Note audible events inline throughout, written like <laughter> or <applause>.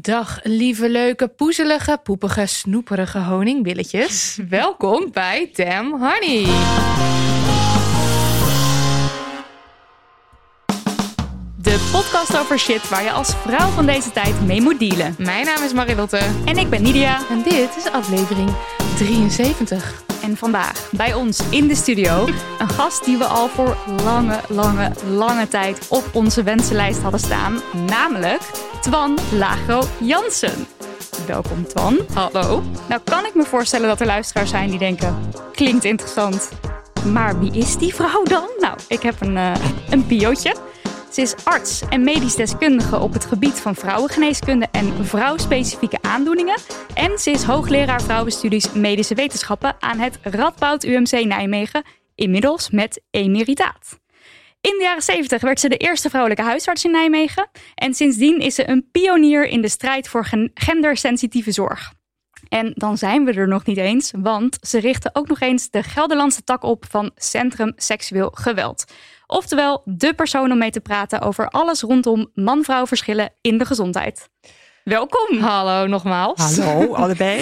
Dag, lieve, leuke, poezelige, poepige, snoeperige honingbilletjes. <laughs> Welkom bij Damn Honey. De podcast over shit waar je als vrouw van deze tijd mee moet dealen. Mijn naam is Marilotte En ik ben Nidia. en dit is aflevering 73. En vandaag bij ons in de studio een gast die we al voor lange, lange, lange tijd op onze wensenlijst hadden staan. Namelijk Twan Lagro Jansen. Welkom Twan. Hallo. Nou kan ik me voorstellen dat er luisteraars zijn die denken, klinkt interessant. Maar wie is die vrouw dan? Nou, ik heb een, eh een biootje. Ze is arts en medisch deskundige op het gebied van vrouwengeneeskunde en vrouwspecifieke aandoeningen. En ze is hoogleraar vrouwenstudies medische wetenschappen aan het Radboud UMC Nijmegen, inmiddels met emeritaat. In de jaren 70 werd ze de eerste vrouwelijke huisarts in Nijmegen. En sindsdien is ze een pionier in de strijd voor gen- gendersensitieve zorg. En dan zijn we er nog niet eens, want ze richten ook nog eens de Gelderlandse tak op van Centrum Seksueel Geweld. Oftewel, de persoon om mee te praten over alles rondom man-vrouw verschillen in de gezondheid. Welkom! Hallo nogmaals. Hallo, <laughs> allebei.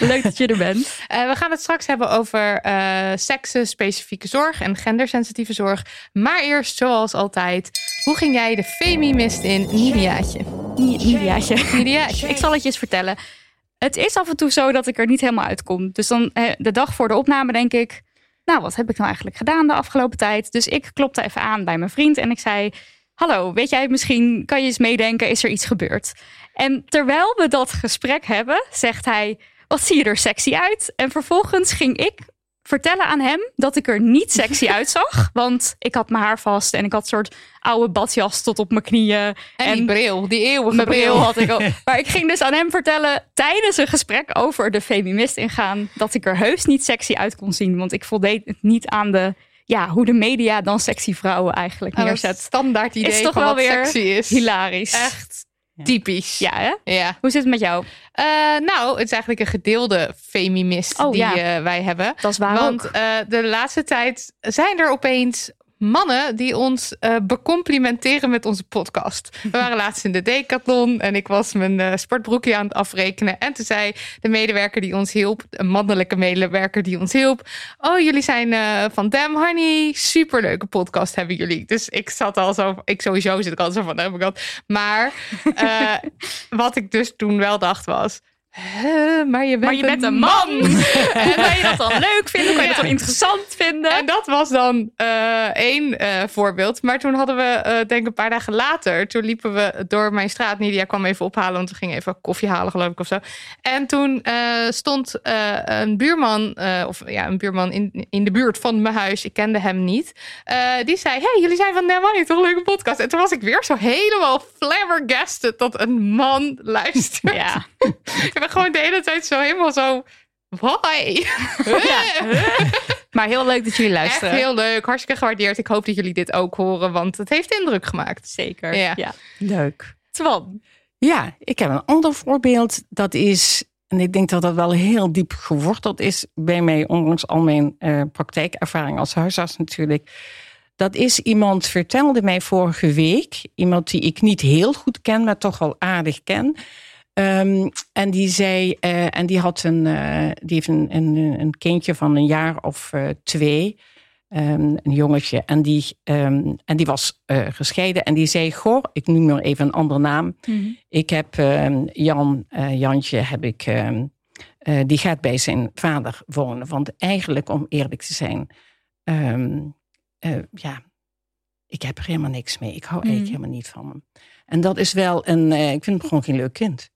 Leuk dat je er bent. Eh, we gaan het straks hebben over eh seksenspecifieke zorg en gendersensitieve zorg. Maar eerst, zoals altijd, hoe ging jij de Femi-mist in, Nidiaatje? Nidiaatje. Nidiaatje. Ik zal het je eens vertellen. Het is af en toe zo dat ik er niet helemaal uitkom. Dus dan eh, de dag voor de opname denk ik... Nou, wat heb ik nou eigenlijk gedaan de afgelopen tijd? Dus ik klopte even aan bij mijn vriend en ik zei... Hallo, weet jij misschien, kan je eens meedenken, is er iets gebeurd? En terwijl we dat gesprek hebben, zegt hij... Wat zie je er sexy uit? En vervolgens ging ik vertellen aan hem dat ik er niet sexy <laughs> uitzag. Want ik had mijn haar vast en ik had een soort oude badjas tot op mijn knieën. En, die bril, die eeuwige Mijn bril had ik al. <laughs> Maar ik ging dus aan hem vertellen tijdens een gesprek over de feminist ingaan. dat ik er heus niet sexy uit kon zien. Want ik voldeed het niet aan de. Ja, hoe de media dan sexy vrouwen eigenlijk Nou, dat neerzet. standaard idee Is toch van wel wat weer sexy is. Hilarisch. Echt typisch. Ja, hè? Ja. Hoe zit het met jou? Eh, nou, het is eigenlijk een gedeelde feminist Oh, die ja. eh, wij hebben. Dat is waar Want ook. eh, de laatste tijd zijn er opeens mannen die ons eh, becomplimenteren met onze podcast. We waren laatst in de decathlon en ik was mijn eh, sportbroekje aan het afrekenen. En toen zei de medewerker die ons hielp, een mannelijke medewerker die ons hielp. Oh, jullie zijn eh, van Damn Honey. Superleuke podcast hebben jullie. Dus ik zat al zo, ik sowieso zit ik al zo van, heb ik dat. Maar <laughs> wat ik dus toen wel dacht was... "Huh, maar je bent, Maar je bent een man. <laughs> en kan je dat dan leuk vinden? Kan je dat dan interessant vinden? En dat was dan eh, één eh, voorbeeld. Maar toen hadden we, eh, denk ik een paar dagen later, toen liepen we door mijn straat. Nidia kwam even ophalen, want we gingen even koffie halen, geloof ik of zo. En toen stond een buurman, of ja, een buurman in, in de buurt van mijn huis. Ik kende hem niet. Die zei: Hey, jullie zijn van Nemani, toch een leuke podcast? En toen was ik weer zo helemaal flabbergasted dat een man <laughs> luistert. Ja. <laughs> ben gewoon de hele tijd zo helemaal zo. Why? <laughs> Maar heel leuk dat jullie Echt luisteren. heel leuk, hartstikke gewaardeerd. Ik hoop dat jullie dit ook horen, want het heeft indruk gemaakt. Zeker. Ja. Ja. Leuk. Twan. Ja, ik heb een ander voorbeeld. Dat is, en ik denk dat dat wel heel diep geworteld is bij mij, ondanks al mijn eh, praktijkervaring als huisarts natuurlijk. Dat is iemand, vertelde mij vorige week, iemand die ik niet heel goed ken, maar toch wel aardig ken. Ehm, en die zei, eh, en die had een, eh, die heeft een, een, een kindje van een jaar of eh, twee. Ehm, een jongetje. En die, ehm, en die was gescheiden. En die zei, goh, ik noem maar even een andere naam. Mhm. Ik heb Jan, Jantje, heb ik, die gaat bij zijn vader wonen. Want eigenlijk, om eerlijk te zijn, ja, ik heb er helemaal niks mee. Ik hou eigenlijk Mhm. helemaal niet van hem. En dat is wel een, ik vind hem gewoon geen leuk kind.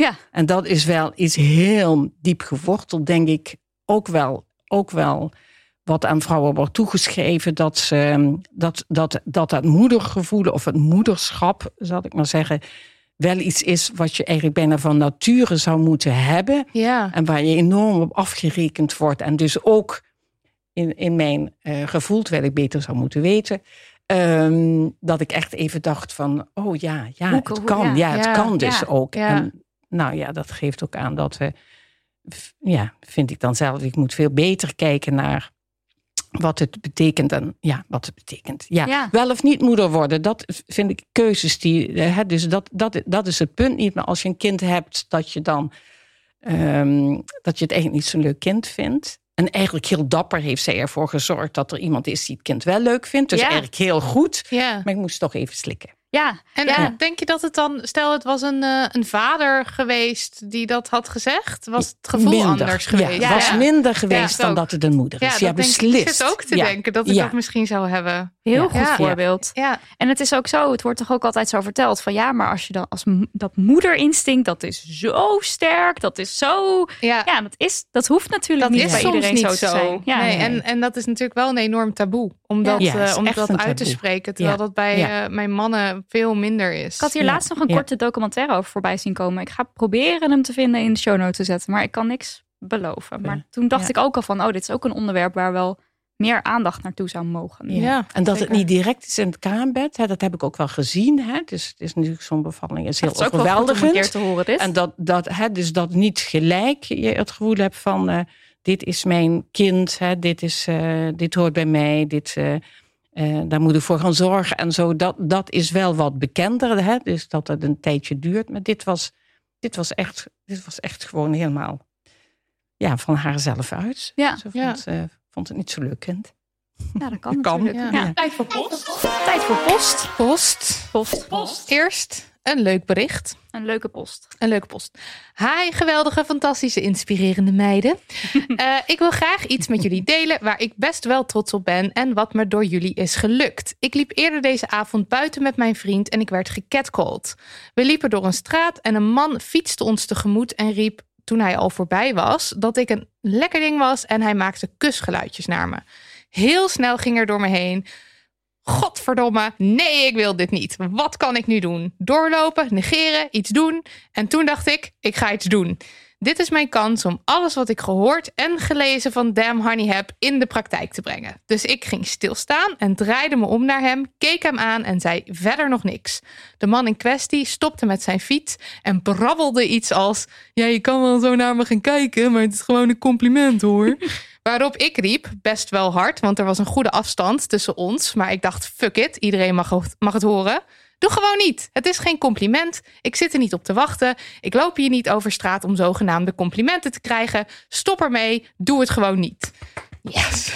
Ja. En dat is wel iets heel diep geworteld, denk ik. Ook wel, ook wel wat aan vrouwen wordt toegeschreven, dat, ze, ehm, dat, dat, dat dat moedergevoel of het moederschap, zal ik maar zeggen, wel iets is wat je eigenlijk bijna van nature zou moeten hebben. Ja. En waar je enorm op afgerekend wordt. En dus ook in, in mijn eh, gevoel, terwijl ik beter zou moeten weten. ehm, dat ik echt even dacht van, oh ja, ja, het hoe- kan. ja, Ja, het ja, kan dus ook. En nou ja, dat geeft ook aan dat we, ja, vind ik dan zelf, ik moet veel beter kijken naar wat het betekent en ja, wat het betekent. Ja, Ja. wel of niet moeder worden, dat vind ik keuzes die, eh, hè, dus dat, dat, dat is het punt niet. Maar als je een kind hebt, dat je dan, ehm, dat je het eigenlijk niet zo'n leuk kind vindt. En eigenlijk heel dapper heeft zij ervoor gezorgd dat er iemand is die het kind wel leuk vindt. Dus Ja. eigenlijk heel goed. ja. Maar ik moest toch even slikken. Ja, En ja. denk je dat het dan, stel het was een, eh, een vader geweest die dat had gezegd, was het gevoel Minder. anders geweest? Ja, het was minder geweest Ja, dan ook. dat het een moeder is. Ja, dat denk ik. beslist. Ik zit ook te Ja. denken dat ik Ja. dat misschien zou hebben. heel Ja. goed Ja. voorbeeld. Ja, En het is ook zo, het wordt toch ook altijd zo verteld van ja, maar als je dan als dat moederinstinct, dat is zo sterk, dat is zo, ja. ja, dat is, dat hoeft natuurlijk dat niet is bij soms iedereen niet zo zo. te zijn. Ja, nee, nee. En, en dat is natuurlijk wel een enorm taboe om dat, Ja, eh, om dat uit te spreken. Terwijl Ja. dat bij Ja. eh, mijn mannen veel minder is. Ik had hier Ja. laatst nog een Ja. korte documentaire over voorbij zien komen. Ik ga proberen hem te vinden in de show notes te zetten, maar ik kan niks beloven. Maar Ja. toen dacht Ja. ik ook al van, oh, dit is ook een onderwerp waar wel meer aandacht naartoe zou mogen. Ja. Ja, en dat zeker. het niet direct is in het kraambed, hè, dat heb ik ook wel gezien. Hè. Dus het is natuurlijk zo'n bevalling, is heel Dat is ook wel goed om een overweldigend. keer te horen dit. En dat, dat, hè, dus dat niet gelijk je het gevoel hebt van... eh, dit is mijn kind, hè, dit, is, eh, dit hoort bij mij, dit, eh, eh, daar moet ik voor gaan zorgen. En zo, dat, dat is wel wat bekender, hè, dus dat het een tijdje duurt. Maar dit was, dit was, echt, dit was echt gewoon helemaal ja, van haarzelf uit. Ja. Ze Ja. vond, eh, vond het niet zo leuk kind. ja, dat kan, <laughs> Kan, natuurlijk. ja. Ja. Tijd voor post. Tijd voor post. Post. Post. Eerst een leuk bericht. Een leuke post. Een leuke post. Hi, geweldige, fantastische, inspirerende meiden. <laughs> Eh, ik wil graag iets met jullie delen waar ik best wel trots op ben en wat me door jullie is gelukt. Ik liep eerder deze avond buiten met mijn vriend en ik werd gecatcalled. We liepen door een straat en een man fietste ons tegemoet en riep toen hij al voorbij was dat ik een lekker ding was en hij maakte kusgeluidjes naar me. Heel snel ging er door me heen. Godverdomme, nee, ik wil dit niet. Wat kan ik nu doen? Doorlopen, negeren, iets doen. En toen dacht ik, ik ga iets doen. Dit is mijn kans om alles wat ik gehoord en gelezen van Damn Honey heb in de praktijk te brengen. Dus ik ging stilstaan en draaide me om naar hem, keek hem aan en zei verder nog niks. De man in kwestie stopte met zijn fiets en brabbelde iets als: Ja, je kan wel zo naar me gaan kijken, maar het is gewoon een compliment hoor. <laughs> Waarop ik riep, best wel hard, want er was een goede afstand tussen ons. Maar ik dacht, fuck it, iedereen mag, mag het horen. Doe gewoon niet. Het is geen compliment. Ik zit er niet op te wachten. Ik loop hier niet over straat om zogenaamde complimenten te krijgen. Stop ermee. Doe het gewoon niet. Yes.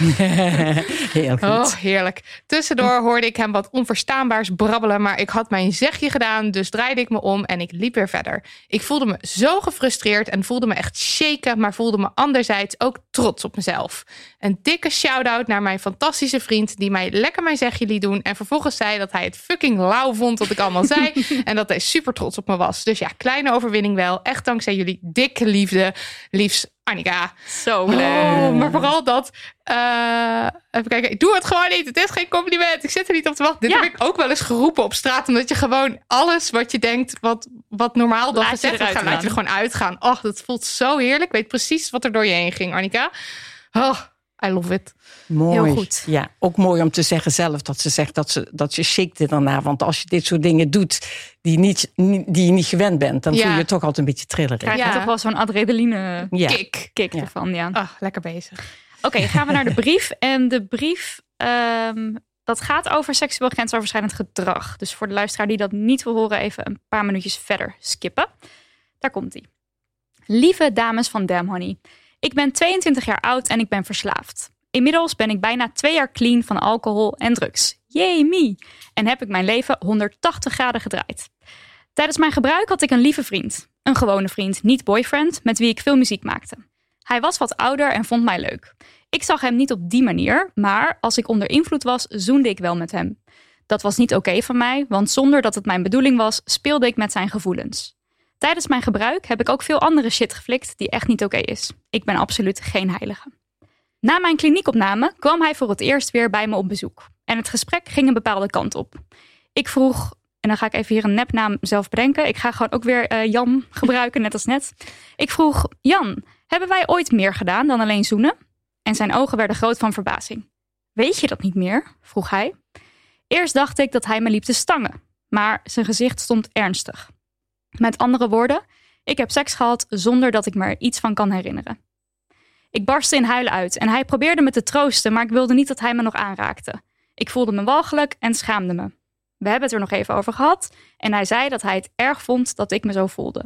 <laughs> Heel goed. Oh, heerlijk. Tussendoor hoorde ik hem wat onverstaanbaars brabbelen, maar ik had mijn zegje gedaan, dus draaide ik me om en ik liep weer verder. Ik voelde me zo gefrustreerd en voelde me echt shaken, maar voelde me anderzijds ook trots op mezelf. Een dikke shout-out naar mijn fantastische vriend die mij lekker mijn zegje liet doen en vervolgens zei dat hij het fucking lauw vond wat ik allemaal zei <laughs> en dat hij super trots op me was. Dus ja, kleine overwinning wel. Echt dankzij jullie dikke liefde. Liefst Annika. Zo leuk. Oh, maar vooral dat. eh, even kijken. Ik doe het gewoon niet. Het is geen compliment. Ik zit er niet op te wachten. Dit Ja. heb ik ook wel eens geroepen op straat. Omdat je gewoon alles wat je denkt. Wat, wat normaal dan je gezegd wordt. Laat je er gewoon uitgaan. Och, dat voelt zo heerlijk. Ik weet precies wat er door je heen ging, Annika. Oh, I love it. Mooi. Heel goed. Ja, ook mooi om te zeggen zelf dat ze zegt dat ze, dat je shakte daarna. Want als je dit soort dingen doet die, niet, die je niet gewend bent, dan Ja. voel je toch altijd een beetje trillerig. Krijg je Ja. toch wel zo'n adrenaline Ja. Kick. kick Ja. ervan, ja. Ah, lekker bezig. Oké, gaan we naar de <laughs> brief. En de brief, ehm, dat gaat over seksueel grensoverschrijdend gedrag. Dus voor de luisteraar die dat niet wil horen, even een paar minuutjes verder skippen. Daar komt ie. Lieve dames van Damn Honey. Ik ben 22 jaar oud en ik ben verslaafd. Inmiddels ben ik bijna twee jaar clean van alcohol en drugs. Yay me! En heb ik mijn leven 180 graden gedraaid. Tijdens mijn gebruik had ik een lieve vriend. Een gewone vriend, niet boyfriend, met wie ik veel muziek maakte. Hij was wat ouder en vond mij leuk. Ik zag hem niet op die manier, maar als ik onder invloed was, zoende ik wel met hem. Dat was niet oké van mij, want zonder dat het mijn bedoeling was, speelde ik met zijn gevoelens. Tijdens mijn gebruik heb ik ook veel andere shit geflikt die echt niet oké is. Ik ben absoluut geen heilige. Na mijn kliniekopname kwam hij voor het eerst weer bij me op bezoek. En het gesprek ging een bepaalde kant op. Ik vroeg, en dan ga ik even hier een nepnaam zelf bedenken. Ik ga gewoon ook weer uh, Jan <laughs> gebruiken, net als net. Ik vroeg, Jan, hebben wij ooit meer gedaan dan alleen zoenen? En zijn ogen werden groot van verbazing. Weet je dat niet meer? vroeg hij. Eerst dacht ik dat hij me liep te stangen, maar zijn gezicht stond ernstig. Met andere woorden, ik heb seks gehad zonder dat ik me er iets van kan herinneren. Ik barstte in huilen uit en hij probeerde me te troosten, maar ik wilde niet dat hij me nog aanraakte. Ik voelde me walgelijk en schaamde me. We hebben het er nog even over gehad en hij zei dat hij het erg vond dat ik me zo voelde.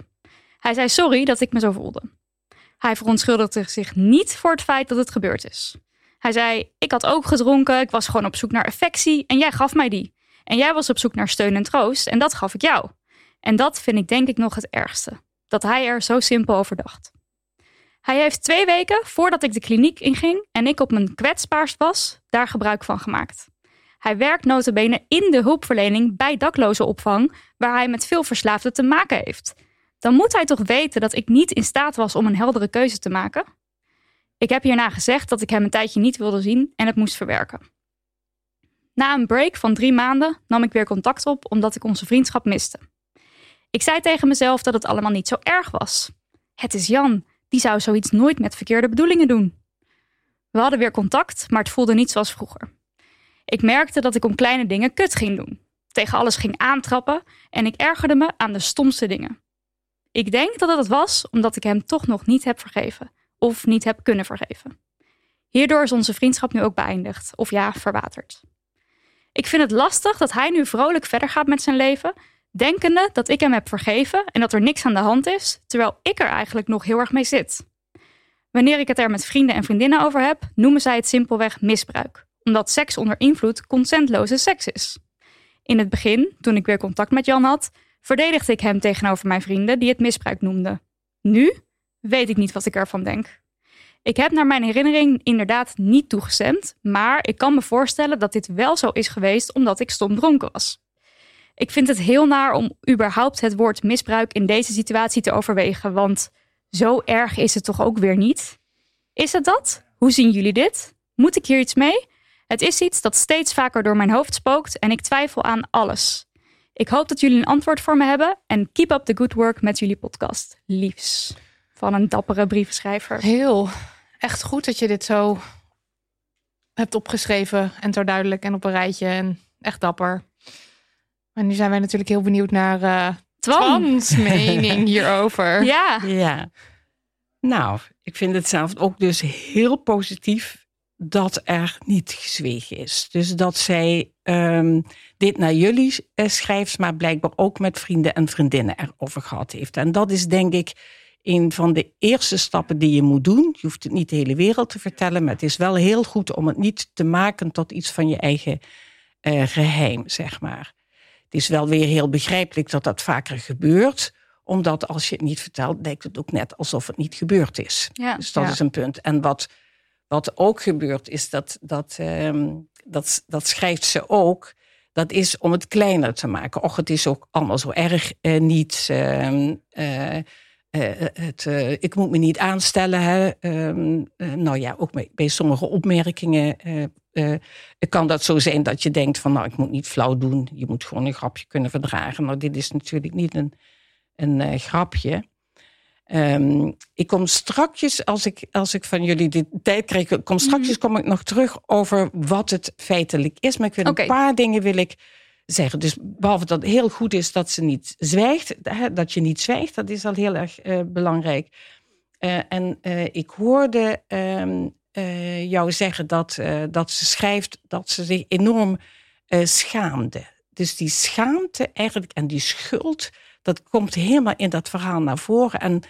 Hij zei sorry dat ik me zo voelde. Hij verontschuldigde zich niet voor het feit dat het gebeurd is. Hij zei: Ik had ook gedronken, ik was gewoon op zoek naar affectie en jij gaf mij die. En jij was op zoek naar steun en troost en dat gaf ik jou. En dat vind ik denk ik nog het ergste. Dat hij er zo simpel over dacht. Hij heeft twee weken voordat ik de kliniek inging en ik op mijn kwetsbaarst was, daar gebruik van gemaakt. Hij werkt notabene in de hulpverlening bij daklozenopvang, waar hij met veel verslaafden te maken heeft. Dan moet hij toch weten dat ik niet in staat was om een heldere keuze te maken? Ik heb hierna gezegd dat ik hem een tijdje niet wilde zien en het moest verwerken. Na een break van drie maanden nam ik weer contact op omdat ik onze vriendschap miste. Ik zei tegen mezelf dat het allemaal niet zo erg was. Het is Jan, die zou zoiets nooit met verkeerde bedoelingen doen. We hadden weer contact, maar het voelde niet zoals vroeger. Ik merkte dat ik om kleine dingen kut ging doen, tegen alles ging aantrappen en ik ergerde me aan de stomste dingen. Ik denk dat het was omdat ik hem toch nog niet heb vergeven of niet heb kunnen vergeven. Hierdoor is onze vriendschap nu ook beëindigd, of ja, verwaterd. Ik vind het lastig dat hij nu vrolijk verder gaat met zijn leven, denkende dat ik hem heb vergeven en dat er niks aan de hand is, terwijl ik er eigenlijk nog heel erg mee zit. Wanneer ik het er met vrienden en vriendinnen over heb, noemen zij het simpelweg misbruik, omdat seks onder invloed consentloze seks is. In het begin, toen ik weer contact met Jan had, verdedigde ik hem tegenover mijn vrienden die het misbruik noemden. Nu weet ik niet wat ik ervan denk. Ik heb naar mijn herinnering inderdaad niet toegestemd, maar ik kan me voorstellen dat dit wel zo is geweest omdat ik stom dronken was. Ik vind het heel naar om überhaupt het woord misbruik in deze situatie te overwegen, want zo erg is het toch ook weer niet? Is het dat? Hoe zien jullie dit? Moet ik hier iets mee? Het is iets dat steeds vaker door mijn hoofd spookt en ik twijfel aan alles. Ik hoop dat jullie een antwoord voor me hebben en keep up the good work met jullie podcast. Liefs. Van een dappere brievenschrijver. Heel. Echt goed dat je dit zo hebt opgeschreven en zo duidelijk en op een rijtje en echt dapper. En nu zijn wij natuurlijk heel benieuwd naar uh, Twans mening hierover. <laughs> Ja. Ja. Nou, ik vind het zelf ook dus heel positief dat er niet gezwegen is. Dus dat zij um, dit naar jullie uh, schrijft, maar blijkbaar ook met vrienden en vriendinnen erover gehad heeft. En dat is denk ik een van de eerste stappen die je moet doen. Je hoeft het niet de hele wereld te vertellen, maar het is wel heel goed om het niet te maken tot iets van je eigen uh, geheim, zeg maar. Het is wel weer heel begrijpelijk dat dat vaker gebeurt omdat als je het niet vertelt, lijkt het ook net alsof het niet gebeurd is. Ja, dus dat ja. is een punt. En wat, wat ook gebeurt, is dat, dat, um, dat, dat schrijft ze ook. Dat is om het kleiner te maken. Och, het is ook allemaal zo erg uh, niet. Uh, uh, het, ik moet me niet aanstellen. Hè. Um, nou ja, ook bij, bij sommige opmerkingen kan dat zo zijn dat je denkt van nou, ik moet niet flauw doen. Je moet gewoon een grapje kunnen verdragen. Nou, dit is natuurlijk niet een, een grapje. Um, ik kom strakjes, als ik, als ik van jullie de tijd krijg, kom strakjes kom ik nog terug over wat het feitelijk is. Maar ik wil een paar dingen wil ik zeggen. Dus behalve dat het heel goed is dat ze niet zwijgt, dat je niet zwijgt, dat is al heel erg uh, belangrijk. Uh, en uh, ik hoorde um, jou zeggen dat, dat ze schrijft dat ze zich enorm schaamde. Dus die schaamte eigenlijk en die schuld, dat komt helemaal in dat verhaal naar voren. En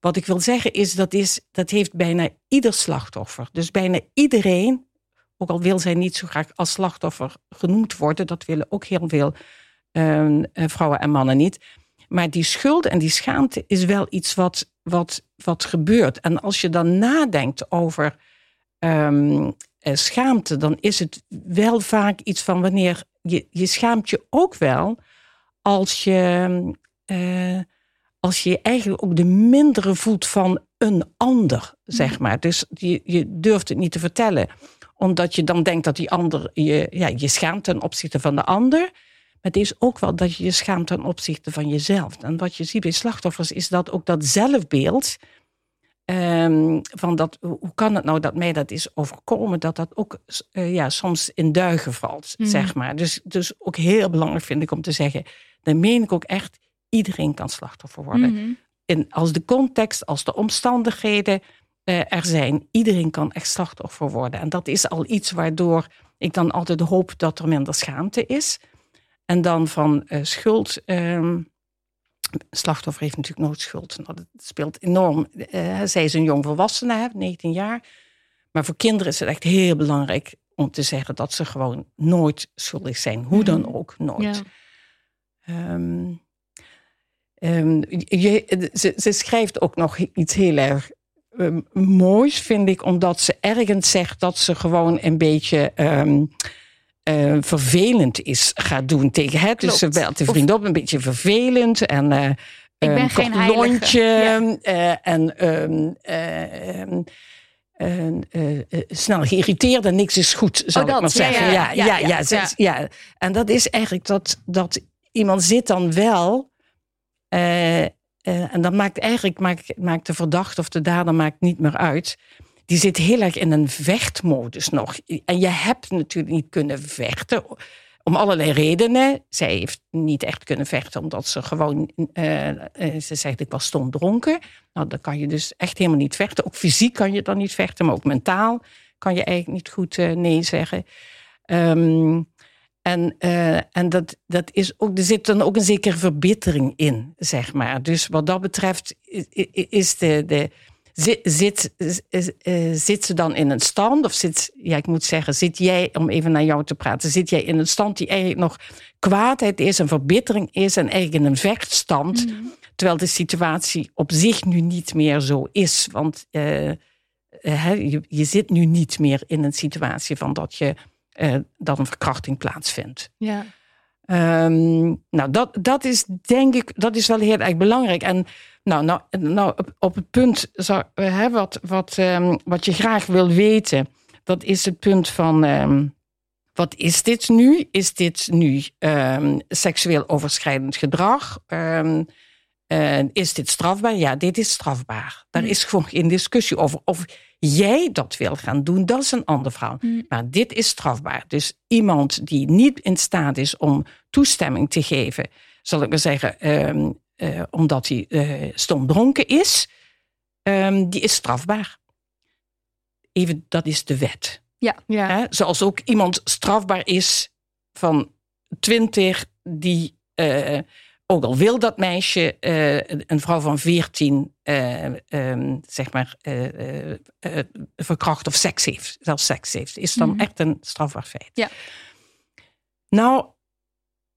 wat ik wil zeggen is dat, is, dat heeft bijna ieder slachtoffer. Dus bijna iedereen, ook al wil zij niet zo graag als slachtoffer genoemd worden, dat willen ook heel veel ehm, eh, vrouwen en mannen niet. Maar die schuld en die schaamte is wel iets wat, wat, wat gebeurt. En als je dan nadenkt over ehm, eh, schaamte, dan is het wel vaak iets van wanneer je, je schaamt je ook wel als je, uh, als je eigenlijk ook de mindere voelt van een ander, zeg mm. maar. Dus je, je durft het niet te vertellen, omdat je dan denkt dat die ander je, ja, je schaamt ten opzichte van de ander. Maar het is ook wel dat je je schaamt ten opzichte van jezelf. En wat je ziet bij slachtoffers is dat ook dat zelfbeeld Um, van dat, hoe kan het nou dat mij dat is overkomen, dat dat ook uh, ja, soms in duigen valt, mm. zeg maar. Dus, dus ook heel belangrijk vind ik om te zeggen, dan meen ik ook echt, iedereen kan slachtoffer worden. Mm -hmm. als de context, als de omstandigheden er zijn, iedereen kan echt slachtoffer worden. En dat is al iets waardoor ik dan altijd hoop dat er minder schaamte is. En dan van uh, schuld. Um, slachtoffer heeft natuurlijk nooit schuld. Nou, dat speelt enorm. Uh, zij is een jong volwassene, 19 jaar. Maar voor kinderen is het echt heel belangrijk om te zeggen dat ze gewoon nooit schuldig zijn. Hoe dan mhm. ook, nooit. Ja. Um, um, je, ze, ze, schrijft ook nog iets heel erg um, moois, vind ik, omdat ze ergens zegt dat ze gewoon een beetje uh, vervelend is gaat doen tegen het. Dus ze belt de vriend op, een beetje vervelend. En uh, ik ben um, geen lontje. Ja. Uh, en um, snel geïrriteerd en niks is goed, zal oh, ik maar zeggen. Ja, ja, ja, ja, ja, ja, En dat is eigenlijk dat, dat iemand zit dan wel... en dat maakt eigenlijk maakt, maakt de verdachte of de dader maakt niet meer uit die zit heel erg in een vechtmodus nog. En je hebt natuurlijk niet kunnen vechten. Om allerlei redenen. Zij heeft niet echt kunnen vechten, omdat ze gewoon. Uh, ze zegt: Ik was stom dronken. Nou, dan kan je dus echt helemaal niet vechten. Ook fysiek kan je dan niet vechten, maar ook mentaal kan je eigenlijk niet goed nee zeggen. Um, en, uh, en dat, dat is ook, er zit dan ook een zekere verbittering in, zeg maar. Dus wat dat betreft is de, de, Zit, zit, uh, zit ze dan in een stand, of zit, ja, ik moet zeggen, zit jij, om even naar jou te praten, zit jij in een stand die eigenlijk nog kwaadheid is en verbittering is en eigenlijk in een vechtstand, mm. terwijl de situatie op zich nu niet meer zo is. Want uh, je, je, zit nu niet meer in een situatie van dat, je, uh, dat een verkrachting plaatsvindt. Ja. Um, nou, dat, dat is denk ik, dat is wel heel erg belangrijk. En nou, nou, nou op, op het punt hè, wat, wat, um, wat je graag wil weten, dat is het punt van. Um, wat is dit nu? Is dit nu seksueel overschrijdend gedrag? Uh, is dit strafbaar? Ja, dit is strafbaar. Daar is gewoon geen discussie over. Of jij dat wil gaan doen, dat is een ander verhaal. Mm. Maar dit is strafbaar. Dus iemand die niet in staat is om toestemming te geven, zal ik maar zeggen, uh, omdat hij uh, stom dronken is, um, die is strafbaar. Even, dat is de wet. Ja. ja. Zoals ook iemand strafbaar is van twintig, die, uh, ook al wil dat meisje, een vrouw van veertien, um, zeg maar, verkracht of seks heeft, zelfs seks heeft, is dan mm -hmm. echt een strafbaar feit. Ja. Nou,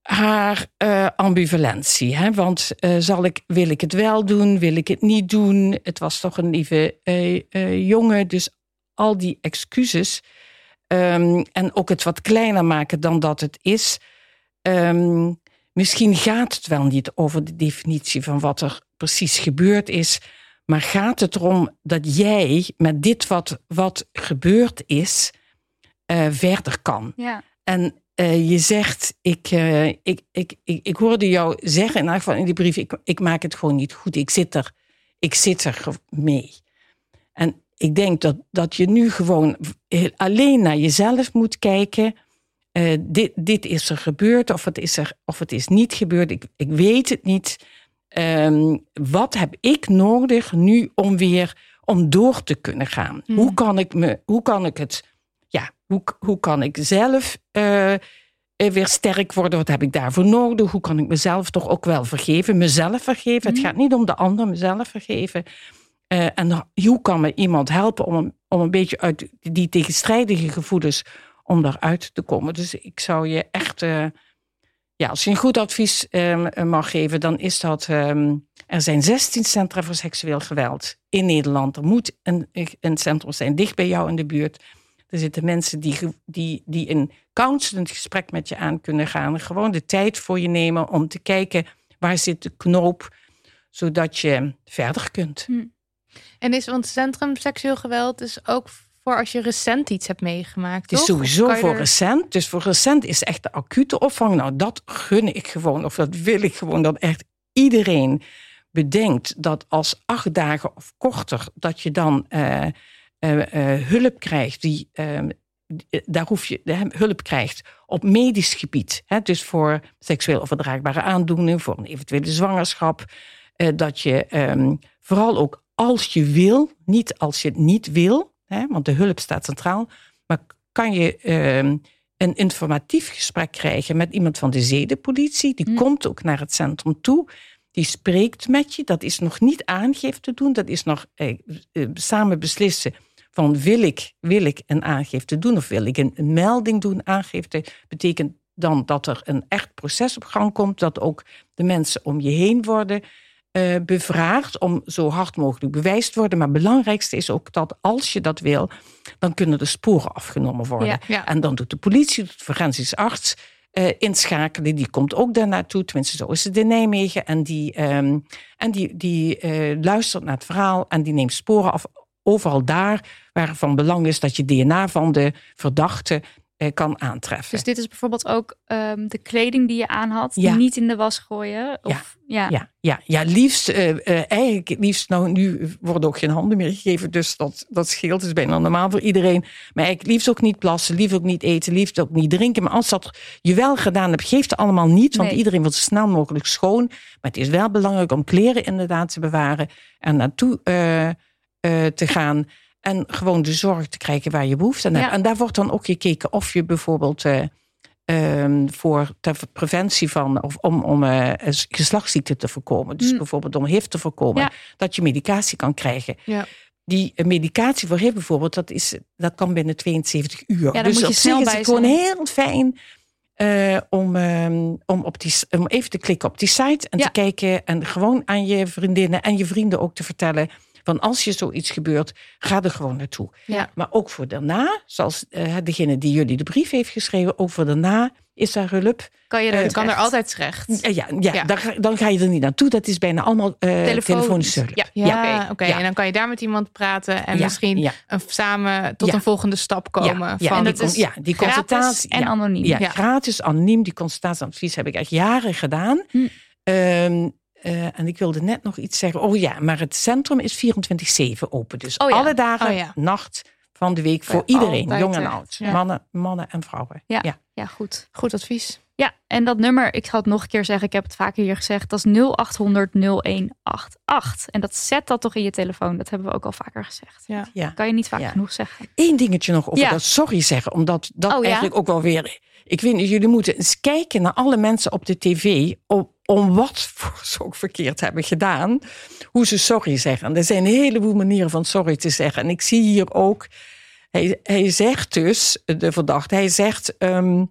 haar uh, ambivalentie. Hè? Want uh, zal ik, wil ik het wel doen, wil ik het niet doen? Het was toch een lieve uh, jongen, dus al die excuses. Um, en ook het wat kleiner maken dan dat het is. Um, misschien gaat het wel niet over de definitie van wat er precies gebeurd is. Maar gaat het erom dat jij met dit wat, wat gebeurd is, verder kan? Ja. En uh, je zegt, ik, uh, ik, ik, ik, ik, hoorde jou zeggen, in geval in die brief, ik, ik maak het gewoon niet goed. Ik zit er, ik zit er mee. En ik denk dat, dat je nu gewoon alleen naar jezelf moet kijken. Uh, dit, dit is er gebeurd, of het is, er, of het is niet gebeurd. Ik, ik weet het niet. Um, wat heb ik nodig nu om weer om door te kunnen gaan? Hoe, hmm. kan ik me, hoe kan ik het hoe, hoe kan ik zelf uh, eh, weer sterk worden. Wat heb ik daarvoor nodig? Hoe kan ik mezelf toch ook wel vergeven? Mezelf vergeven. Het Mhm. gaat niet om de ander, mezelf vergeven. Eh, en hoe kan me iemand helpen om, om een beetje uit die tegenstrijdige gevoelens om daaruit te komen? Dus ik zou je echt, eh, ja, als je een goed advies ehm, mag geven, dan is dat. ehm, er zijn 16 centra voor seksueel geweld in Nederland. Er moet een, een centrum zijn dicht bij jou in de buurt. Er zitten mensen die, die, die een counselend gesprek met je aan kunnen gaan. Gewoon de tijd voor je nemen om te kijken waar zit de knoop, zodat je verder kunt. En is want centrum seksueel geweld is ook voor als je recent iets hebt meegemaakt. Het is toch? Of sowieso voor er- recent. Dus voor recent is echt de acute opvang. Nou, dat gun ik gewoon. Of dat wil ik gewoon. Dat echt iedereen bedenkt dat als acht dagen of korter... dat je dan eh, eh, eh, hulp krijgt. Die, eh, die- daar hoef je hulp krijgt op medisch gebied. Hè? Dus voor seksueel overdraagbare aandoeningen. Voor een eventuele zwangerschap. dat je ehm, vooral ook als je wil, niet als je het niet wil... Hè? want de hulp staat centraal... maar kan je ehm, een informatief gesprek krijgen met iemand van de zedenpolitie. Die Hm. komt ook naar het centrum toe. Die spreekt met je. Dat is nog niet aangifte doen. Dat is nog eh, eh, samen beslissen van wil ik, wil ik een aangifte doen of wil ik een, een melding doen. Aangifte betekent dan dat er een echt proces op gang komt. Dat ook de mensen om je heen worden eh, bevraagd om zo hard mogelijk bewijs te worden. Maar het belangrijkste is ook dat als je dat wil, dan kunnen de sporen afgenomen worden. Ja. Ja. En dan doet de politie, de forensisch arts eh, inschakelen. Die komt ook daar naartoe. Tenminste, zo is het in Nijmegen. En die, ehm, en die, die eh, luistert naar het verhaal en die neemt sporen af. Overal daar waar van belang is dat je DNA van de verdachte kan aantreffen. Dus dit is bijvoorbeeld ook ehm, de kleding die je aan had, die Ja. niet in de was gooien. Of, ja. Ja, ja, ja liefst, eh, eh, eigenlijk liefst, nou nu worden ook geen handen meer gegeven, dus dat, dat scheelt, is bijna normaal voor iedereen. Maar eigenlijk liefst ook niet plassen, liefst ook niet eten, liefst ook niet drinken. Maar als dat je wel gedaan hebt, geeft het allemaal niet, want Nee. iedereen wil zo snel mogelijk schoon. Maar het is wel belangrijk om kleren inderdaad te bewaren en naartoe eh, eh, te gaan. En gewoon de zorg te krijgen waar je behoefte aan hebt. Ja. En daar wordt dan ook gekeken of je bijvoorbeeld eh, ehm, voor ter preventie van, of om, om eh, geslachtsziekten te voorkomen. Dus Hm. bijvoorbeeld om HIV te voorkomen, Ja. dat je medicatie kan krijgen. Ja. Die eh, medicatie voor HIV bijvoorbeeld, dat, is, dat kan binnen 72 uur. dus op snel zich is het gewoon heel fijn om, ehm, om, op die, om even te klikken op die site en te kijken en gewoon aan je vriendinnen en je vrienden ook te vertellen van als je zoiets gebeurt, ga er gewoon naartoe. Ja. Maar ook voor daarna, zoals eh, degene die jullie de brief heeft geschreven, ook voor daarna is daar hulp. Kan je er Eh, kan er altijd terecht. Ja, ja, ja, Ja. Dan, ga, dan ga je er niet naartoe. Dat is bijna allemaal eh Telefonisch. hulp. Ja. Ja, oké. oké. Ja. En dan kan je daar met iemand praten en Ja, misschien ja. een, samen tot Ja. een volgende stap komen. Ja, ja, van, en die, dat con- is ja, die consultatie. en ja. anoniem. Ja, Ja. gratis, anoniem. Die consultatieadvies heb ik echt jaren gedaan. Hm. Ehm, eh, en ik wilde net nog iets zeggen. Oh ja, maar het centrum is 24-7 open. Dus Oh ja. alle dagen, Oh ja. nacht van de week voor iedereen. altijd Jong en oud. Mannen, mannen en vrouwen. Ja. ja. Goed. Goed advies. Ja, en dat nummer, ik zal het nog een keer zeggen, ik heb het vaker hier gezegd, dat is 0800 0188. En dat zet dat toch in je telefoon, dat hebben we ook al vaker gezegd. Ja. Ja. Kan je niet vaak genoeg zeggen. Eén dingetje nog over dat sorry zeggen. Omdat dat Oh eigenlijk ook wel weer... Ik weet niet, jullie moeten eens kijken naar alle mensen op de tv... om, om wat voor ze ook verkeerd hebben gedaan. Hoe ze sorry zeggen. En er zijn een heleboel manieren van sorry te zeggen. En ik zie hier ook... Hij, hij zegt dus, de verdachte, hij zegt... ehm,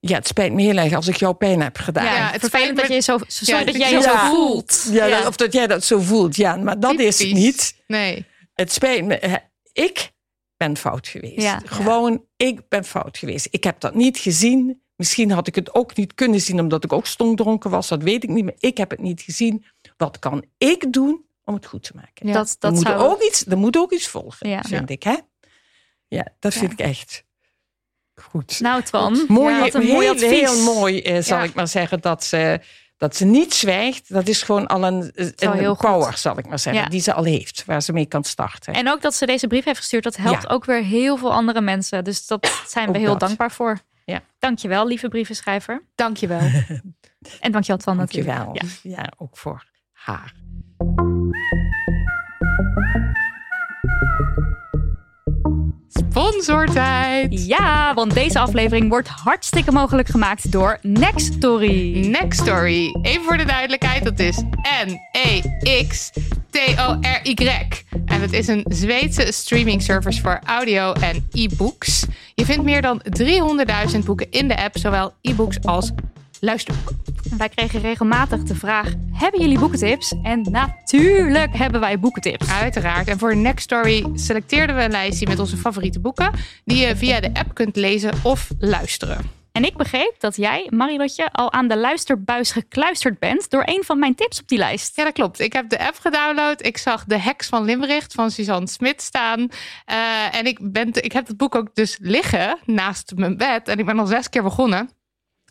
ja, het spijt me heel erg als ik jou pijn heb gedaan. Ja, het vervelend dat je zo, sorry Ja, dat jij je zo voelt. Ja, Ja. dat- of dat jij dat zo voelt. Ja, maar dat is het niet. Nee. Het spijt me. Ik ben fout geweest. Ja. Gewoon, ik ben fout geweest. Ik heb dat niet gezien. Misschien had ik het ook niet kunnen zien omdat ik ook stonk was. Dat weet ik niet meer. Ik heb het niet gezien. Wat kan ik doen om het goed te maken? Ja. Dat, er, moet zou... ook iets, er moet ook iets volgen, Ja. vind ik. Hè? Ja, dat vind ik echt goed. Nou, Twan, mooi, wat een heel, mooi advies. heel mooi, eh, zal Ja. ik maar zeggen, dat ze, dat ze niet zwijgt. Dat is gewoon al een, een heel goed. power, zal ik maar zeggen, Ja. die ze al heeft, waar ze mee kan starten. En ook dat ze deze brief heeft gestuurd, dat helpt Ja. ook weer heel veel andere mensen. Dus dat zijn we heel dat. dankbaar voor. Ja. Dankjewel, lieve brievenschrijver. Dankjewel. <laughs> En dankjewel, Twan natuurlijk. Dankjewel. Ja. Ja. ook voor haar. Sponsortijd. Ja, want deze aflevering wordt hartstikke mogelijk gemaakt door Nextory. Nextory. Even voor de duidelijkheid, dat is N-E-X-T-O-R-Y. En het is een Zweedse streaming service voor audio en e-books. Je vindt meer dan 300.000 boeken in de app, zowel e-books als luisterboeken. Wij kregen regelmatig de vraag: hebben jullie boekentips? En natuurlijk hebben wij boekentips. Uiteraard. En voor Next Story selecteerden we een lijstje met onze favoriete boeken, die je via de app kunt lezen of luisteren. En ik begreep dat jij, Marilotje, al aan de luisterbuis gekluisterd bent door een van mijn tips op die lijst. Ja, dat klopt. Ik heb de app gedownload. Ik zag De Heks van Limericht van Suzanne Smit staan. Uh, en ik, ben, ik heb het boek ook dus liggen naast mijn bed. En ik ben al zes keer begonnen.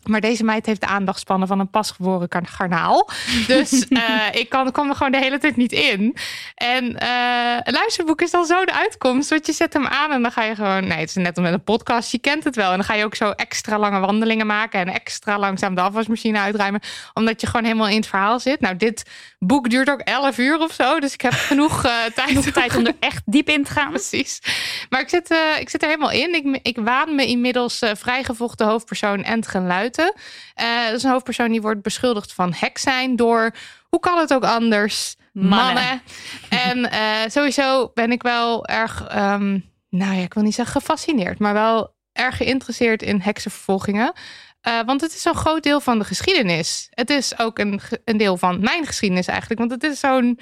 Maar deze meid heeft de aandachtspannen van een pasgeboren garnaal. Dus uh, <laughs> ik kan, kwam er gewoon de hele tijd niet in. En uh, een luisterboek is dan zo de uitkomst. Want je zet hem aan en dan ga je gewoon... Nee, het is net als met een podcast. Je kent het wel. En dan ga je ook zo extra lange wandelingen maken. En extra langzaam de afwasmachine uitruimen. Omdat je gewoon helemaal in het verhaal zit. Nou, dit boek duurt ook 11 uur of zo. Dus ik heb <laughs> genoeg uh, tijd. Genoeg tijd om er echt diep in te gaan. Precies. Maar ik zit, ik zit er helemaal in. Ik, ik waan me inmiddels vrijgevochten hoofdpersoon en geluid. Uh, dat is een hoofdpersoon die wordt beschuldigd van hek zijn door, hoe kan het ook anders, mannen. en uh, sowieso ben ik wel erg, um, nou ja, ik wil niet zeggen gefascineerd, maar wel erg geïnteresseerd in heksenvervolgingen. Uh, want het is zo'n groot deel van de geschiedenis. Het is ook een, een deel van mijn geschiedenis eigenlijk. Want het is zo'n.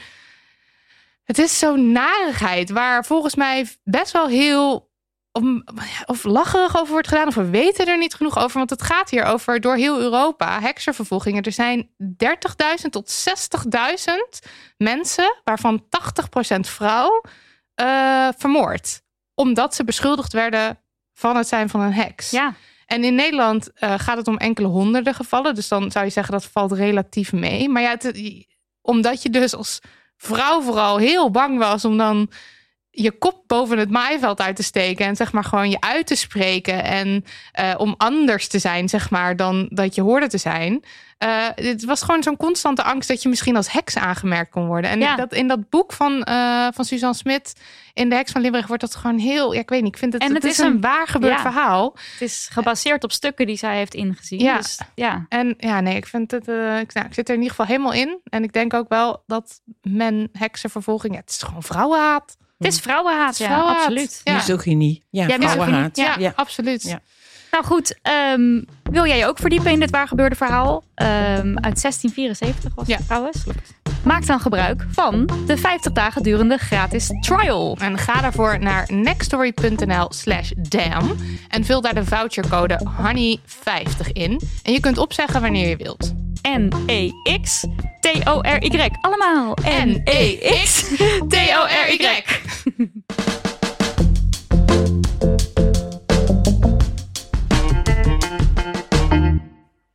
Het is zo'n narigheid waar volgens mij best wel heel of lacherig over wordt gedaan, of we weten er niet genoeg over. Want het gaat hier over door heel Europa heksenvervolgingen. Er zijn 30.000 tot 60.000 mensen, waarvan 80% vrouw, uh, vermoord. Omdat ze beschuldigd werden van het zijn van een heks. Ja. En in Nederland uh, gaat het om enkele honderden gevallen. Dus dan zou je zeggen dat valt relatief mee. Maar ja, het, omdat je dus als vrouw vooral heel bang was om dan je kop boven het maaiveld uit te steken en zeg maar gewoon je uit te spreken en uh, om anders te zijn, zeg maar, dan dat je hoorde te zijn. Uh, het was gewoon zo'n constante angst dat je misschien als heks aangemerkt kon worden. En ja. dat, in dat boek van, uh, van Suzanne Smit, in De Heks van Limburg, wordt dat gewoon heel, ja, ik weet niet, ik vind het, en het, het is een waar gebeurd ja. verhaal. Het is gebaseerd op stukken die zij heeft ingezien. Ja. Dus, ja. En ja, nee, ik vind het, uh, ik, nou, ik zit er in ieder geval helemaal in. En ik denk ook wel dat men heksenvervolging, ja, het is gewoon vrouwenhaat. Het is vrouwenhaat, ja, vrouwenhaat. absoluut. Ja. Misogynie. Ja, Ja, vrouwenhaat. Ja, Ja. absoluut. Nou goed, ehm, wil jij je ook verdiepen in dit waar gebeurde verhaal? Ehm, uit 1674 was het trouwens. Maak dan gebruik van de 50 dagen durende gratis trial. En ga daarvoor naar nextstory.nl slash damn en vul daar de vouchercode honey50 in. En je kunt opzeggen wanneer je wilt. N-E-X T-O-R-Y. Allemaal. N-E-X T-O-R-Y.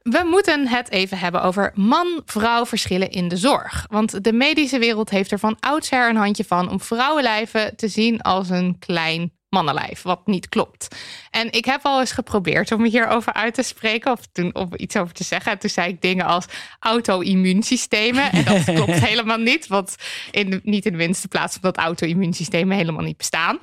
We moeten het even hebben over man-vrouw verschillen in de zorg. Want de medische wereld heeft er van oudsher een handje van om vrouwenlijven te zien als een klein mannenlijf, wat niet klopt. En ik heb al eens geprobeerd om me hierover uit te spreken of, toen, of iets over te zeggen. En toen zei ik dingen als auto-immuunsystemen. En dat <laughs> klopt helemaal niet, want in niet in de minste plaats omdat auto-immuunsystemen helemaal niet bestaan.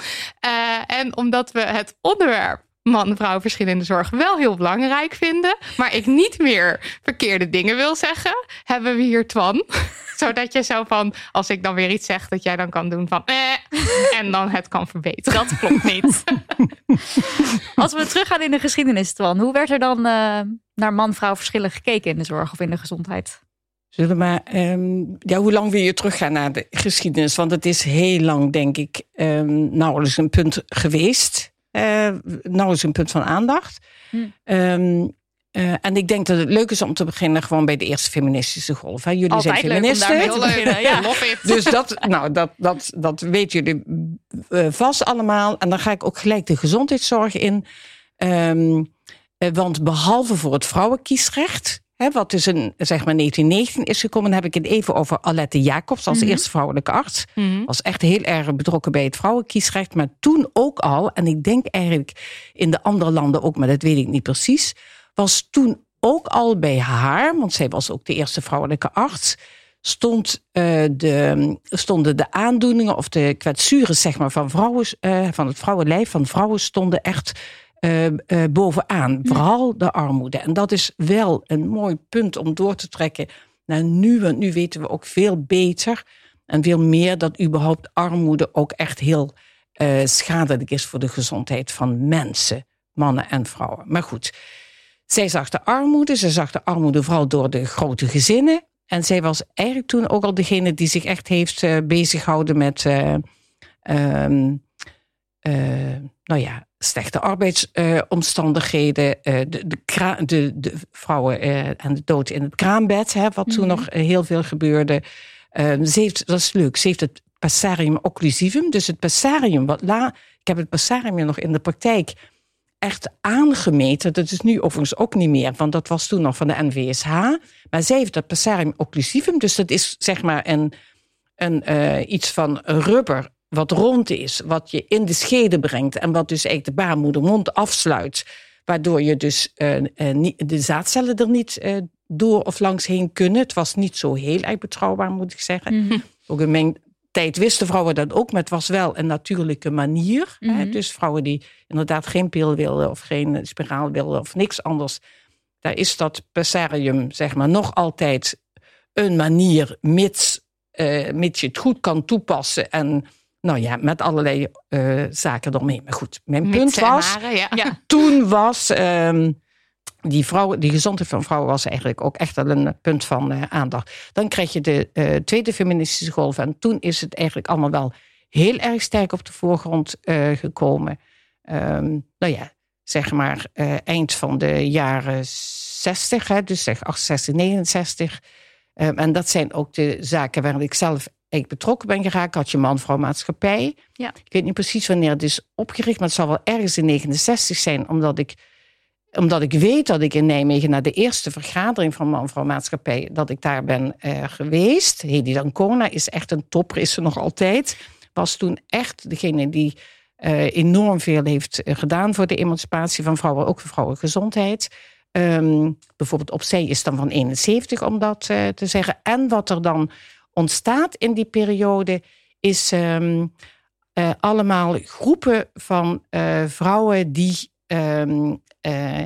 Uh, en omdat we het onderwerp man-vrouw verschillen in de zorg wel heel belangrijk vinden, maar ik niet meer verkeerde dingen wil zeggen, hebben we hier Twan. <laughs> Zodat je zo van, als ik dan weer iets zeg, dat jij dan kan doen van eh, en dan het kan verbeteren. Dat klopt niet. <laughs> Als we teruggaan in de geschiedenis, Twan, hoe werd er dan uh, naar man-vrouw verschillen gekeken in de zorg of in de gezondheid? Zullen we maar, um, ja, hoe lang wil je teruggaan naar de geschiedenis? Want het is heel lang, denk ik, um, nauwelijks een punt geweest. Uh, nauwelijks een punt van aandacht. Hm. Um, uh, en ik denk dat het leuk is om te beginnen gewoon bij de eerste feministische golf. Hè? Jullie Altijd zijn feministen. Leuk om daarmee te beginnen, ja. <laughs> Love it. Dus dat, nou, dat, dat, dat weten jullie uh, vast allemaal. En dan ga ik ook gelijk de gezondheidszorg in. Um, uh, want behalve voor het vrouwenkiesrecht, hè, wat dus in zeg maar 1919 is gekomen, heb ik het even over Alette Jacobs als Mhm. eerste vrouwelijke arts. Mm-hmm. Was echt heel erg betrokken bij het vrouwenkiesrecht. Maar toen ook al, en ik denk eigenlijk in de andere landen ook, maar dat weet ik niet precies was toen ook al bij haar, want zij was ook de eerste vrouwelijke arts, stond, uh, de, stonden de aandoeningen of de kwetsuren zeg maar, van, vrouwen, uh, van het vrouwenlijf van vrouwen stonden echt uh, bovenaan. Vooral de armoede. En dat is wel een mooi punt om door te trekken naar nu. Want nu weten we ook veel beter en veel meer dat überhaupt armoede ook echt heel schadelijk is voor de gezondheid van mensen, mannen en vrouwen. Maar goed. Zij zag de armoede, ze zag de armoede vooral door de grote gezinnen. En zij was eigenlijk toen ook al degene die zich echt heeft uh, bezighouden met um, uh, nou ja, slechte arbeidsomstandigheden, de, de, de, de, vrouwen en de dood in het kraambed, hè, wat toen mm -hmm. nog heel veel gebeurde. Ehm, ze heeft, dat is leuk, ze heeft het passarium occlusivum, dus het passarium, wat la, ik heb het passarium nog in de praktijk echt aangemeten. Dat is nu overigens ook niet meer, want dat was toen nog van de NVSH. Maar zij heeft dat passarium occlusivum, dus dat is zeg maar een, een, uh, iets van rubber wat rond is, wat je in de schede brengt en wat dus eigenlijk de baarmoedermond afsluit, waardoor je dus uh, uh, de zaadcellen er niet door of langs heen kunnen. Het was niet zo heel erg betrouwbaar, moet ik zeggen. Mm -hmm. Ook een meng tijd wisten vrouwen dat ook, maar het was wel een natuurlijke manier. Mm -hmm. hè? Dus vrouwen die inderdaad geen pil wilden of geen spiraal wilden of niks anders. Daar is dat passarium, zeg maar, nog altijd een manier, mits, mits je het goed kan toepassen en nou ja, met allerlei uh, zaken ermee. Maar goed, mijn Mits punt was, haren, ja. Ja. <laughs> toen was um, die, vrouwen, die gezondheid van vrouwen was eigenlijk ook echt wel een punt van uh, aandacht. Dan krijg je de uh, tweede feministische golf. En toen is het eigenlijk allemaal wel heel erg sterk op de voorgrond uh, gekomen. Um, nou ja, zeg maar eind van de jaren 60, hè, dus zeg 68, 69. Um, en dat zijn ook de zaken waar ik zelf ik betrokken ben geraakt. Had je man-vrouw maatschappij. Ja. Ik weet niet precies wanneer het is opgericht, maar het zal wel ergens in 69 zijn, omdat ik omdat ik weet dat ik in Nijmegen naar de eerste vergadering van Man-Vrouw Maatschappij, dat ik daar ben uh, geweest. Hedy Dancona is echt een topper, is ze nog altijd. Was toen echt degene die uh, enorm veel heeft uh, gedaan voor de emancipatie van vrouwen, ook voor vrouwengezondheid. Um, bijvoorbeeld opzij is dan van 71, om dat te zeggen. En wat er dan ontstaat in die periode, is um, allemaal groepen van vrouwen die um, uh,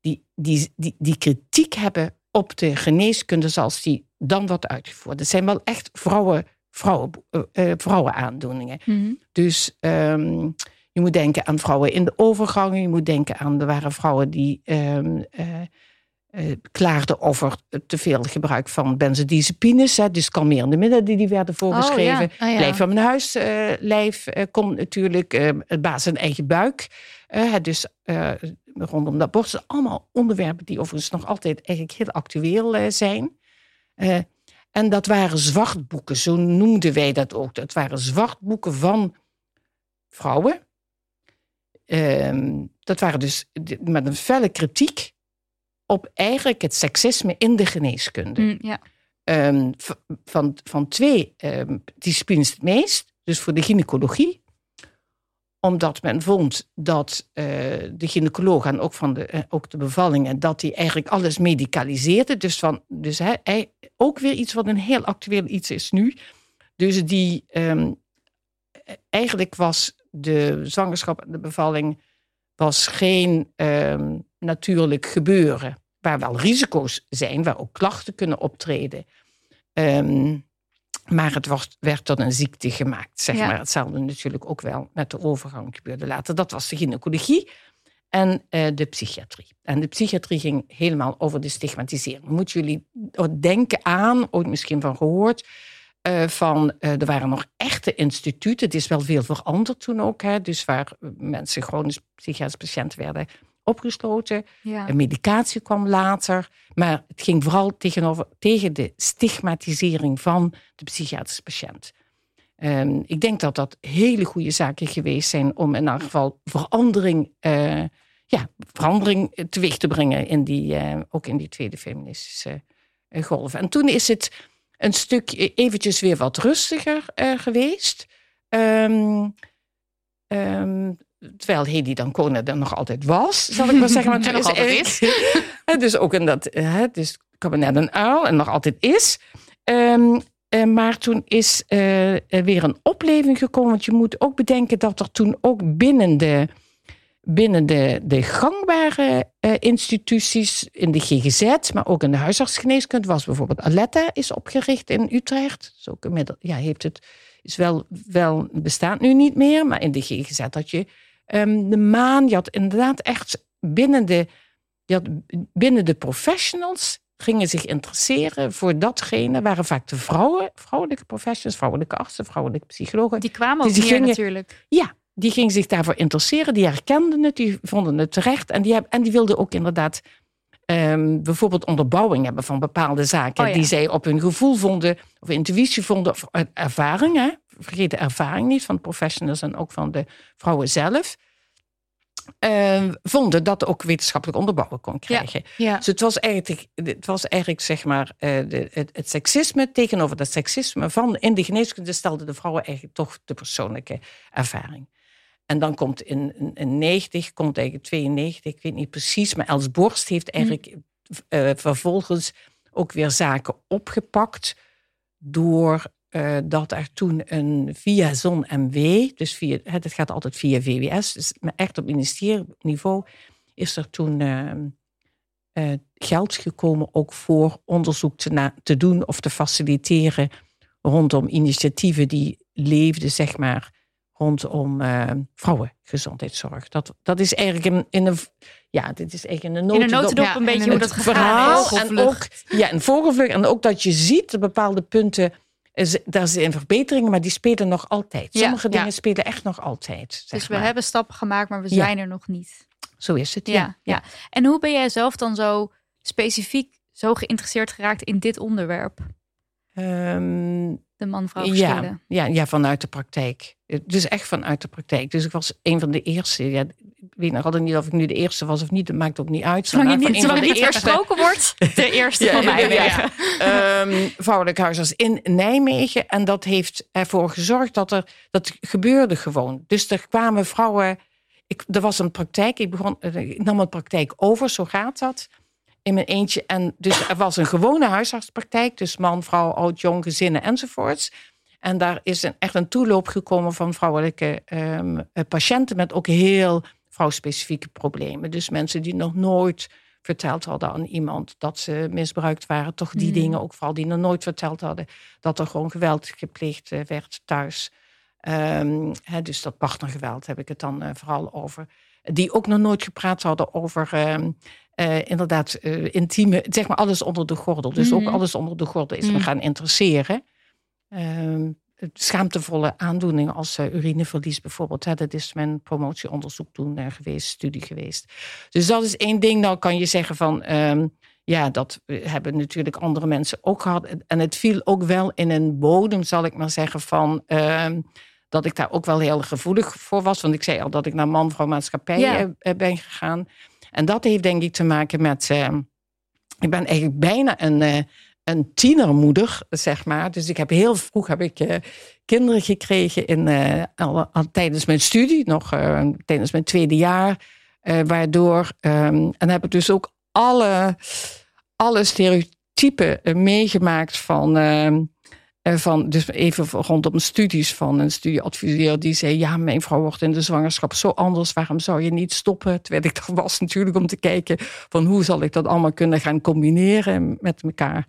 die, die, die, die kritiek hebben op de geneeskunde zoals die dan wordt uitgevoerd. Het zijn wel echt vrouwen, vrouwen, vrouwenaandoeningen. Mm -hmm. Dus um, je moet denken aan vrouwen in de overgang. Je moet denken aan, er waren vrouwen die uh, klaagden over te veel gebruik van benzodiazepines. Hè, dus kalmerende middelen die, die werden voorgeschreven. Oh, ja. Oh, ja. Lijf van mijn huislijf uh, komt natuurlijk. het baas een eigen buik. dus rondom dat borst. Allemaal onderwerpen die overigens nog altijd eigenlijk heel actueel zijn. En dat waren zwartboeken, zo noemden wij dat ook. Dat waren zwartboeken van vrouwen. Uh, dat waren dus met een felle kritiek op eigenlijk het seksisme in de geneeskunde. Mm, ja. um, van, van twee um, disciplines het meest. Dus voor de gynaecologie omdat men vond dat uh, de gynaecoloog en ook, van de, uh, ook de bevallingen, dat die eigenlijk alles medicaliseerde. Dus, van, dus hij, hij, ook weer iets wat een heel actueel iets is nu. Dus die, um, eigenlijk was de zwangerschap en de bevalling was geen um, natuurlijk gebeuren. Waar wel risico's zijn, waar ook klachten kunnen optreden. Um, maar het wordt, werd tot een ziekte gemaakt. Zeg ja. maar. Hetzelfde natuurlijk ook wel met de overgang gebeurde later. Dat was de gynaecologie en uh, de psychiatrie. En de psychiatrie ging helemaal over de stigmatisering. Moet jullie denken aan, ooit misschien van gehoord, uh, van uh, er waren nog echte instituten. Het is wel veel veranderd toen ook. Hè, dus waar mensen chronisch psychiatrische patiënten werden opgesloten. Ja. Een medicatie kwam later. Maar het ging vooral tegenover, tegen de stigmatisering van de psychiatrische patiënt. Um, ik denk dat dat hele goede zaken geweest zijn om in elk geval verandering, uh, ja, verandering teweeg te brengen, in die, uh, ook in die tweede feministische uh, golf. En toen is het een stuk eventjes weer wat rustiger geweest. Um, um, terwijl Hedy Dancona er nog altijd was, zal ik maar zeggen. Maar <laughs> nog altijd is. <laughs> dus ook in dat, hè, dus kabinet een uil en nog altijd is. Ehm, eh, maar toen is er weer een opleving gekomen. Want je moet ook bedenken dat er toen ook binnen de, binnen de, de gangbare eh, instituties, in de GGZ, maar ook in de huisartsgeneeskunde, was bijvoorbeeld Aletta is opgericht in Utrecht. Dus ook inmiddels, ja, heeft het, is wel, wel, bestaat nu niet meer, maar in de GGZ had je ehm, de maan. Je had inderdaad echt binnen de, je had binnen de professionals gingen zich interesseren voor datgene, waren vaak de vrouwen, vrouwelijke professionals, vrouwelijke artsen, vrouwelijke psychologen. Die kwamen ook Dus die meer gingen- natuurlijk. Ja, die gingen zich daarvoor interesseren, die herkenden het, die vonden het terecht en die, heb- en die wilden ook inderdaad ehm, bijvoorbeeld onderbouwing hebben van bepaalde zaken Oh ja. die zij op hun gevoel vonden, of intuïtie vonden, of uit ervaring. Hè? Vergeet de ervaring niet van professionals en ook van de vrouwen zelf. Ehm, vonden dat ook wetenschappelijk onderbouwen kon krijgen. Ja. Dus het was eigenlijk, het was eigenlijk zeg maar, eh, de, het, het seksisme tegenover dat seksisme van in de geneeskunde stelden de vrouwen eigenlijk toch de persoonlijke ervaring. En dan komt in, in, in 90, komt eigenlijk 92, ik weet niet precies, maar Els Borst heeft eigenlijk eh, vervolgens ook weer zaken opgepakt door eh, dat er toen een via Zon MW, dus via, het gaat altijd via VWS, dus maar echt op ministerieniveau, is er toen eh, eh, geld gekomen ook voor onderzoek te, na- te doen of te faciliteren rondom initiatieven die leefden, zeg maar, rondom eh, vrouwengezondheidszorg. Dat, dat is eigenlijk in, in een, ja, dit is eigenlijk een In een notendop- notendop Ja, een beetje hoe dat gegaan verhaal is. en ook ja, een vogelvlucht. En ook dat je ziet de bepaalde punten, daar zijn verbeteringen, maar die spelen nog altijd. Sommige ja. dingen spelen echt nog altijd. Zeg Dus we maar. hebben stappen gemaakt, maar we zijn er nog niet. Zo is het. Ja, ja. En hoe ben jij zelf dan zo specifiek zo geïnteresseerd geraakt in dit onderwerp? Ehm, De man-vrouw ja, ja, ja, vanuit de praktijk. Dus echt vanuit de praktijk. Dus ik was een van de eerste. Ja, ik weet nog altijd niet of ik nu de eerste was of niet. Dat maakt ook niet uit. Zolang je niet, zolang niet wordt, <laughs> de eerste Ja, van mij. ja. Ehm, vrouwelijk huisarts in Nijmegen. En dat heeft ervoor gezorgd dat er, dat gebeurde gewoon. Dus er kwamen vrouwen, ik, er was een praktijk, ik, begon, eh, ik nam een praktijk over, zo gaat dat. In mijn eentje. En dus er was een gewone huisartspraktijk, dus man, vrouw, oud, jong, gezinnen enzovoorts. En daar is een, echt een toeloop gekomen van vrouwelijke ehm, eh, patiënten met ook heel vrouwspecifieke problemen. Dus mensen die nog nooit verteld hadden aan iemand dat ze misbruikt waren. Toch die Mm. dingen ook vooral die nog nooit verteld hadden. Dat er gewoon geweld gepleegd eh, werd thuis. Ehm, dus dat partnergeweld heb ik het dan eh, vooral over. Die ook nog nooit gepraat hadden over ehm, eh, inderdaad eh, intieme, zeg maar alles onder de gordel. Dus Mhm. ook alles onder de gordel is me Mm. gaan interesseren. Ehm, schaamtevolle aandoeningen als eh, urineverlies bijvoorbeeld. Hè, dat is mijn promotieonderzoek toen geweest, studie geweest. Dus dat is één ding. Nou kan je zeggen van, ehm, ja, dat hebben natuurlijk andere mensen ook gehad. En het viel ook wel in een bodem, zal ik maar zeggen, van... ehm, dat ik daar ook wel heel gevoelig voor was. Want ik zei al dat ik naar man-vrouw maatschappij Ja. ben gegaan. En dat heeft denk ik te maken met... ehm, ik ben eigenlijk bijna een, eh, een tienermoeder, zeg maar. Dus ik heb heel vroeg heb ik, eh, kinderen gekregen in, eh, al, al tijdens mijn studie, nog eh, tijdens mijn tweede jaar. eh, waardoor, ehm, en heb ik dus ook alle, alle stereotypen eh, meegemaakt van, ehm, eh, van, dus even rondom studies van een studieadviseur die zei, ja, mijn vrouw wordt in de zwangerschap zo anders, waarom zou je niet stoppen? Terwijl ik daar was natuurlijk om te kijken van hoe zal ik dat allemaal kunnen gaan combineren met elkaar.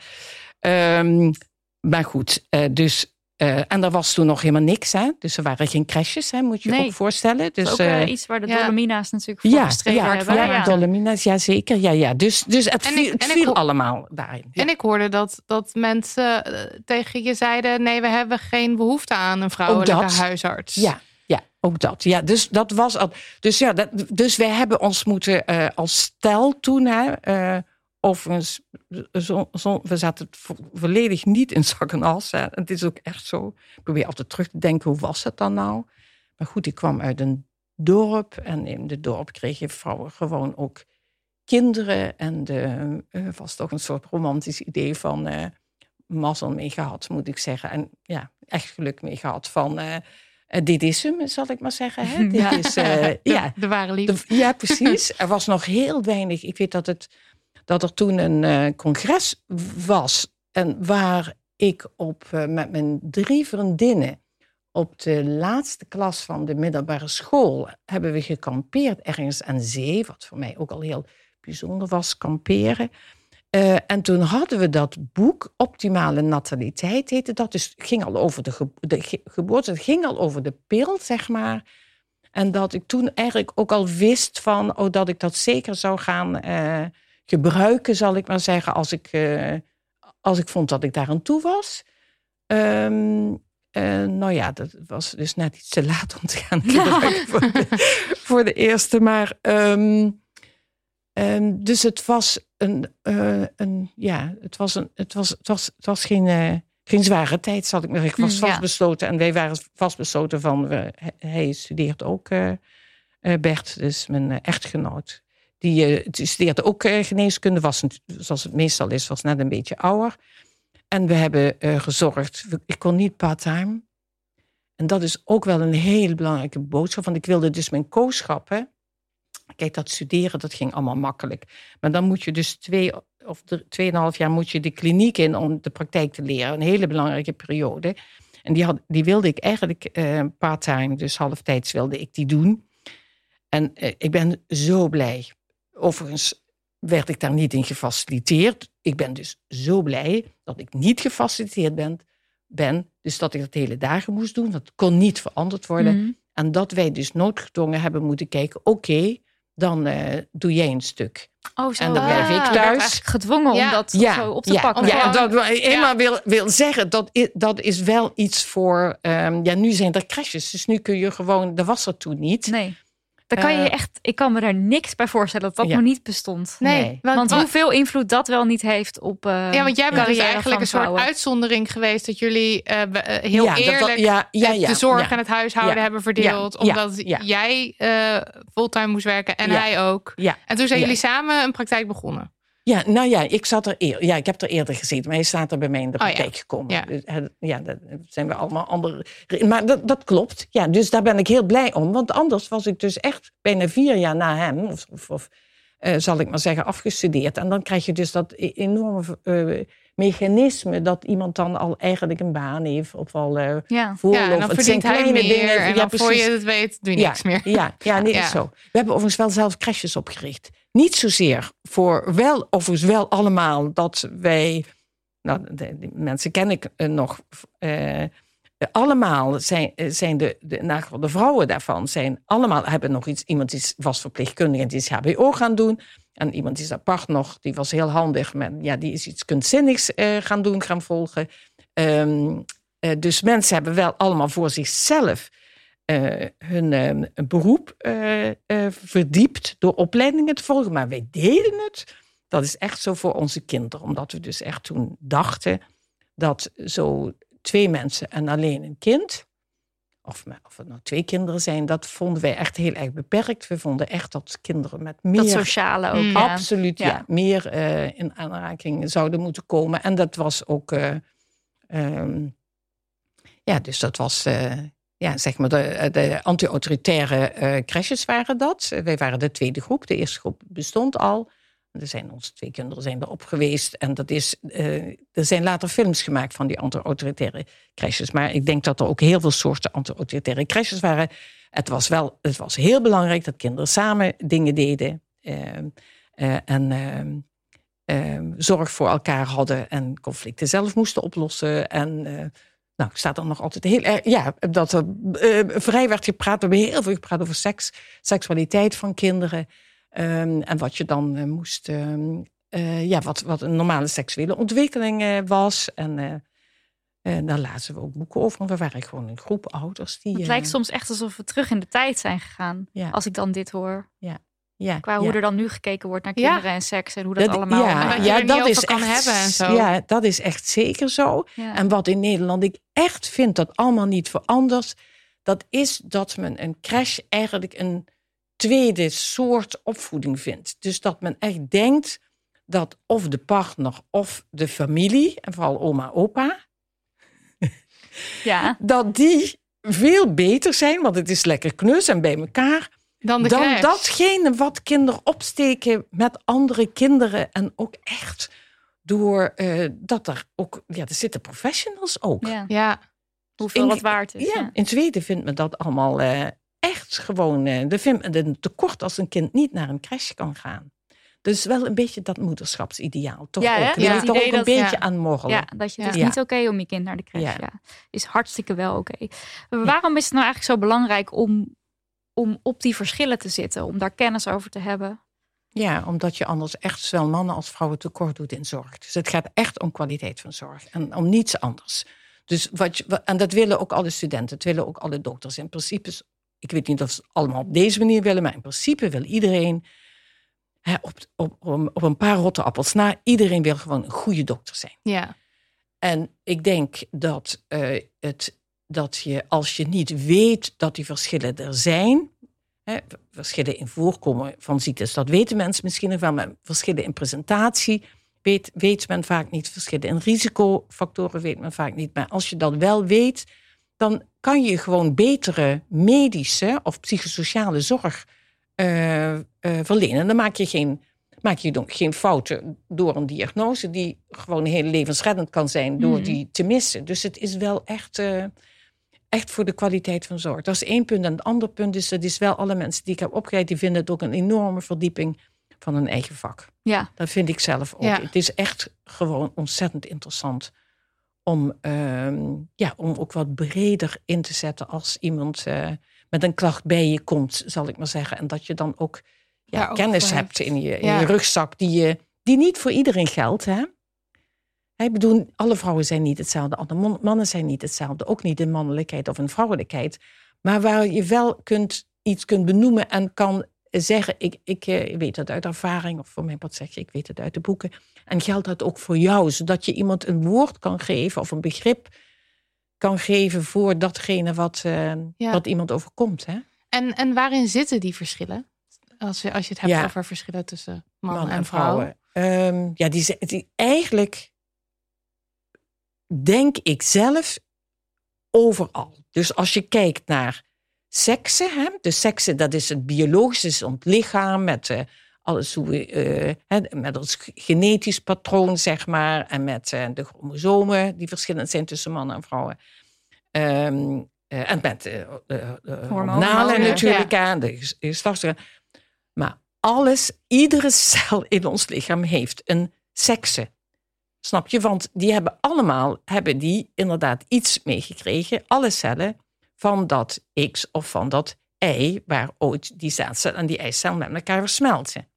Ehm, maar goed, eh, dus, eh, en er was toen nog helemaal niks, hè? dus er waren geen crashes, hè? moet je je ook voorstellen. Dat Dus, ook eh, eh, iets waar de ja. Dolomina's natuurlijk voor ja, gestreden ja, hebben. ja, Ja. Dolomina's, ja zeker. Ja, ja. Dus, dus het En viel, ik- het en ik viel ho- allemaal daarin. Ja. En ik hoorde dat, dat mensen tegen je zeiden: nee, we hebben geen behoefte aan een vrouwelijke dat. huisarts. Ja, ja, ook dat. Ja, dus dat was al. Dus ja, dat, dus wij hebben ons moeten eh, als stel toen, hè, eh, overigens, zo, zo, we zaten vo- volledig niet in zak en as. Hè. Het is ook echt zo. Ik probeer altijd terug te denken, hoe was het dan nou? Maar goed, ik kwam uit een dorp en in het dorp kregen vrouwen gewoon ook kinderen. En de, eh, was toch een soort romantisch idee van eh mazzel mee gehad, moet ik zeggen. En ja, echt geluk mee gehad van. eh, dit is hem, zal ik maar zeggen. Hè? <laughs> Dit Ja. is, De, ja, de ware liefde. de- ja, precies. Er was nog heel weinig. Ik weet dat, het, dat er toen een eh, congres was. En waar ik op, eh, met mijn drie vriendinnen op de laatste klas van de middelbare school hebben we gekampeerd ergens aan zee, wat voor mij ook al heel bijzonder was, kamperen. Eh, en toen hadden we dat boek, Optimale Nataliteit heette dat. Dus het ging al over de, ge de ge geboorte, het ging al over de pil, zeg maar. En dat ik toen eigenlijk ook al wist van, oh, dat ik dat zeker zou gaan gebruiken, zal ik maar zeggen, als ik, uh, als ik vond dat ik daar aan toe was. Um, uh, nou ja, dat was dus net iets te laat om te gaan <laughs> gebruiken voor, de, voor, de, eerste. Maar um, um, dus het was een, uh, een ja, het was, een, het was, het was, het was geen, uh, geen zware tijd, zal ik maar. Ik was vastbesloten en wij waren vastbesloten van, we, hij studeert ook, Bert, dus mijn echtgenoot. Die, die studeerde ook geneeskunde, was, zoals het meestal is, was net een beetje ouder. En we hebben uh, gezorgd. Ik kon niet part-time. En dat is ook wel een hele belangrijke boodschap. Want ik wilde dus mijn kooschappen. Kijk, dat studeren, dat ging allemaal makkelijk. Maar dan moet je dus twee of tweeënhalf jaar moet je de kliniek in om de praktijk te leren. Een hele belangrijke periode. En die, had, die wilde ik eigenlijk uh, part-time, dus halftijds wilde ik die doen. En ik ben zo blij. Overigens werd ik daar niet in gefaciliteerd. Ik ben dus zo blij dat ik niet gefaciliteerd ben, ben dus dat ik dat hele dagen moest doen. Dat kon niet veranderd worden. Mm. En dat wij dus noodgedwongen hebben moeten kijken, oké, okay, dan uh, doe jij een stuk. Oh, zo. En dan blijf ik thuis. gedwongen ja. om dat ja. zo op te ja. pakken. Ja, dat eenmaal wil, wil zeggen, dat is, dat is wel iets voor... Um, ja, nu zijn er crashes, dus nu kun je gewoon... Dat was er toen niet. Nee. Dan kan je uh, echt, ik kan me daar niks bij voorstellen dat dat ja. nog niet bestond. Nee, Nee. want, Want hoeveel invloed dat wel niet heeft op. eh, ja, want jij bent dus eigenlijk een soort uitzondering geweest dat jullie eh, eh, heel Ja, dat eerlijk ja, ja, eh, ja, de zorg ja. en het huishouden Ja, hebben verdeeld, omdat ja. jij eh, fulltime moest werken en Ja. hij ook. Ja. En toen zijn Ja. jullie samen een praktijk begonnen. Ja, nou ja, ik zat er eer, ja, ik heb er eerder gezeten, maar hij staat er bij mij in de Oh ja. praktijk gekomen. Ja. Dus, hè, ja, dat zijn we allemaal andere. Maar dat, dat klopt. Ja, dus daar ben ik heel blij om. Want anders was ik dus echt bijna vier jaar na hem, of, of, of, eh, zal ik maar zeggen, afgestudeerd. En dan krijg je dus dat e- enorme eh, mechanisme dat iemand dan al eigenlijk een baan heeft of al eh Ja. en dan Het zijn kleine meer dingen. en Ja, dan voor je het weet doe je Ja, niks meer. Ja, ja nee, <laughs> Ja. zo. We hebben overigens wel zelf crashes opgericht. Niet zozeer voor wel, overigens wel allemaal dat wij, nou, de, die mensen ken ik eh, nog, eh, allemaal zijn, eh, zijn de, de, de vrouwen daarvan, zijn allemaal, hebben nog iets, iemand is, was verpleegkundige en die is HBO gaan doen. En iemand is apart nog, die was heel handig, maar ja, die is iets kunstzinnigs eh, gaan doen, gaan volgen. Ehm, eh, dus mensen hebben wel allemaal voor zichzelf eh, hun eh, beroep eh, eh, verdiept door opleidingen te volgen. Maar wij deden het. Dat is echt zo voor onze kinderen. Omdat we dus echt toen dachten dat zo twee mensen en alleen een kind. Of, of het nou twee kinderen zijn, dat vonden wij echt heel erg beperkt. We vonden echt dat kinderen met meer Dat sociale ook. Mm. Ja. Absoluut, ja. Ja. Meer in aanraking zouden moeten komen. En dat was ook... eh, ehm, ja, dus dat was... ja, zeg maar, de, de anti-autoritaire eh crashes waren dat. Wij waren de tweede groep. De eerste groep bestond al. Er zijn onze twee kinderen zijn erop geweest. En dat is, eh, er zijn later films gemaakt van die anti-autoritaire crashes. Maar ik denk dat er ook heel veel soorten anti-autoritaire crashes waren. Het was wel het was heel belangrijk dat kinderen samen dingen deden. eh, eh, en ehm, ehm, zorg voor elkaar hadden. En conflicten zelf moesten oplossen. En nou, staat er nog altijd heel erg. Ja, dat er eh, vrij werd gepraat. We hebben heel veel gepraat over seks, seksualiteit van kinderen. Ehm, en wat je dan eh, moest. ehm, eh, ja, wat, wat een normale seksuele ontwikkeling was. En eh, daar lazen we ook boeken over. Want we waren gewoon een groep ouders die. Het lijkt soms echt alsof we terug in de tijd zijn gegaan. Ja. Als ik dan dit hoor. ja, Qua hoe ja. er dan nu gekeken wordt naar Ja. kinderen en seks. En hoe dat, Dat- allemaal... ja, En <laughs> ja, dat is kan echt, hebben en zo. Ja, dat is echt zeker zo. Ja. En wat in Nederland ik echt vind dat allemaal niet verandert, dat is dat men een crash eigenlijk een tweede soort opvoeding vindt. Dus dat men echt denkt dat of de partner of de familie, en vooral oma, opa, ja. dat die veel beter zijn, want het is lekker knus en bij elkaar, Dan de dan datgene wat kinderen opsteken met andere kinderen en ook echt door eh, dat er ook, ja, er zitten professionals ook. Ja. Ja, Hoeveel In- wat waard is. Ja, Ja. in Zweden vindt men dat allemaal eh, echt gewoon. eh er vindt men het een tekort als een kind niet naar een crash kan gaan. Dus wel een beetje dat moederschapsideaal, toch Ja, ook. Ja. wil Het ik toch ook een dat- beetje ja. aan morrelen. Ja, dat je, het is Ja. niet oké om je kind naar de crash. Ja. Ja. Is hartstikke wel oké. Waarom is het nou eigenlijk zo belangrijk om, om op die verschillen te zitten? Om daar kennis over te hebben? Ja, omdat je anders echt zowel mannen als vrouwen tekort doet in zorg. Dus het gaat echt om kwaliteit van zorg en om niets anders. Dus wat je, en dat willen ook alle studenten, het willen ook alle dokters. In principe, is- ik weet niet of ze het allemaal op deze manier willen, maar in principe wil iedereen hè, op, op, op, een paar rotte appels na, iedereen wil gewoon een goede dokter zijn. ja. En ik denk dat, eh, het, dat je, als je niet weet dat die verschillen er zijn, hè, verschillen in voorkomen van ziektes, dat weten mensen misschien nog wel, maar verschillen in presentatie weet, weet men vaak niet, verschillen in risicofactoren weet men vaak niet. Maar als je dat wel weet, dan kan je gewoon betere medische of psychosociale zorg eh, eh, verlenen. Dan maak je geen maak je dan geen fouten door een diagnose die gewoon heel levensreddend kan zijn door Mhm. die te missen. Dus het is wel echt, eh, echt voor de kwaliteit van zorg. Dat is één punt. En het andere punt is, dat is wel alle mensen die ik heb opgeleid, die vinden het ook een enorme verdieping van hun eigen vak. Ja, Dat vind ik zelf ook. Ja. Het is echt gewoon ontzettend interessant om, ehm, ja, om ook wat breder in te zetten als iemand eh, met een klacht bij je komt, zal ik maar zeggen. En dat je dan ook ja, kennis hebt hebt. in je, in Ja. je rugzak, die, je, die niet voor iedereen geldt. Hè? Ik bedoel, alle vrouwen zijn niet hetzelfde, alle man- mannen zijn niet hetzelfde. Ook niet in mannelijkheid of in vrouwelijkheid. Maar waar je wel kunt, iets kunt benoemen en kan zeggen, ik, ik eh, weet dat uit ervaring, of voor mij wat zeg je, ik weet het uit de boeken. En geldt dat ook voor jou, zodat je iemand een woord kan geven of een begrip kan geven voor datgene wat, eh, Ja. wat iemand overkomt. Hè? En, en waarin zitten die verschillen? Als je, als je het hebt Ja. over verschillen tussen mannen Mannen en vrouwen. Ehm, ja, die, die eigenlijk denk ik zelf overal. Dus als je kijkt naar seksen, hè, de seksen, dat is het biologische, is ons lichaam met eh, alles hoe we, eh, hè, met ons genetisch patroon, zeg maar, en met eh, de chromosomen die verschillend zijn tussen mannen en vrouwen. Ehm, eh, en met de hormonalen natuurlijk, aan de ges- geslachtsorganen. Maar alles, iedere cel in ons lichaam heeft een sekse. Snap je? Want die hebben allemaal, hebben die inderdaad iets meegekregen, alle cellen, van dat X of van dat Y, waar ooit die zaadcel en die eicel met elkaar versmelten.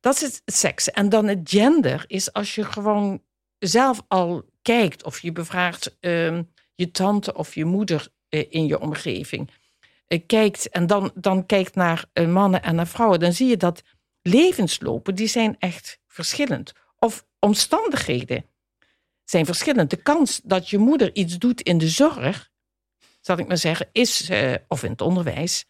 Dat is het sekse. En dan het gender is als je gewoon zelf al kijkt of je bevraagt ehm, je tante of je moeder eh, in je omgeving. Eh, kijkt en dan, dan kijkt naar eh, mannen en naar vrouwen, dan zie je dat levenslopen, die zijn echt verschillend. Of omstandigheden zijn verschillend. De kans dat je moeder iets doet in de zorg, zal ik maar zeggen, is, eh, of in het onderwijs,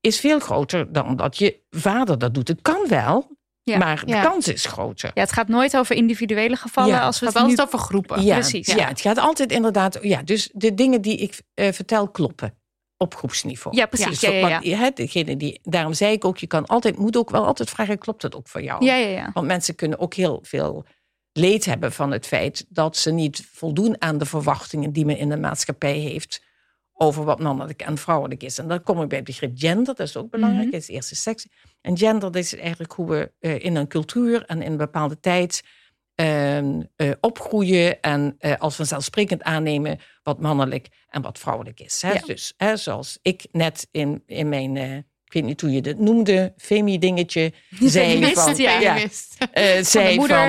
is veel groter dan dat je vader dat doet. Het kan wel, Ja. maar de Ja. kans is groter. ja, het gaat nooit over individuele gevallen. Ja, als we Het het gaat nu... altijd over groepen. Ja, precies. Ja. het gaat altijd inderdaad. Ja, dus de dingen die ik eh, vertel kloppen op groepsniveau. Ja, precies. Dus Ja, degene die, daarom zei ik ook, je kan altijd, moet ook wel altijd vragen, klopt het ook voor jou? Ja, ja, ja. Want mensen kunnen ook heel veel leed hebben van het feit dat ze niet voldoen aan de verwachtingen die men in de maatschappij heeft over wat mannelijk en vrouwelijk is. En dan kom ik bij het begrip gender, dat is ook belangrijk, Mhm. dat is de eerste seks. En gender dat is eigenlijk hoe we eh, in een cultuur en in een bepaalde tijd opgroeien en eh, als vanzelfsprekend aannemen wat mannelijk en wat vrouwelijk is. Hè? Ja. Dus hè, zoals ik net in, in mijn, eh, ik weet niet hoe je dat noemde, femi-dingetje, <laughs> Feminist, van, ja. Eh,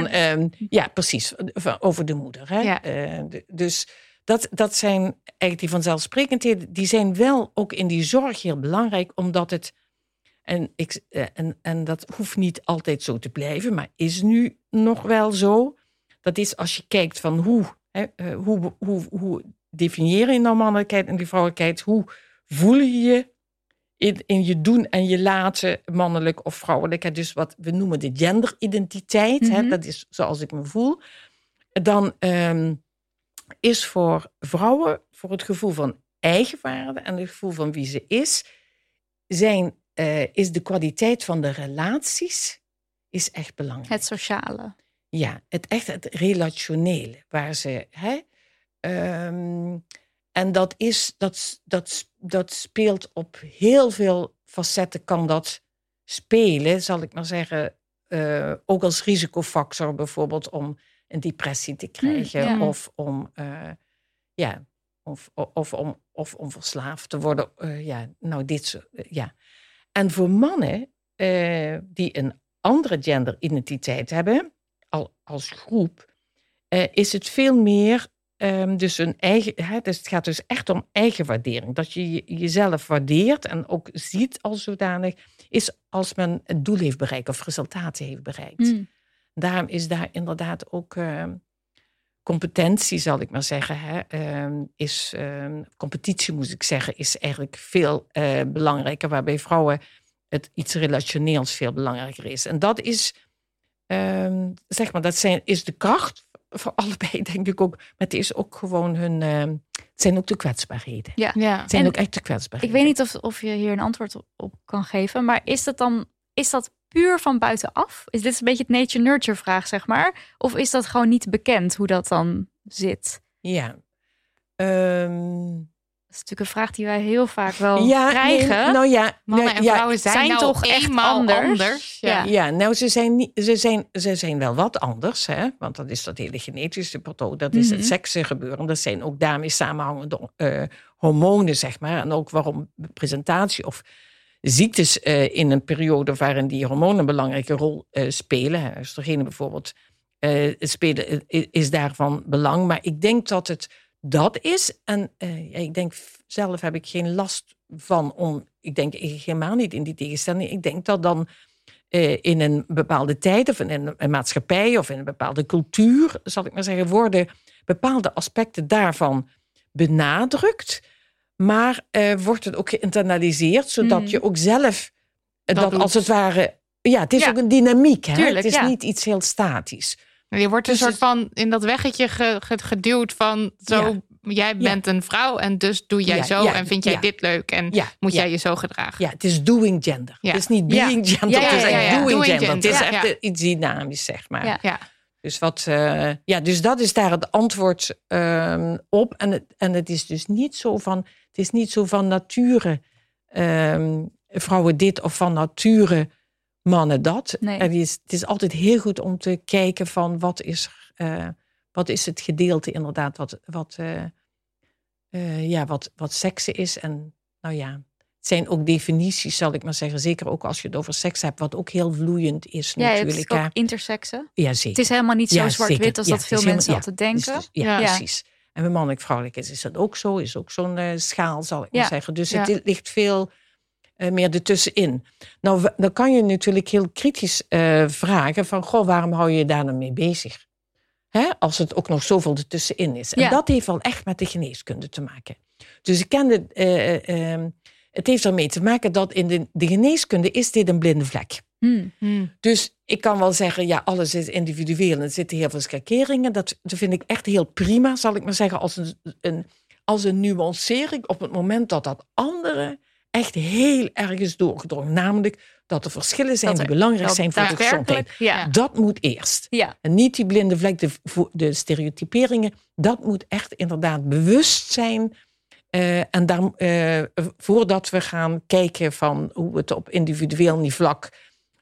van, ehm, ja, precies, van- over de moeder. Hè? Ja. Eh, de- dus dat, dat zijn eigenlijk die vanzelfsprekendheden, die zijn wel ook in die zorg heel belangrijk, omdat het, en, ik, eh, en, en dat hoeft niet altijd zo te blijven, maar is nu nog wel zo. Dat is als je kijkt van hoe, hè, eh, hoe, hoe, hoe definieer je nou mannelijkheid en die vrouwelijkheid, hoe voel je je in, in je doen en je laten mannelijk of vrouwelijk. hè, Dus wat we noemen de genderidentiteit. hè, Mhm. dat is zoals ik me voel. Dan ehm, is voor vrouwen, voor het gevoel van eigenwaarde en het gevoel van wie ze is, zijn, eh, is de kwaliteit van de relaties is echt belangrijk. Het sociale. ja, het echt het relationele. Waar ze, hè, ehm, en dat, is, dat, dat, dat speelt op heel veel facetten, kan dat spelen, zal ik maar zeggen. eh, ook als risicofactor bijvoorbeeld om een depressie te krijgen. ja. Of om, eh, ja, of, of, of om, of om verslaafd te worden. Ja, nou, dit soort, ja. En voor mannen eh, die een andere genderidentiteit hebben, al, als groep, eh, is het veel meer ehm, dus een eigen. Hè, dus het gaat dus echt om eigenwaardering. Dat je je- jezelf waardeert en ook ziet als zodanig, is als men het doel heeft bereikt of resultaten heeft bereikt. Mm. Daarom is daar inderdaad ook ehm, competentie, zal ik maar zeggen. Hè, ehm, is, ehm, competitie, moet ik zeggen, is eigenlijk veel eh, belangrijker. Waarbij vrouwen het iets relationeels veel belangrijker is. En dat is, ehm, zeg maar, dat zijn, is de kracht voor <laughs> allebei, denk ik ook. Maar het is ook gewoon hun. ehm, het zijn ook de kwetsbaarheden. Ja. Ja. Het zijn En ook echt de Ik kwetsbaarheden. weet niet of, of je hier een antwoord op, op kan geven, maar is dat dan is dat puur van buitenaf? Is dit een beetje het nature-nurture vraag, zeg maar? Of is dat gewoon niet bekend hoe dat dan zit? Ja. Ehm, Dat is natuurlijk een vraag die wij heel vaak wel ja, krijgen. nee, nou ja, Mannen nou, en ja, vrouwen zijn, zijn nou toch echt anders? anders. Ja. Ja. Ja, nou, ze zijn, niet, ze, zijn, ze zijn wel wat anders, hè? want dat is dat hele genetische patroon, dat is Mhm. het seksengebeuren. Dat zijn ook daarmee samenhangende eh, hormonen, zeg maar. En ook waarom presentatie of ziektes eh, in een periode waarin die hormonen een belangrijke rol eh, spelen, oestrogenen bijvoorbeeld, eh, spelen, is daarvan belang. Maar ik denk dat het dat is. En ik denk zelf heb ik geen last van om. Ik denk helemaal niet in die tegenstelling. Ik denk dat dan in een bepaalde tijd of in een maatschappij of in een bepaalde cultuur, zal ik maar zeggen, worden bepaalde aspecten daarvan benadrukt. Maar eh, wordt het ook geïnternaliseerd, zodat Mm. je ook zelf eh, Dat als het ware. Ja, het is Ja. ook een dynamiek. Hè? Tuurlijk, het is ja. niet iets heel statisch. Je wordt een Dus soort van in dat weggetje ge- ge- geduwd van zo, jij bent een vrouw en dus doe jij zo en vind jij dit leuk en moet jij je zo gedragen. Ja, het is doing gender. Het is niet being gender. Het is echt doing, gender. Het is echt iets dynamisch, zeg maar. Ja. Ja. Dus, wat, eh, ja, dus dat is daar het antwoord ehm, op. En het, en het is dus niet zo van, het is niet zo van nature ehm, vrouwen dit of van nature mannen dat. Nee. En het, is, het is altijd heel goed om te kijken van wat is, eh, wat is het gedeelte inderdaad wat, wat, eh, eh, ja, wat, wat seksen is. En nou ja, het zijn ook definities, zal ik maar zeggen. Zeker ook als je het over seks hebt, wat ook heel vloeiend is Ja, het is natuurlijk. ook hè. intersexen. Ja, zeker. Het is helemaal niet zo Ja, zwart-wit als Ja, dat veel mensen helemaal- altijd denken. Dus- ja, Ja. precies. En bij mannelijk vrouwelijk is, is dat ook zo. Is ook zo'n eh, schaal, zal ik Ja. maar zeggen. Dus Ja. het ligt veel eh, meer ertussenin. Nou, dan kan je natuurlijk heel kritisch eh, vragen van... Goh, waarom hou je je daar dan mee bezig? Hè? Als het ook nog zoveel ertussenin is. En Ja. dat heeft wel echt met de geneeskunde te maken. Dus ik kende... eh, ehm, het heeft ermee te maken dat in de, de geneeskunde is dit een blinde vlek. Hmm. Hmm. Dus ik kan wel zeggen, ja, alles is individueel en er zitten heel veel schakeringen. Dat, dat vind ik echt heel prima, zal ik maar zeggen, als een, een, als een nuancering op het moment dat dat andere echt heel erg is doorgedrongen. Namelijk dat er verschillen zijn Dat die er- belangrijk zijn voor de gezondheid. ja. Dat moet eerst. Ja. En niet die blinde vlek, de, de stereotyperingen. Dat moet echt inderdaad bewust zijn. Eh, en daar, eh, voordat we gaan kijken van hoe het op individueel niveau vlak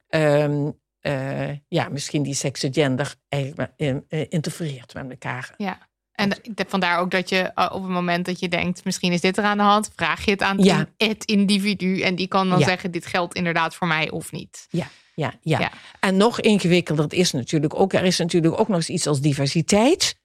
ehm, eh, ja, misschien die seks en gender eigenlijk eh, eh, interfereert met elkaar. Ja. En de- vandaar ook dat je eh, op het moment dat je denkt, misschien is dit er aan de hand, vraag je het aan Ja. het individu. En die kan dan Ja. zeggen, dit geldt inderdaad voor mij of niet. Ja, ja, ja. Ja. En nog ingewikkelder is natuurlijk ook, er is natuurlijk ook nog eens iets als diversiteit.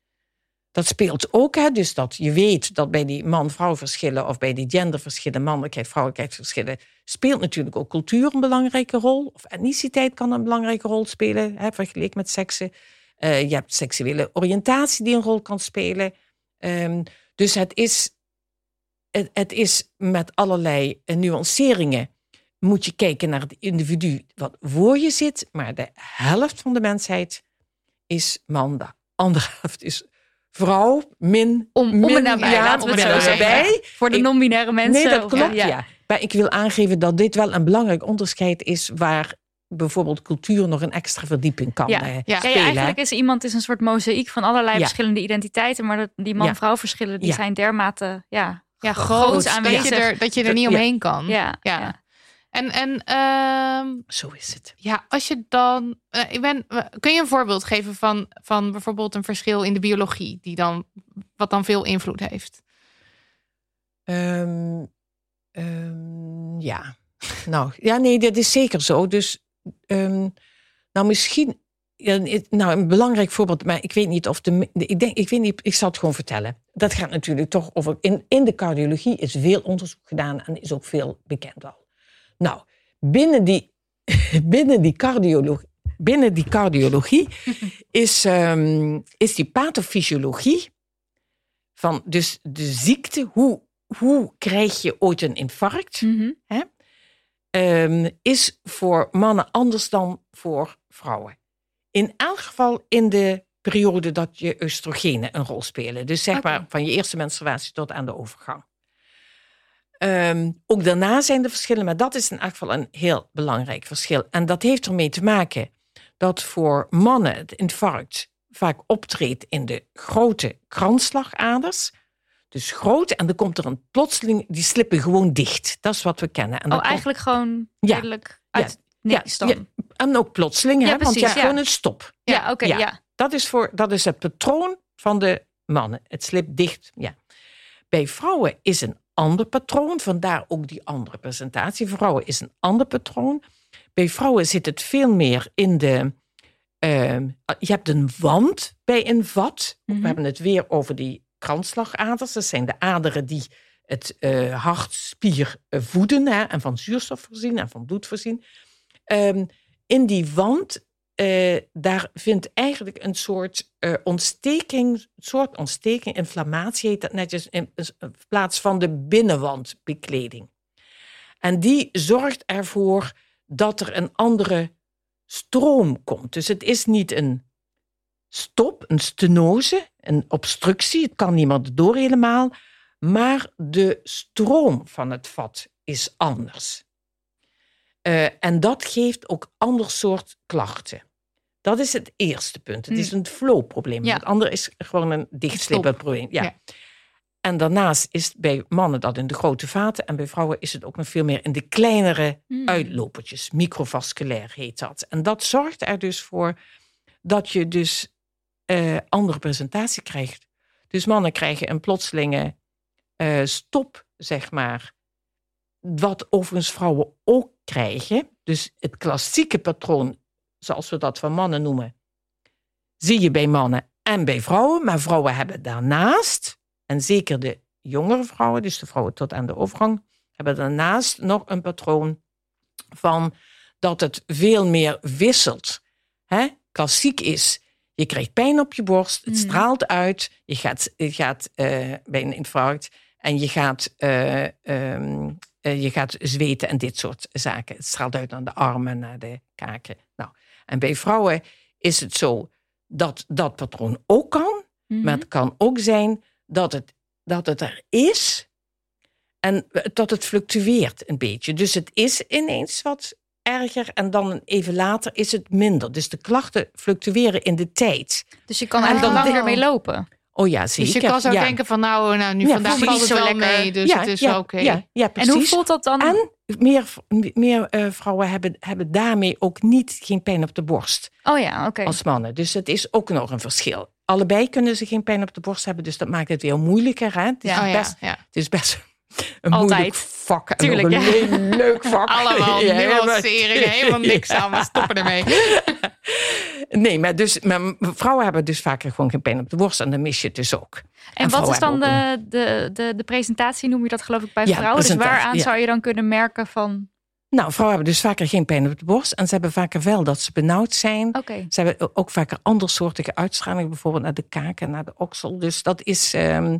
Dat speelt ook, hè? dus dat je weet dat bij die man-vrouw verschillen of bij die genderverschillen, mannelijkheid, vrouwelijkheid verschillen, speelt natuurlijk ook cultuur een belangrijke rol. Of etniciteit kan een belangrijke rol spelen, hè, vergeleken met seksen. Eh, je hebt seksuele oriëntatie die een rol kan spelen. Ehm, dus het is, het, het is met allerlei eh, nuanceringen moet je kijken naar het individu wat voor je zit. Maar de helft van de mensheid is man, de andere <laughs> helft is vrouw, min. Om, om min, en nabij, ja, laten we het om zo en zeggen. nabij. Voor de non-binaire mensen. Nee, dat klopt, ja. Maar ik wil aangeven dat dit wel een belangrijk onderscheid is waar bijvoorbeeld cultuur nog een extra verdieping kan Ja. eh, Ja. Spelen. ja, eigenlijk is iemand is een soort mozaïek van allerlei Ja. verschillende identiteiten. Maar dat, die man-vrouw verschillen die Ja. zijn dermate ja, Ja, groot groot. Dat je, aanwezig. er, dat je er niet Ja. omheen kan. Ja, Ja. En, en ehm, Zo is het. ja, als je dan. eh, ik ben, kun je een voorbeeld geven van, van bijvoorbeeld een verschil in de biologie, die dan, wat dan veel invloed heeft? Ehm, ehm, ja. Nou, ja, nee, dat is zeker zo. Dus, nou, misschien. Nou, een belangrijk voorbeeld, maar ik weet niet of de. de- Ik, denk, ik weet niet, ik zal het gewoon vertellen. Dat gaat natuurlijk toch over. In, in de cardiologie is veel onderzoek gedaan en is ook veel bekend al. Nou, binnen die, <laughs> binnen die cardiologie. Binnen die cardiologie <laughs> is, ehm, is die pathofysiologie van dus de ziekte, hoe, hoe krijg je ooit een infarct, Mhm. ehm, is voor mannen anders dan voor vrouwen. In elk geval in de periode dat je oestrogenen een rol spelen. Dus zeg maar van je eerste menstruatie tot aan de overgang. Ehm, ook daarna zijn er verschillen, maar dat is in elk geval een heel belangrijk verschil. En dat heeft ermee te maken dat voor mannen het infarct vaak optreedt in de grote kransslagaders. Dus groot, en dan komt er een plotseling, die slippen gewoon dicht. Dat is wat we kennen. En Oh, komt- eigenlijk gewoon Ja. redelijk uit Ja, niks dan. ja, en ook plotseling, hè, want precies, hebt ja. gewoon een stop. Ja, oké, Ja. ja. Dat is, voor, dat is het patroon van de mannen. Het slipt dicht. Ja. Bij vrouwen is een ander patroon, vandaar ook die andere presentatie. Vrouwen is een ander patroon. Bij vrouwen zit het veel meer in de. ehm, je hebt een wand bij een vat. Mhm. We hebben het weer over die kransslagaders. Dat zijn de aderen die het eh hartspier eh, voeden hè, en van zuurstof voorzien en van bloed voorzien. Ehm, in die wand, eh, daar vindt eigenlijk een soort eh, ontsteking, soort ontsteking, inflammatie heet dat netjes, in, plaats van de binnenwandbekleding. En die zorgt ervoor dat er een andere stroom komt. Dus het is niet een stop, een stenose, een obstructie, het kan niet meer door helemaal, maar de stroom van het vat is anders. Eh, en dat geeft ook ander soort klachten. Dat is het eerste punt. Het is een flowprobleem. Ja. Het andere is gewoon een dichtslippend probleem. Ja. Ja. En daarnaast is bij mannen dat in de grote vaten en bij vrouwen is het ook nog veel meer in de kleinere Hmm. uitlopertjes. Microvasculair heet dat. En dat zorgt er dus voor dat je dus eh, andere presentatie krijgt. Dus mannen krijgen een plotselinge eh, stop, zeg maar. Wat overigens vrouwen ook krijgen. Dus het klassieke patroon, zoals we dat van mannen noemen, zie je bij mannen en bij vrouwen. Maar vrouwen hebben daarnaast, en zeker de jongere vrouwen, dus de vrouwen tot aan de overgang, hebben daarnaast nog een patroon van dat het veel meer wisselt. Hè? Klassiek is, je krijgt pijn op je borst, het Mhm. straalt uit, je gaat, je gaat eh, bij een infarct en je gaat, eh, ehm, eh, je gaat zweten en dit soort zaken. Het straalt uit naar de armen, naar de kaken. Nou, en bij vrouwen is het zo dat dat patroon ook kan, Mhm. maar het kan ook zijn dat het, dat het er is en dat het fluctueert een beetje. Dus het is ineens wat erger en dan even later is het minder. Dus de klachten fluctueren in de tijd. Dus je kan eigenlijk dan langer de- mee lopen. Oh ja, zeker. Dus je kan zo ja. denken van nou, nou nu Ja, vandaag valt het zo wel lekker. mee, dus ja, het is oké. Ja, ja, En hoe voelt dat dan? En meer, meer eh, vrouwen hebben, hebben daarmee ook niet geen pijn op de borst oh ja, oké. als mannen. Dus het is ook nog een verschil. Allebei kunnen ze geen pijn op de borst hebben, dus dat maakt het weer moeilijker. Hè? Het, is Oh, ja, best, ja. het is best een Altijd. vak. Tuurlijk, een ja. heel leuk vak. <laughs> Allemaal Ja, helemaal niks aan. We stoppen ermee. <laughs> Nee, maar, dus, maar vrouwen hebben dus vaker gewoon geen pijn op de borst en dan mis je het dus ook. En wat is dan de, de, de, de presentatie, noem je dat geloof ik bij vrouwen? Dus waaraan zou je dan kunnen merken van... Nou, vrouwen hebben dus vaker geen pijn op de borst en ze hebben vaker wel dat ze benauwd zijn. Ze hebben ook vaker andersoortige uitstralingen, bijvoorbeeld naar de kaken, naar de oksel. Dus dat is. ehm,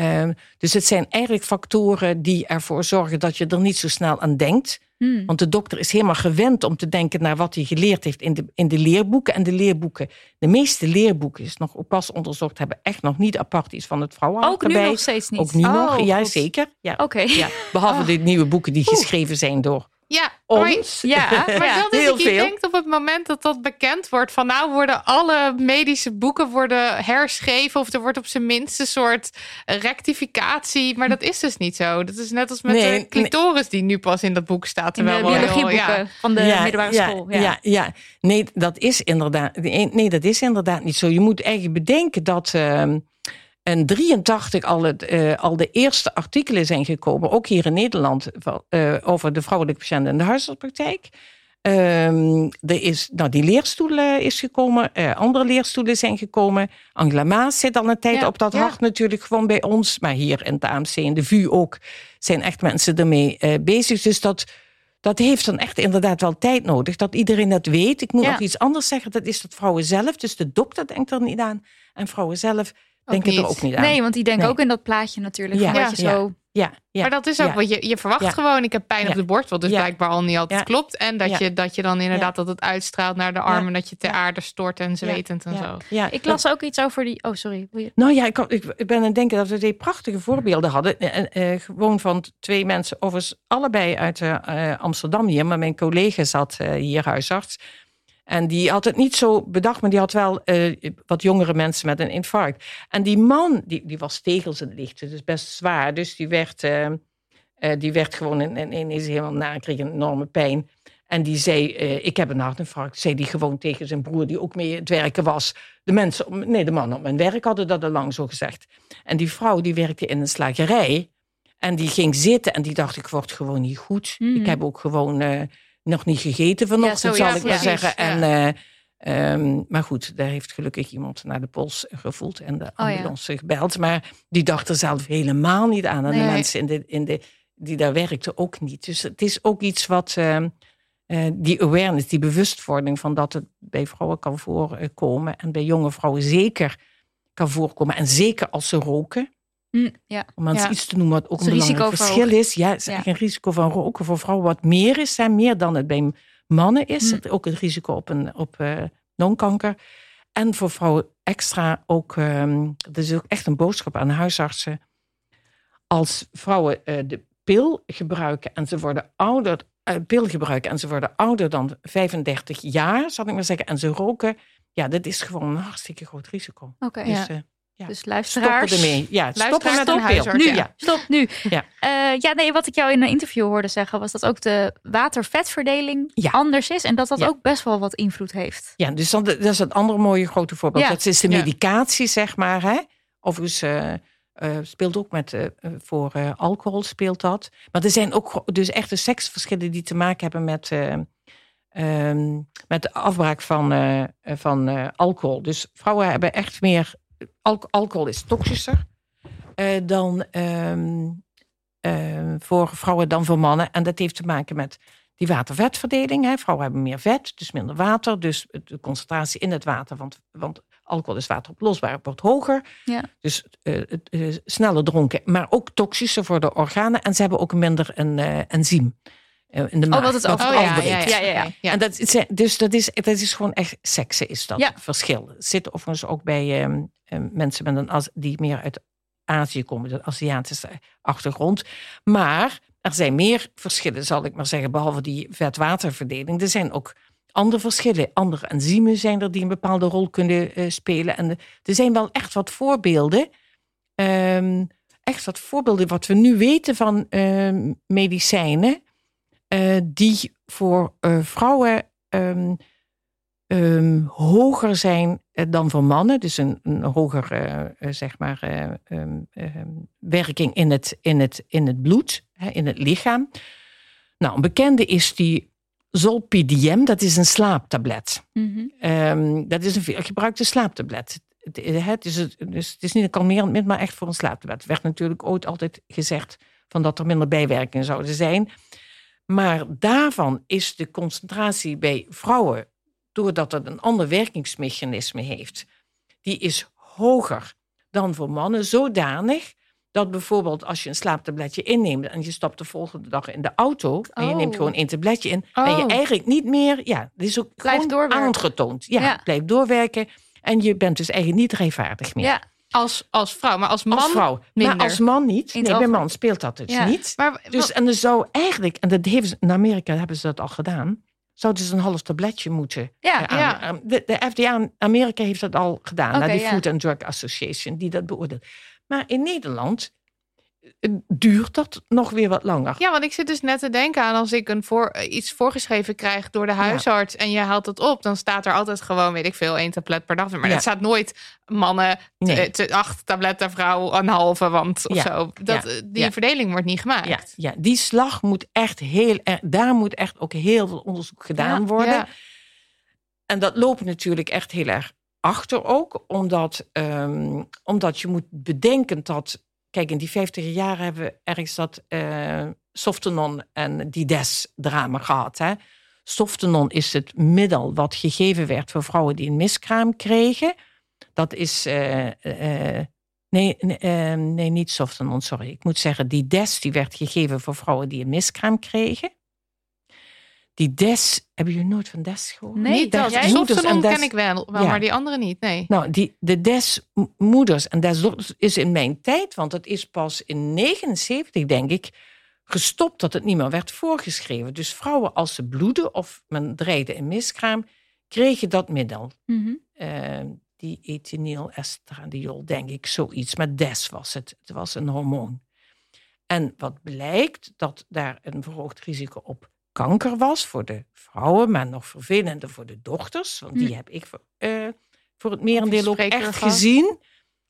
ehm, dus het zijn eigenlijk factoren die ervoor zorgen dat je er niet zo snel aan denkt. Hmm. Want de dokter is helemaal gewend om te denken naar wat hij geleerd heeft in de, in de leerboeken. En de leerboeken, de meeste leerboeken, is nog pas onderzocht, hebben echt nog niet apart iets van het vrouwenhart ook nu erbij. nog steeds niet? Ook nu Oh, nog, ja goed. zeker. Ja. Oké. Ja, behalve Oh. de nieuwe boeken die geschreven zijn door Ja, maar, ons. Ja, <laughs> maar ja. dat is, heel je veel. denkt op het moment dat dat bekend wordt, van nou worden alle medische boeken worden herschreven of er wordt op zijn minst een soort rectificatie, maar dat is dus niet zo. Dat is net als met Nee, de clitoris die nu pas in dat boek staat. In de terwijl al- biologieboeken ja. van de middelbare ja, school. Ja. Ja, Nee, dat is inderdaad, nee, dat is inderdaad niet zo. Je moet eigenlijk bedenken dat ehm in 83 al, het, eh, al de eerste artikelen zijn gekomen, ook hier in Nederland, eh, over de vrouwelijke patiënten in de huisartspraktijk. Ehm, er is, nou, die leerstoel is gekomen, eh, andere leerstoelen zijn gekomen. Angela Maas zit al een tijd Ja, op dat ja. hart natuurlijk gewoon bij ons. Maar hier in het AMC en de VU ook zijn echt mensen ermee bezig. Dus dat, dat heeft dan echt inderdaad wel tijd nodig. Dat iedereen dat weet. Ik moet Ja. nog iets anders zeggen. Dat is dat vrouwen zelf. Dus de dokter denkt er niet aan. En vrouwen zelf denken niet. er ook niet aan. Nee, want die denken Nee. ook in dat plaatje natuurlijk. Ja. Van dat je Ja. zo... Ja, ja. Maar dat is ook ja. wat je, je verwacht Ja. gewoon. Ik heb pijn op de borst, wat dus Ja. blijkbaar al niet altijd Ja. klopt. En dat, Ja. je, dat je dan inderdaad dat het uitstraalt naar de armen, dat je ter aarde stort en zwetend en ja. zo. Ja, Ik las ook iets over die... Oh, sorry. Wil je... Nou ja, ik, ik, ik ben aan het denken dat we twee prachtige voorbeelden hadden. Eh, eh, gewoon van twee mensen, overigens allebei uit eh, eh, Amsterdam hier. Maar mijn collega zat eh, hier huisarts. En die had het niet zo bedacht, maar die had wel eh, wat jongere mensen met een infarct. En die man, die, die was tegels in het licht, dus best zwaar. Dus die werd, eh, eh, die werd gewoon in- in- ineens helemaal na, kreeg een enorme pijn. En die zei, ik heb een hartinfarct, zei die gewoon tegen zijn broer, die ook mee aan het werken was. De mensen, op- nee, de mannen op mijn werk hadden dat al lang zo gezegd. En die vrouw, die werkte in een slagerij. En die ging zitten en die dacht, ik word gewoon niet goed. Mhm. Ik heb ook gewoon nog niet gegeten vanochtend, zo, zal ik maar zeggen. En, eh, ehm, maar goed, daar heeft gelukkig iemand naar de pols gevoeld en de ja. ambulance gebeld. Maar die dacht er zelf helemaal niet aan. En de mensen in de, in de, die daar werkten ook niet. Dus het is ook iets wat... ehm, eh, die awareness, die bewustwording van dat het bij vrouwen kan voorkomen. En bij jonge vrouwen zeker kan voorkomen. En zeker als ze roken. Hm, ja. Om eens Ja. iets te noemen wat ook een belangrijk verschil is. Ja, is Ja. een risico van roken voor vrouwen wat meer is. Hè, meer dan het bij mannen is. Hm. Ook het risico op, een, op eh, longkanker. En voor vrouwen extra ook, ehm dat is ook echt een boodschap aan huisartsen. Als vrouwen eh, de pil gebruiken en ze worden ouder, eh, pil gebruiken en ze worden ouder dan 35 jaar, zal ik maar zeggen, en ze roken, ja, dat is gewoon een hartstikke groot risico. Oké. Dus Ja. Ja. Dus stoppen luisteraars... ermee. Ja, stoppen Luisteraars met en een pil. Nu, ja. ja. Stop nu. Ja. Eh, ja, nee, wat ik jou in een interview hoorde zeggen was dat ook de water-vetverdeling Ja. anders is en dat dat ook best wel wat invloed heeft. Ja, dus dat, dat is het andere mooie grote voorbeeld. Ja. Dat is de medicatie, zeg maar. Hè? Overigens eh, speelt ook met, voor alcohol speelt dat. Maar er zijn ook dus echte seksverschillen die te maken hebben met, eh, ehm, met de afbraak van, van alcohol. Dus vrouwen hebben echt meer... Al- alcohol is toxischer eh, dan ehm, eh, voor vrouwen dan voor mannen. En dat heeft te maken met die water-vetverdeling. Hè. Vrouwen hebben meer vet, dus minder water. Dus de concentratie in het water, want, want alcohol is wateroplosbaar, wordt hoger. Ja. Dus eh, eh, sneller dronken, maar ook toxischer voor de organen. En ze hebben ook minder een enzym in de maag. Oh, wat het ook- Oh ja, ja, ja. Ja, En dat is, dus dat is, dat is gewoon echt seksen, is dat Ja. verschil. Het zit overigens ook bij ehm, ehm, mensen met een, die meer uit Azië komen, de Aziatische achtergrond. Maar er zijn meer verschillen, zal ik maar zeggen, behalve die vet-waterverdeling. Er zijn ook andere verschillen. Andere enzymen zijn er die een bepaalde rol kunnen eh, spelen. En er zijn wel echt wat voorbeelden. ehm, echt wat voorbeelden wat we nu weten van medicijnen. Eh, die voor eh, vrouwen ehm, ehm, hoger zijn eh, dan voor mannen. Dus een, een hoger eh, zeg maar, eh, ehm, werking in het, in, het, in het bloed, hè, in het lichaam. Nou, een bekende is die Zolpidem, dat is een slaaptablet. Mhm. Ehm, dat is een gebruikte slaaptablet. Het, het, is, het, dus het is niet een kalmerend middel, maar echt voor een slaaptablet. Er werd natuurlijk ooit altijd gezegd van dat er minder bijwerkingen zouden zijn. Maar daarvan is de concentratie bij vrouwen, doordat het een ander werkingsmechanisme heeft, die is hoger dan voor mannen, zodanig dat bijvoorbeeld als je een slaaptabletje inneemt en je stapt de volgende dag in de auto en je Oh. neemt gewoon één tabletje in, ben je Oh. eigenlijk niet meer, ja, dat is ook gewoon doorwerken. aangetoond. Ja, Ja. het blijft doorwerken en je bent dus eigenlijk niet rijvaardig meer. Ja, Als, als vrouw, maar als man als vrouw. minder. Maar als man niet. Nee, bij man speelt dat dus Ja. niet. Maar, Dus, en er zou eigenlijk, en dat heeft, ze- in Amerika hebben ze dat al gedaan, zouden ze een half tabletje moeten Ja, ja. De, de FDA in Amerika heeft dat al gedaan, Oké, naar die ja. Food and Drug Association, die dat beoordeelt. Maar in Nederland duurt dat nog weer wat langer. Ja, want ik zit dus net te denken aan als ik een voor, eh, iets voorgeschreven krijg door de huisarts en je haalt het op, dan staat er altijd gewoon, weet ik veel, één tablet per dag. Maar Ja. het staat nooit mannen, Nee. te, te- acht tabletten vrouw, een halve, want of Ja. zo. Dat, eh, Die verdeling wordt niet gemaakt. Ja, die slag moet echt heel erg, daar moet echt ook heel veel onderzoek gedaan worden. En dat loopt natuurlijk echt heel erg achter ook, omdat, ehm, omdat je moet bedenken dat, kijk, in die 50 jaar hebben we ergens dat eh Softenon en Dides-drama gehad. Hè? Softenon is het middel wat gegeven werd voor vrouwen die een miskraam kregen. Dat is, eh, eh, nee, nee, nee, niet Softenon, sorry. Ik moet zeggen, Dides die werd gegeven voor vrouwen die een miskraam kregen. Die Des, hebben jullie nooit van Des gehoord? Nee, niet dat. jij? Moeders en des- ken ik wel, wel Ja. maar die andere niet. Nee. Nou, die, de des moeders en des dochters is in mijn tijd, want het is pas in 79, denk ik, gestopt dat het niet meer werd voorgeschreven. Dus vrouwen als ze bloeden of men dreigde een miskraam, kregen dat middel. Mhm. Eh, die ethinyl estradiol, denk ik, zoiets. Maar des was het. Het was een hormoon. En wat blijkt, dat daar een verhoogd risico op kanker was voor de vrouwen, maar nog vervelender voor de dochters. Want die Hm. heb ik voor, eh, voor het merendeel ook echt gehad. gezien.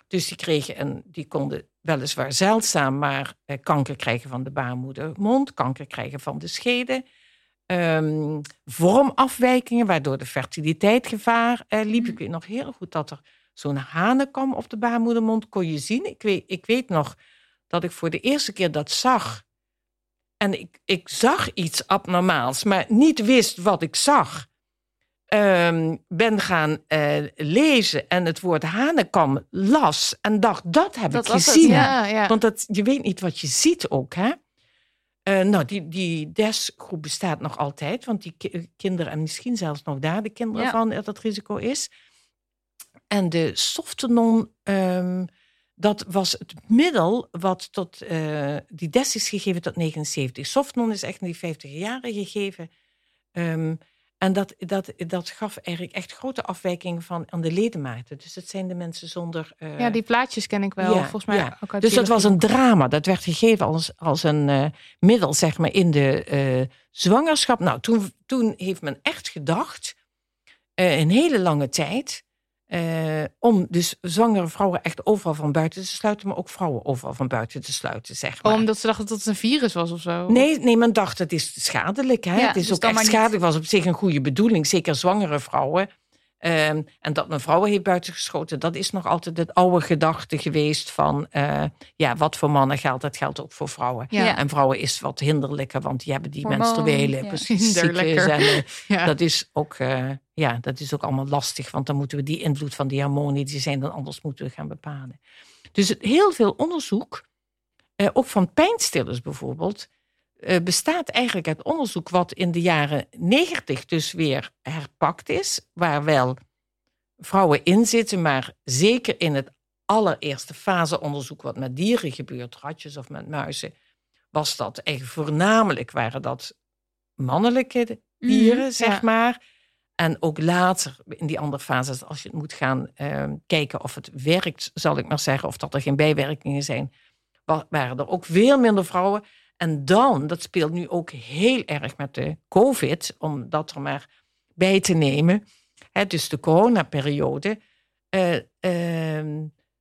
Dus die kregen een, die konden weliswaar zeldzaam, maar eh, kanker krijgen van de baarmoedermond, kanker krijgen van de schede. ehm, vormafwijkingen, waardoor de fertiliteitgevaar eh, liep. Hm. Ik weet nog heel goed dat er zo'n hanenkam op de baarmoedermond kon je zien. Ik weet, ik weet nog dat ik voor de eerste keer dat zag. En ik, ik zag iets abnormaals, maar niet wist wat ik zag. Ehm, ben gaan eh, lezen en het woord hanenkam las en dacht, dat heb Dat ik gezien. Ja, ja. Want dat, je weet niet wat je ziet ook, hè? Eh, nou, die, die DES-groep bestaat nog altijd, want die ki- kinderen, en misschien zelfs nog daar de kinderen Ja. van, dat het risico is. En de Softenon, ehm, dat was het middel wat tot, eh, die DES is gegeven tot 79. Softenon is echt in die 50 jaren gegeven. Ehm, en dat, dat, dat gaf eigenlijk echt grote afwijkingen van aan de ledematen. Dus het zijn de mensen zonder... eh, ja, die plaatjes ken ik wel. Ja, Volgens mij ja. ook dus dat was een drama. Dat werd gegeven als, als een eh, middel, zeg maar, in de zwangerschap. Nou, toen, toen heeft men echt gedacht, een hele lange tijd, eh, om dus zwangere vrouwen echt overal van buiten te sluiten, maar ook vrouwen overal van buiten te sluiten, zeg maar. Omdat ze dachten dat het een virus was of zo. Nee, nee, men dacht het is schadelijk. Hè? Ja, het is dus ook echt niet. schadelijk. was op zich een goede bedoeling, zeker zwangere vrouwen. Ehm, en dat men vrouwen heeft buitengeschoten, dat is nog altijd het oude gedachte geweest van, eh, ja, wat voor mannen geldt, dat geldt ook voor vrouwen. Ja. En vrouwen is wat hinderlijker, want die hebben die Hormoon, menstruele ja. precies, <laughs> Hinderlijker. cyclus. En, eh, <laughs> Ja. dat, is ook, eh, ja, dat is ook allemaal lastig, want dan moeten we die invloed van die hormonen, die zijn dan anders moeten we gaan bepalen. Dus heel veel onderzoek, ook van pijnstillers bijvoorbeeld, eh, bestaat eigenlijk uit onderzoek wat in de jaren negentig dus weer herpakt is, waar wel vrouwen in zitten, maar zeker in het allereerste faseonderzoek wat met dieren gebeurt, ratjes of met muizen, was dat eigenlijk voornamelijk waren dat mannelijke dieren, Mhm, zeg ja. maar. En ook later, in die andere fases, als je het moet gaan eh, kijken of het werkt, zal ik maar zeggen, of dat er geen bijwerkingen zijn, wa- waren er ook veel minder vrouwen. En dan, dat speelt nu ook heel erg met de COVID, om dat er maar bij te nemen. Hè, dus de coronaperiode. ehm,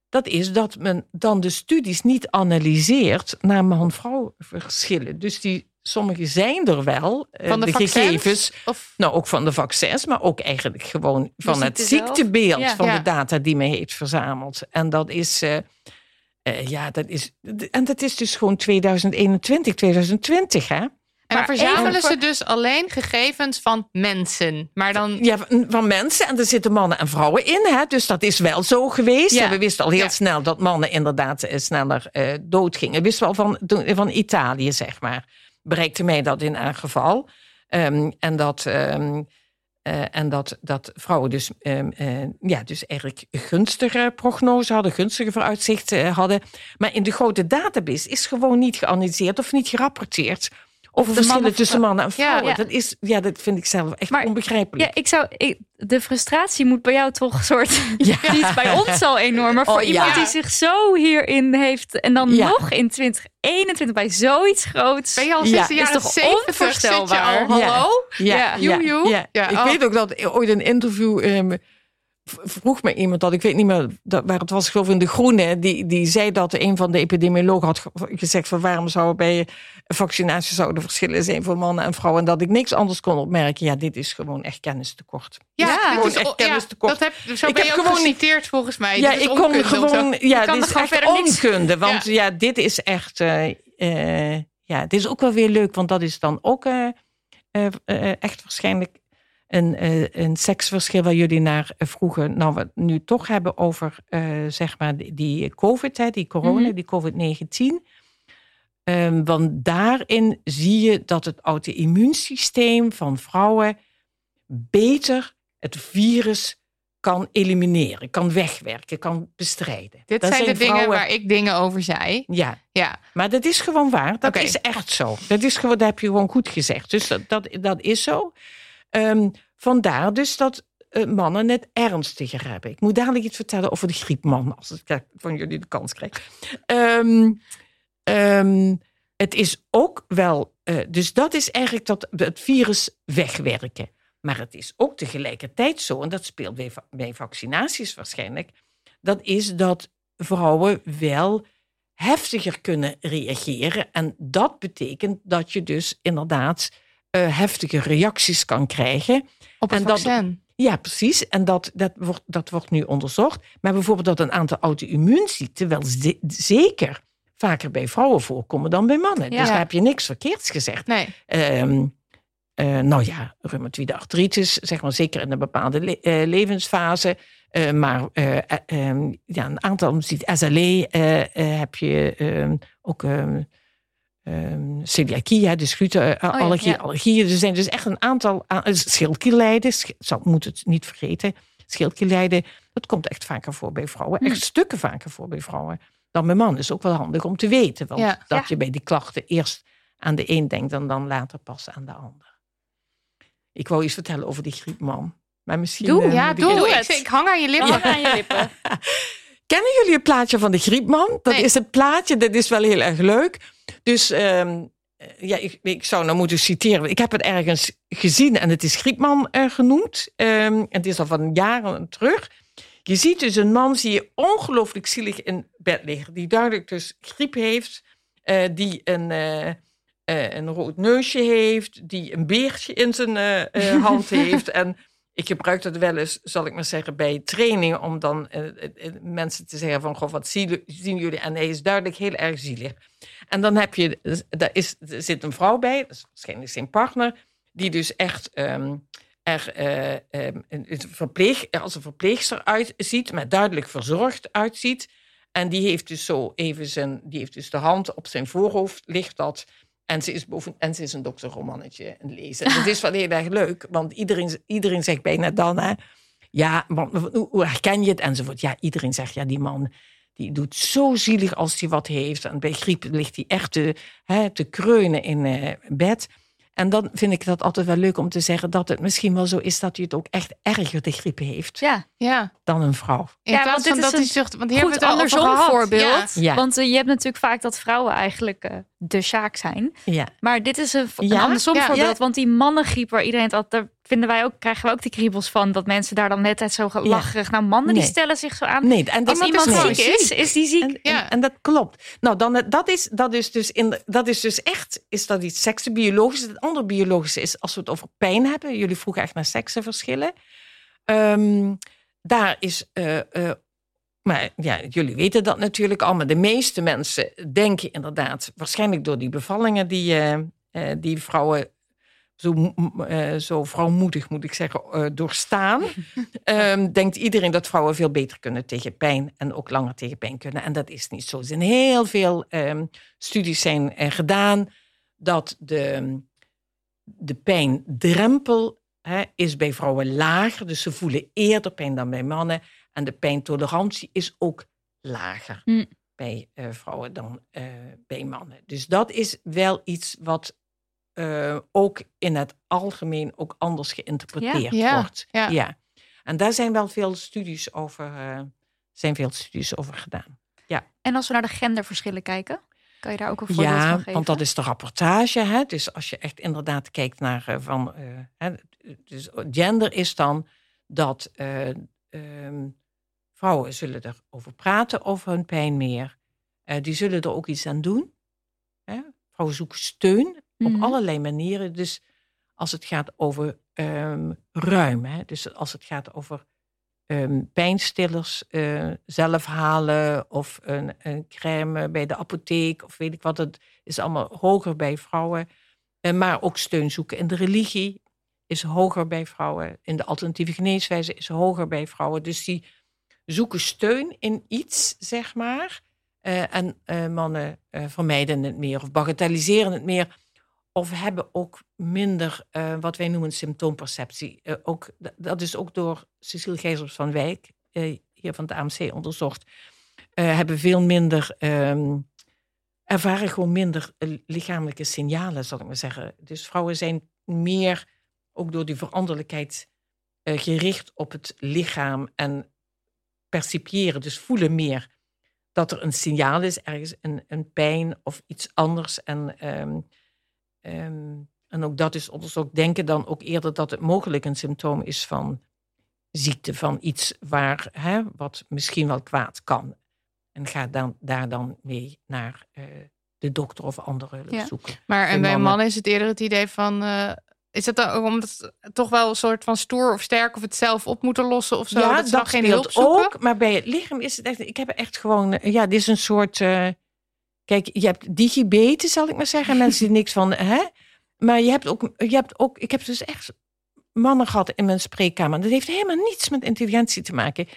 dat is dat men dan de studies niet analyseert naar man-vrouw verschillen. Dus die, sommige zijn er wel, eh, Van de, gegevens. Of, Nou, ook van de vaccins, maar ook eigenlijk gewoon van het ziektebeeld Ja. van Ja. de data die men heeft verzameld. En dat is, eh, eh, ja, dat is, en dat is dus gewoon 2021, 2020, hè? Maar verzamelen even ze dus alleen gegevens van mensen. Maar dan... Ja, van- mensen. En er zitten mannen en vrouwen in, hè? Dus dat is wel zo geweest. Ja. En we wisten al heel Ja. snel dat mannen inderdaad eh, sneller eh, doodgingen. We wisten wel van, van Italië, zeg maar. Bereikte mij dat in elk geval. Ehm, en dat... ehm, Eh, en dat, dat vrouwen dus, ehm, eh, ja, dus eigenlijk gunstige prognose hadden, gunstige vooruitzichten eh, hadden. Maar in de grote database is gewoon niet geanalyseerd of niet gerapporteerd over verschillen mannen- tussen mannen en vrouwen. ja. Dat, is, ja, dat vind ik zelf echt Maar- onbegrijpelijk. Ja, ik zou, ik- de frustratie moet bij jou toch een soort. <laughs> Ja. Die is bij ons al enorm. Maar voor Oh, ja. iemand die zich zo hierin heeft. En dan Ja. nog in 2021 bij zoiets groots. Ben je al Ja, sinds de is jaren toch 70 zit je onvoorstelbaar? al, hallo? Ja, ja. Ja, ik oh. weet ook dat ooit een interview ehm, vroeg me iemand dat, ik weet niet meer dat, waar het was, ik geloof in De Groene, die, die zei dat een van de epidemiologen had ge- gezegd van waarom zou er bij vaccinatie zouden verschillen zijn voor mannen en vrouwen en dat ik niks anders kon opmerken. Ja, dit is gewoon echt kennistekort. Ja, Ja, dit is, echt ja, kennistekort. dat heb, zo Ik heb gewoon geciteerd volgens mij. Ja, ik kon gewoon, ja, dit is echt onkunde, want Ja. ja. dit is echt, eh, eh, ja, dit is ook wel weer leuk, want dat is dan ook eh, echt waarschijnlijk een, eh, een seksverschil waar jullie naar vroegen. Nou, we het nu toch hebben over, eh, zeg maar, die, COVID, hè, die corona, Mhm. die COVID-19. Ehm, want daarin zie je dat het auto-immuunsysteem van vrouwen beter het virus kan elimineren, kan wegwerken, kan bestrijden. Dit zijn de dingen waar ik dingen over zei. Ja, Ja, maar dat is gewoon waar. Dat is echt zo. Dat, is gewoon, dat heb je gewoon goed gezegd. Dus dat, dat, dat is zo. Ehm, vandaar dus dat eh, mannen het ernstiger hebben. Ik moet dadelijk iets vertellen over de griepman, als ik dat van jullie de kans krijg. Ehm, ehm, het is ook wel, eh, dus dat is eigenlijk dat het virus wegwerken. Maar het is ook tegelijkertijd zo, en dat speelt bij, bij vaccinaties waarschijnlijk, dat is dat vrouwen wel heftiger kunnen reageren. En dat betekent dat je dus inderdaad eh, heftige reacties kan krijgen. op het En dat-. Ja, precies. En dat, dat, wordt, dat wordt nu onderzocht. Maar bijvoorbeeld dat een aantal auto-immuunziekten wel ze- zeker vaker bij vrouwen voorkomen dan bij mannen. Ja. Dus daar heb je niks verkeerds gezegd. Nee, Ehm, eh, nou ja, reumatoïde artritis, zeg maar zeker in een bepaalde le- eh, levensfase. Maar eh, eh, ehm, ja, een aantal, ziet SLE heb je ehm, ook ehm, celiakie, hè, dus glutenallergie, ja. allergieën. Er zijn dus echt een aantal eh, schildklierlijden, sch- zou moet het niet vergeten. Schildklierlijden, dat komt echt vaker voor bij vrouwen. Echt stukken vaker voor bij vrouwen dan bij mannen. Is ook wel handig om te weten. Want Ja. dat je bij die klachten eerst aan de een denkt en dan later pas aan de ander. Ik wou iets vertellen over die griepman. Maar misschien. Doe. eh, ja, doe. het- Ik, hang aan je lippen. Aan je lippen. <laughs> Kennen jullie het plaatje van de griepman? Dat Nee. is het plaatje, dat is wel heel erg leuk. Dus ehm, eh, ja, ik, ik zou nou moeten citeren. Ik heb het ergens gezien en het is griepman eh, genoemd. Ehm, het is al van jaren terug. Je ziet dus een man, zie je ongelooflijk zielig in bed liggen. Die duidelijk dus griep heeft. eh, die een, eh, een rood neusje heeft. Die een beertje in zijn hand <laughs> heeft. En ik gebruik dat wel eens, zal ik maar zeggen, bij trainingen. Om dan mensen te zeggen van, goh, wat zien jullie? En hij is duidelijk heel erg zielig. En dan heb je, dus daar is, er zit een vrouw bij, dat is waarschijnlijk zijn partner. Die dus echt ehm, er eh, ehm, een- verpleeg, als een verpleegster uitziet. Maar duidelijk verzorgd uitziet. En die heeft dus zo even zijn, die heeft dus de hand op zijn voorhoofd, ligt dat. En ze is, boven, en ze is een dokterromannetje aan het lezen. En het is wel heel erg leuk, want iedereen, iedereen zegt bijna dan, hè, ja, hoe, hoe herken je het? Enzovoort. Ja, iedereen zegt, ja, die man die doet zo zielig als hij wat heeft. En bij griep ligt hij echt te, hè, te kreunen in eh, bed. En dan vind ik dat altijd wel leuk om te zeggen dat het misschien wel zo is dat hij het ook echt erger de griep heeft Ja, Ja, dan een vrouw. in Ja, plaats want dit van is dat hij een zucht. Want hier goed hebben we het al over andersom voorbeeld. Ja. Ja. Want eh, je hebt natuurlijk vaak dat vrouwen eigenlijk eh, de zaak zijn. Ja. Maar dit is een, een Ja? andersom Ja. voorbeeld. Want die mannengriep waar iedereen het altijd... Daar vinden wij ook, krijgen we ook die kriebels van. Dat mensen daar dan net zo lacherig... Nou, mannen die stellen zich zo aan. Nee, en Als dat iemand is gewoon ziek is, is die ziek. En, Ja. en, en dat klopt. Nou, dan, dat, is, dat, is dus in, dat is dus echt is dat iets seksen biologisch. Het andere biologische is als we het over pijn hebben. Jullie vroegen echt naar seksenverschillen. Ehm, daar is. eh, eh, maar ja, jullie weten dat natuurlijk al. Maar de meeste mensen denken inderdaad, waarschijnlijk door die bevallingen die, eh, eh, die vrouwen zo, eh, zo vrouwmoedig, moet ik zeggen, doorstaan. <laughs> Ehm, denkt iedereen dat vrouwen veel beter kunnen tegen pijn en ook langer tegen pijn kunnen. En dat is niet zo. Er zijn heel veel ehm, studies zijn gedaan dat de, de pijndrempel hè, is bij vrouwen lager. Dus ze voelen eerder pijn dan bij mannen. En de pijntolerantie is ook lager Hm. bij eh, vrouwen dan eh, bij mannen. Dus dat is wel iets wat eh, ook in het algemeen ook anders geïnterpreteerd Ja, wordt. ja. En daar zijn wel veel studies over, zijn veel studies over gedaan. En als we naar de genderverschillen kijken, kan je daar ook een voorbeeld van Ja, geven? want dat is de rapportage. Hè? Dus als je echt inderdaad kijkt naar eh, van. eh, hè, dus gender is dan dat eh, ehm, vrouwen zullen erover praten over hun pijn meer. Die zullen er ook iets aan doen. Hè? Vrouwen zoeken steun Mhm. op allerlei manieren. Dus als het gaat over ehm, ruim, hè? dus als het gaat over ehm, pijnstillers eh, zelf halen of een, een crème bij de apotheek of weet ik wat, het is allemaal hoger bij vrouwen. Eh, maar ook steun zoeken in de religie is hoger bij vrouwen. In de alternatieve geneeswijze is hoger bij vrouwen. Dus die zoeken steun in iets, zeg maar. Eh, en mannen vermijden het meer of bagatelliseren het meer. Of hebben ook minder eh, wat wij noemen symptoomperceptie. Eh, ook, dat is ook door Cecile Gijzers van Wijk, eh, hier van het AMC, onderzocht. Hebben veel minder, ehm, ervaren gewoon minder lichamelijke signalen, zal ik maar zeggen. Dus vrouwen zijn meer, ook door die veranderlijkheid, gericht op het lichaam en percipiëren, dus voelen meer dat er een signaal is, ergens een, een pijn of iets anders. En, ehm, ehm, en ook dat is onderzocht. Denken dan ook eerder dat het mogelijk een symptoom is van ziekte, van iets waar, hè, wat misschien wel kwaad kan. En ga dan, daar dan mee naar eh, de dokter of andere hulp Ja. zoeken. Maar en Bij mannen. is het eerder het idee van. eh, is het dan ook omdat het toch wel een soort van stoer of sterk of het zelf op moeten lossen of zo? dat ze dan geen hulp speelt zoeken? ook. Maar bij het lichaam is het echt... Ik heb echt gewoon... Ja, dit is een soort... eh, kijk, je hebt digibeten, zal ik maar zeggen. Mensen die niks van... Hè? Maar je hebt, ook, je hebt ook... Ik heb dus echt mannen gehad in mijn spreekkamer. Dat heeft helemaal niets met intelligentie te maken.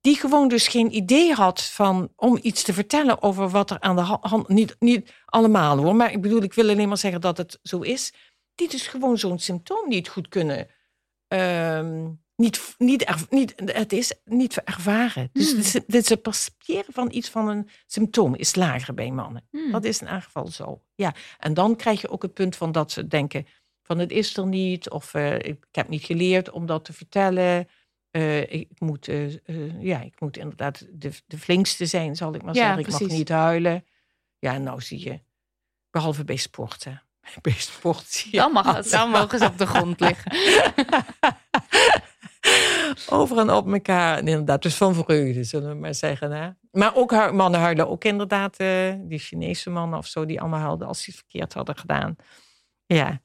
Die gewoon dus geen idee had van, om iets te vertellen over wat er aan de ha- hand... Niet, niet allemaal hoor, maar ik bedoel, ik wil alleen maar zeggen dat het zo is. Die dus gewoon zo'n symptoom niet goed kunnen... ehm, niet, niet, niet, het is niet ervaren. Dus het, is- het percepteren van iets van een symptoom is lager bij mannen. Hmm. Dat is in ieder geval zo. Ja. En dan krijg je ook het punt van dat ze denken van het is er niet. Of eh, ik, ik heb niet geleerd om dat te vertellen. Eh, ik, moet, eh, ja, ik moet inderdaad de, de flinkste zijn, zal ik maar Ja, zeggen. Ik mag niet huilen. Ja, nou zie je. Behalve bij sporten. <laughs> Bij sport zie je Dan mag het. Dan mogen ze op de grond liggen. <laughs> <laughs> Over en op elkaar. En inderdaad, dus van vreugde, zullen we maar zeggen. Hè? Maar ook mannen huilen ook inderdaad. eh, die Chinese mannen of zo, die allemaal huilden als ze het verkeerd hadden gedaan. Ja.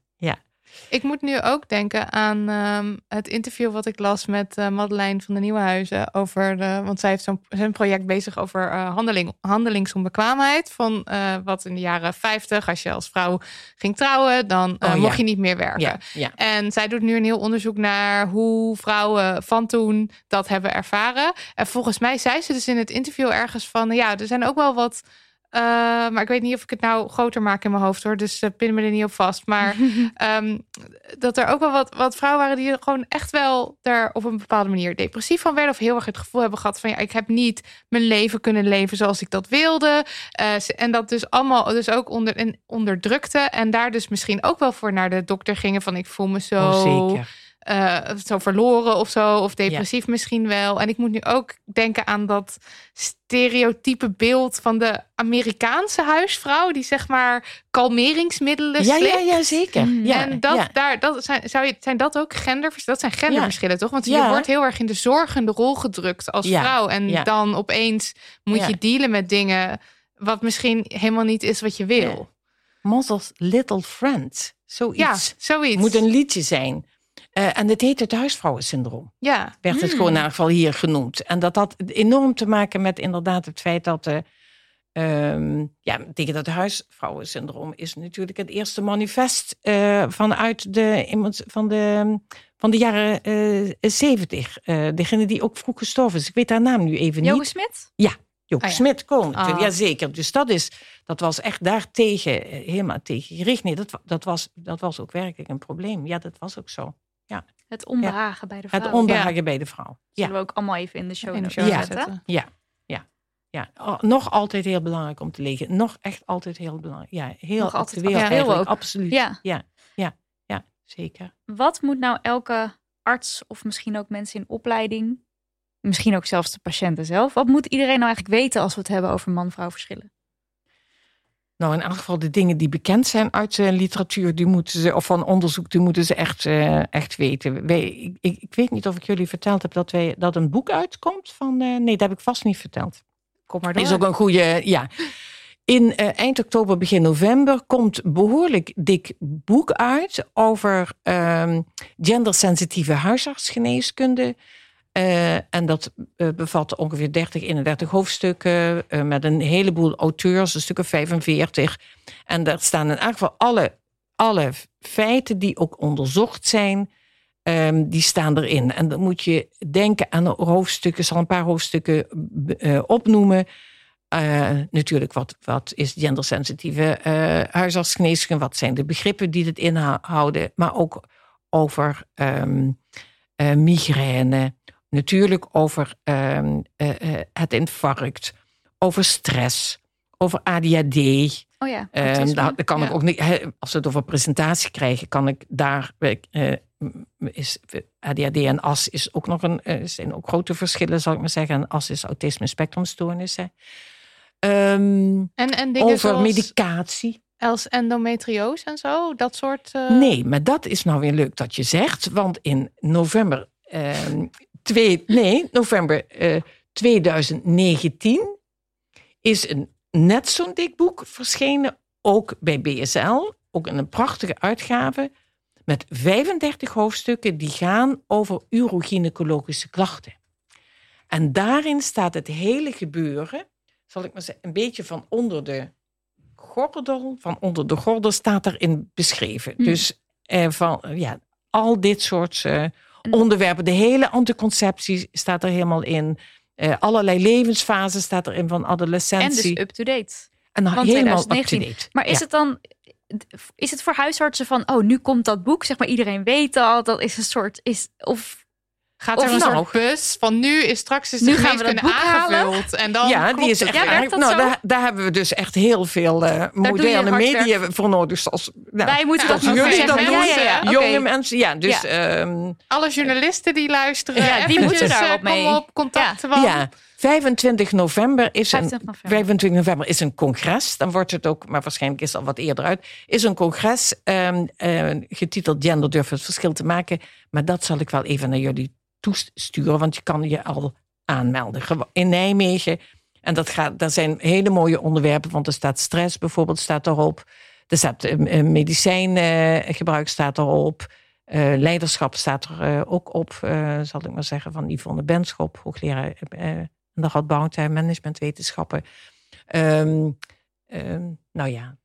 Ik moet nu ook denken aan ehm, het interview wat ik las met Madeleine van de Nieuwenhuizen. Over de, want zij heeft zo'n zijn project bezig over eh, handeling, handelingsonbekwaamheid. Van eh, wat in de jaren 50, als je als vrouw ging trouwen, dan Oh, ja. mocht je niet meer werken. ja, ja. En zij doet nu een heel onderzoek naar hoe vrouwen van toen dat hebben ervaren. En volgens mij zei ze dus in het interview ergens van... ja, er zijn ook wel wat... eh, maar ik weet niet of ik het nou groter maak in mijn hoofd hoor. Dus eh, pin me er niet op vast. Maar <laughs> ehm, dat er ook wel wat, wat vrouwen waren die gewoon echt wel daar op een bepaalde manier depressief van werden. Of heel erg het gevoel hebben gehad van ja, ik heb niet mijn leven kunnen leven zoals ik dat wilde. Eh, en dat dus allemaal dus ook onder, en onderdrukte. En daar dus misschien ook wel voor naar de dokter gingen van ik voel me zo, Oh, zeker. Eh, zo verloren of zo. Of depressief misschien wel. En ik moet nu ook denken aan dat stereotype beeld van de Amerikaanse huisvrouw. Die zeg maar kalmeringsmiddelen Ja, ja, slikt. ja, zeker. Mm. Ja, en dat, ja. daar, dat zijn, zou je, zijn dat ook genderverschillen? Dat zijn genderverschillen, toch? Want je Ja. wordt heel erg in de zorgende rol gedrukt als Ja, vrouw. En ja. dan opeens moet Ja. je dealen met dingen wat misschien helemaal niet is wat je wil. Ja. Mother's Little Friend. Zoiets. Ja, zoiets. Moet een liedje zijn. Eh, en het heet het huisvrouwensyndroom. Ja, werd het Hmm. gewoon in ieder geval hier genoemd. En dat had enorm te maken met inderdaad het feit dat de, ehm, ja, tegen dat huisvrouwensyndroom is natuurlijk het eerste manifest eh, vanuit de, van de, van de jaren zeventig. degene die ook vroeg gestorven is. Ik weet haar naam nu even Joke niet. Smit? Joke Ah, ja. Smit kon natuurlijk. Ah. Ja, zeker. Dus dat, is, dat was echt daartegen, eh, helemaal tegen gericht. Nee, dat, dat, was, dat was ook werkelijk een probleem. Ja, dat was ook zo. Het Het onbehagen bij de vrouw. Het onbehagen bij de vrouw. Ja. Zullen we ook allemaal even in de show, In de notes show Ja. zetten. Ja, ja, ja. Oh, nog altijd heel belangrijk om te lezen. Nog echt altijd heel belangrijk. Ja, heel Nog altijd actueel actueel eigenlijk. ook. Absoluut. Ja. ja, ja, ja, zeker. Wat moet nou elke arts of misschien ook mensen in opleiding, misschien ook zelfs de patiënten zelf, wat moet iedereen nou eigenlijk weten als we het hebben over man-vrouw verschillen? Nou, in elk geval de dingen die bekend zijn uit de literatuur, die moeten ze, of van onderzoek, die moeten ze echt, eh, echt weten. Wij, ik, ik, ik weet niet of ik jullie verteld heb dat, wij, dat een boek uitkomt van. eh, nee, dat heb ik vast niet verteld. Kom maar door. Is ook een goede. Ja. In eh, eind oktober, begin november komt behoorlijk dik boek uit over ehm, gendersensitieve huisartsgeneeskunde. Eh, en dat eh, bevat ongeveer 30, 31 hoofdstukken eh, met een heleboel auteurs, een stuk of 45. En daar staan in elk geval alle, alle feiten die ook onderzocht zijn, ehm, die staan erin. En dan moet je denken aan hoofdstukken, zal een paar hoofdstukken opnoemen. Natuurlijk, wat, wat is gendersensitieve huisartsgeneeskunde? Wat zijn de begrippen die het inhouden? Maar ook over ehm, eh, migraine. Natuurlijk over ehm, eh, eh, het infarct. Over stress. Over ADHD. Oh ja, daar daar kan ik ook niet, als we het over presentatie krijgen, kan ik daar. eh, is ADHD en AS is ook nog een, zijn ook grote verschillen, zal ik maar zeggen. En AS is autisme spectrumstoornissen. Ehm, En, en dingen over medicatie. als endometriose en zo, dat soort... Nee, maar dat is nou weer leuk dat je zegt. Want in november, twee, nee, november eh, 2019 is een net zo'n dik boek verschenen. Ook bij BSL. Ook in een prachtige uitgave. Met 35 hoofdstukken die gaan over urogynecologische klachten. En daarin staat het hele gebeuren, zal ik maar zeggen, een beetje van onder de gordel, van onder de gordel staat erin beschreven. Hmm. Dus eh, van, eh, ja, al dit soort eh, onderwerpen, de hele anticonceptie staat er helemaal in. Eh, allerlei levensfasen staat erin van en adolescentie. dus up-to-date. En want helemaal 2019. up-to-date. Maar is Ja. het dan, is het voor huisartsen van, oh, nu komt dat boek, zeg maar, iedereen weet al, dat is een soort, is, of Gaat er Of een nou. soort bus van nu is straks is de Nu geneeskunde halen. aangevuld. En dan ja, die is echt. Ja, werkt erg- dat nou, zo? daar, daar hebben we dus echt heel veel eh, je moderne media werk. voor nodig. Zoals, nou, wij moeten dat jullie zeggen. dat doen, ja, jonge mensen. Ja, dus Ja. ehm, Alle journalisten die luisteren, Ja, die moeten eh, daarop kom mee. op contact. want ja, 25 november is 25 een november. 25 november is een congres. Dan wordt het ook, maar waarschijnlijk is het al wat eerder uit. Is een congres ehm, eh, getiteld Gender durft het verschil te maken. Maar dat zal ik wel even naar jullie toesturen, want je kan je al aanmelden in Nijmegen. En dat gaat, daar zijn hele mooie onderwerpen, want er staat stress bijvoorbeeld staat erop. Er staat eh, eh, medicijngebruik staat erop. Eh, leiderschap staat er eh, ook op, eh, zal ik maar zeggen, van Yvonne Benschop, hoogleraar eh, aan de Radboud, eh, managementwetenschappen. Ehm, ehm, nou ja,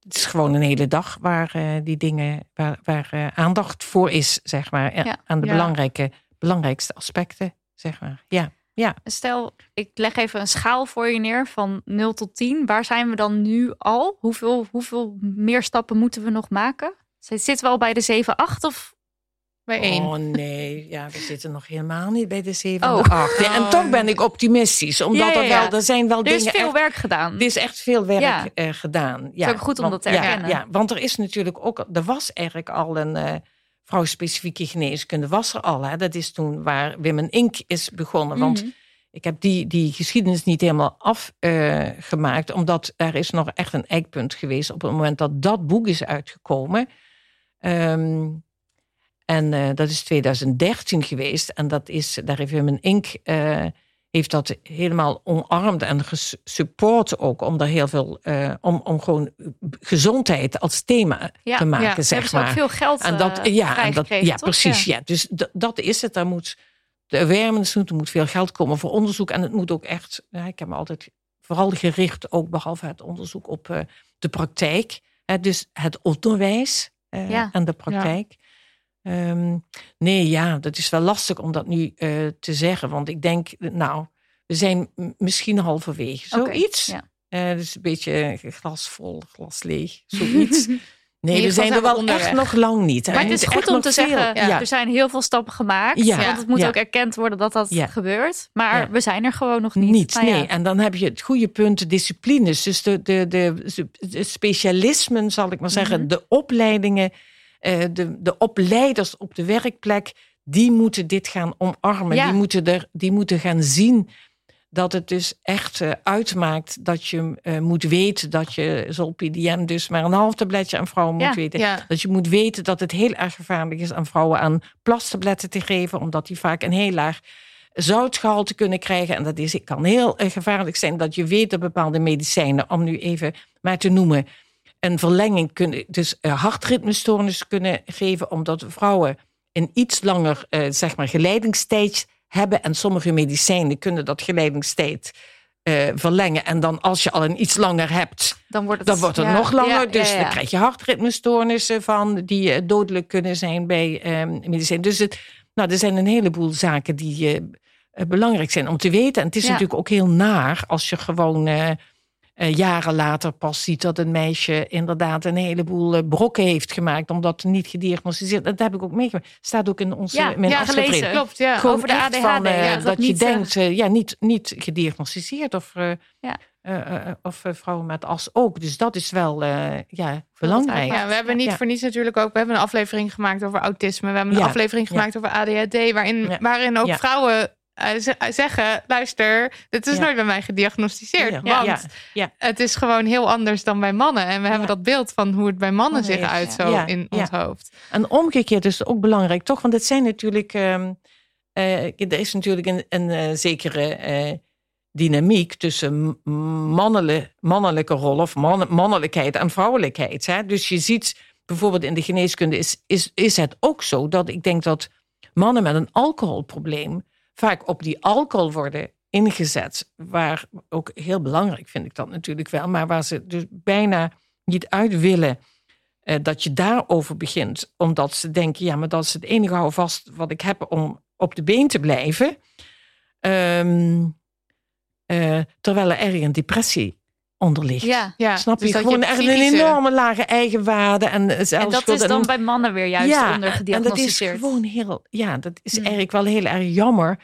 het is gewoon een hele dag waar eh, die dingen, waar, waar eh, aandacht voor is, zeg maar. eh, Ja. Aan de Ja. belangrijke, belangrijkste aspecten, zeg maar. Ja, ja. Stel, ik leg even een schaal voor je neer van 0 tot 10. Waar zijn we dan nu al? Hoeveel, hoeveel meer stappen moeten we nog maken? Zitten we al bij de 7, 8 of bij één. Oh nee, ja, we zitten nog helemaal niet bij de 7 en Oh. de 8. Ja, en toch ben ik optimistisch, omdat Ja, ja, er wel, er zijn wel er dingen... is veel echt- werk gedaan. Er is echt veel werk Ja. eh, gedaan. Ja, ook goed om want- dat te ja, erkennen. Ja, want er is natuurlijk ook, er was eigenlijk al een eh vrouwspecifieke geneeskunde, was er al. Hè? Dat is toen waar Women Inc. is begonnen. Want Mhm. ik heb die, die geschiedenis niet helemaal afgemaakt, omdat er is nog echt een eikpunt geweest op het moment dat dat boek is uitgekomen. Ehm, en eh, dat is 2013 geweest. En dat is, daar heeft Women Inc. eh, heeft dat helemaal omarmd en gesupport ook. Om daar heel veel, eh, om, om gewoon gezondheid als thema Ja, te maken, ja. Zeg ze ook maar. veel geld En dat, eh, ja, en dat, ja, toch? precies. Ja. Dus dat is het. Daar moet de awareness moet, er moet veel geld komen voor onderzoek. En het moet ook echt, ja, ik heb me altijd vooral gericht, ook behalve het onderzoek, op eh, de praktijk. Dus het onderwijs en de praktijk. Ehm, nee, ja, dat is wel lastig om dat nu eh, te zeggen. Want ik denk, nou, we zijn misschien halverwege. Zoiets. ja. Eh, dus een beetje glas vol, glas leeg. <laughs> Zoiets. Nee, we zijn er wel we echt nog lang niet. hè. Maar het is goed om te zeggen, Ja. er zijn heel veel stappen gemaakt. Ja. Want het moet Ja. ook erkend worden dat dat Ja. gebeurt. Maar Ja. we zijn er gewoon nog niet. Niet, Nou ja. nee. En dan heb je het goede punt, de disciplines. Dus de, de, de, de specialismen, zal ik maar zeggen. Mhm. De opleidingen, de, de opleiders op de werkplek. Die moeten dit gaan omarmen. Ja. Die, moeten er, die moeten gaan zien dat het dus echt eh, uitmaakt dat je eh, moet weten dat je zolpidem dus maar een half tabletje aan vrouwen Ja. moet weten. Ja. Dat je moet weten dat het heel erg gevaarlijk is aan vrouwen aan plastabletten te geven, omdat die vaak een heel laag zoutgehalte kunnen krijgen. En dat is, kan heel eh, gevaarlijk zijn dat je weet dat bepaalde medicijnen, om nu even maar te noemen, een verlenging kunnen, dus uh, hartritmestoornis kunnen geven, omdat vrouwen een iets langer, uh, zeg maar, geleidingstijd hebben. En sommige medicijnen kunnen dat geleidingstijd uh, verlengen. En dan als je al een iets langer hebt, dan wordt het, dan wordt het ja, nog langer. ja, dus ja, dan krijg je hartritmestoornissen van die uh, dodelijk kunnen zijn bij um, medicijnen. Dus het, nou, er zijn een heleboel zaken die uh, belangrijk zijn om te weten. En het is natuurlijk ook heel naar als je gewoon uh, jaren later pas ziet dat een meisje inderdaad een heleboel uh, brokken heeft gemaakt, omdat niet gediagnosticeerd. Dat heb ik ook meegemaakt. Staat ook in onze Ja, mijn ja, gelezen. Klopt, ja. Gewoon Over de ADHD, van, ja, dat, dat je denkt, ja, niet, niet gediagnosticeerd of, Ja. uh, of vrouwen met as ook. Dus dat is wel ja, belangrijk. Ja, we hebben niet Ja. voor niets natuurlijk ook. We hebben een aflevering gemaakt over autisme. We hebben een Ja. aflevering gemaakt over ADHD, waarin, waarin ook vrouwen eh, zeggen: luister, dit is Ja. nooit bij mij gediagnosticeerd. Ja. Want Ja. Ja. het is gewoon heel anders dan bij mannen. En we hebben dat beeld van hoe het bij mannen Mannen zich uit zo in ons hoofd. En omgekeerd is het ook belangrijk, toch? Want het zijn natuurlijk. ehm, eh, er is natuurlijk een, een eh, zekere eh, dynamiek tussen mannelijke, mannelijke rol of man, mannelijkheid en vrouwelijkheid. Hè? Dus je ziet bijvoorbeeld in de geneeskunde is, is, is het ook zo dat ik denk dat mannen met een alcoholprobleem vaak op die alcohol worden ingezet. Waar ook heel belangrijk vind ik dat natuurlijk wel, maar waar ze dus bijna niet uit willen eh, dat je daarover begint. Omdat ze denken, ja, maar dat is het enige houvast wat ik heb om op de been te blijven. Ehm, eh, terwijl er erg een depressie onder ligt. Ja. Ja, Snap je? dus dat Gewoon echt een enorme lage eigenwaarde. En, En dat is dan bij mannen weer juist ja, onder en dat is gediagnosticeerd. gewoon heel, ja, dat is Hmm. eigenlijk wel heel erg jammer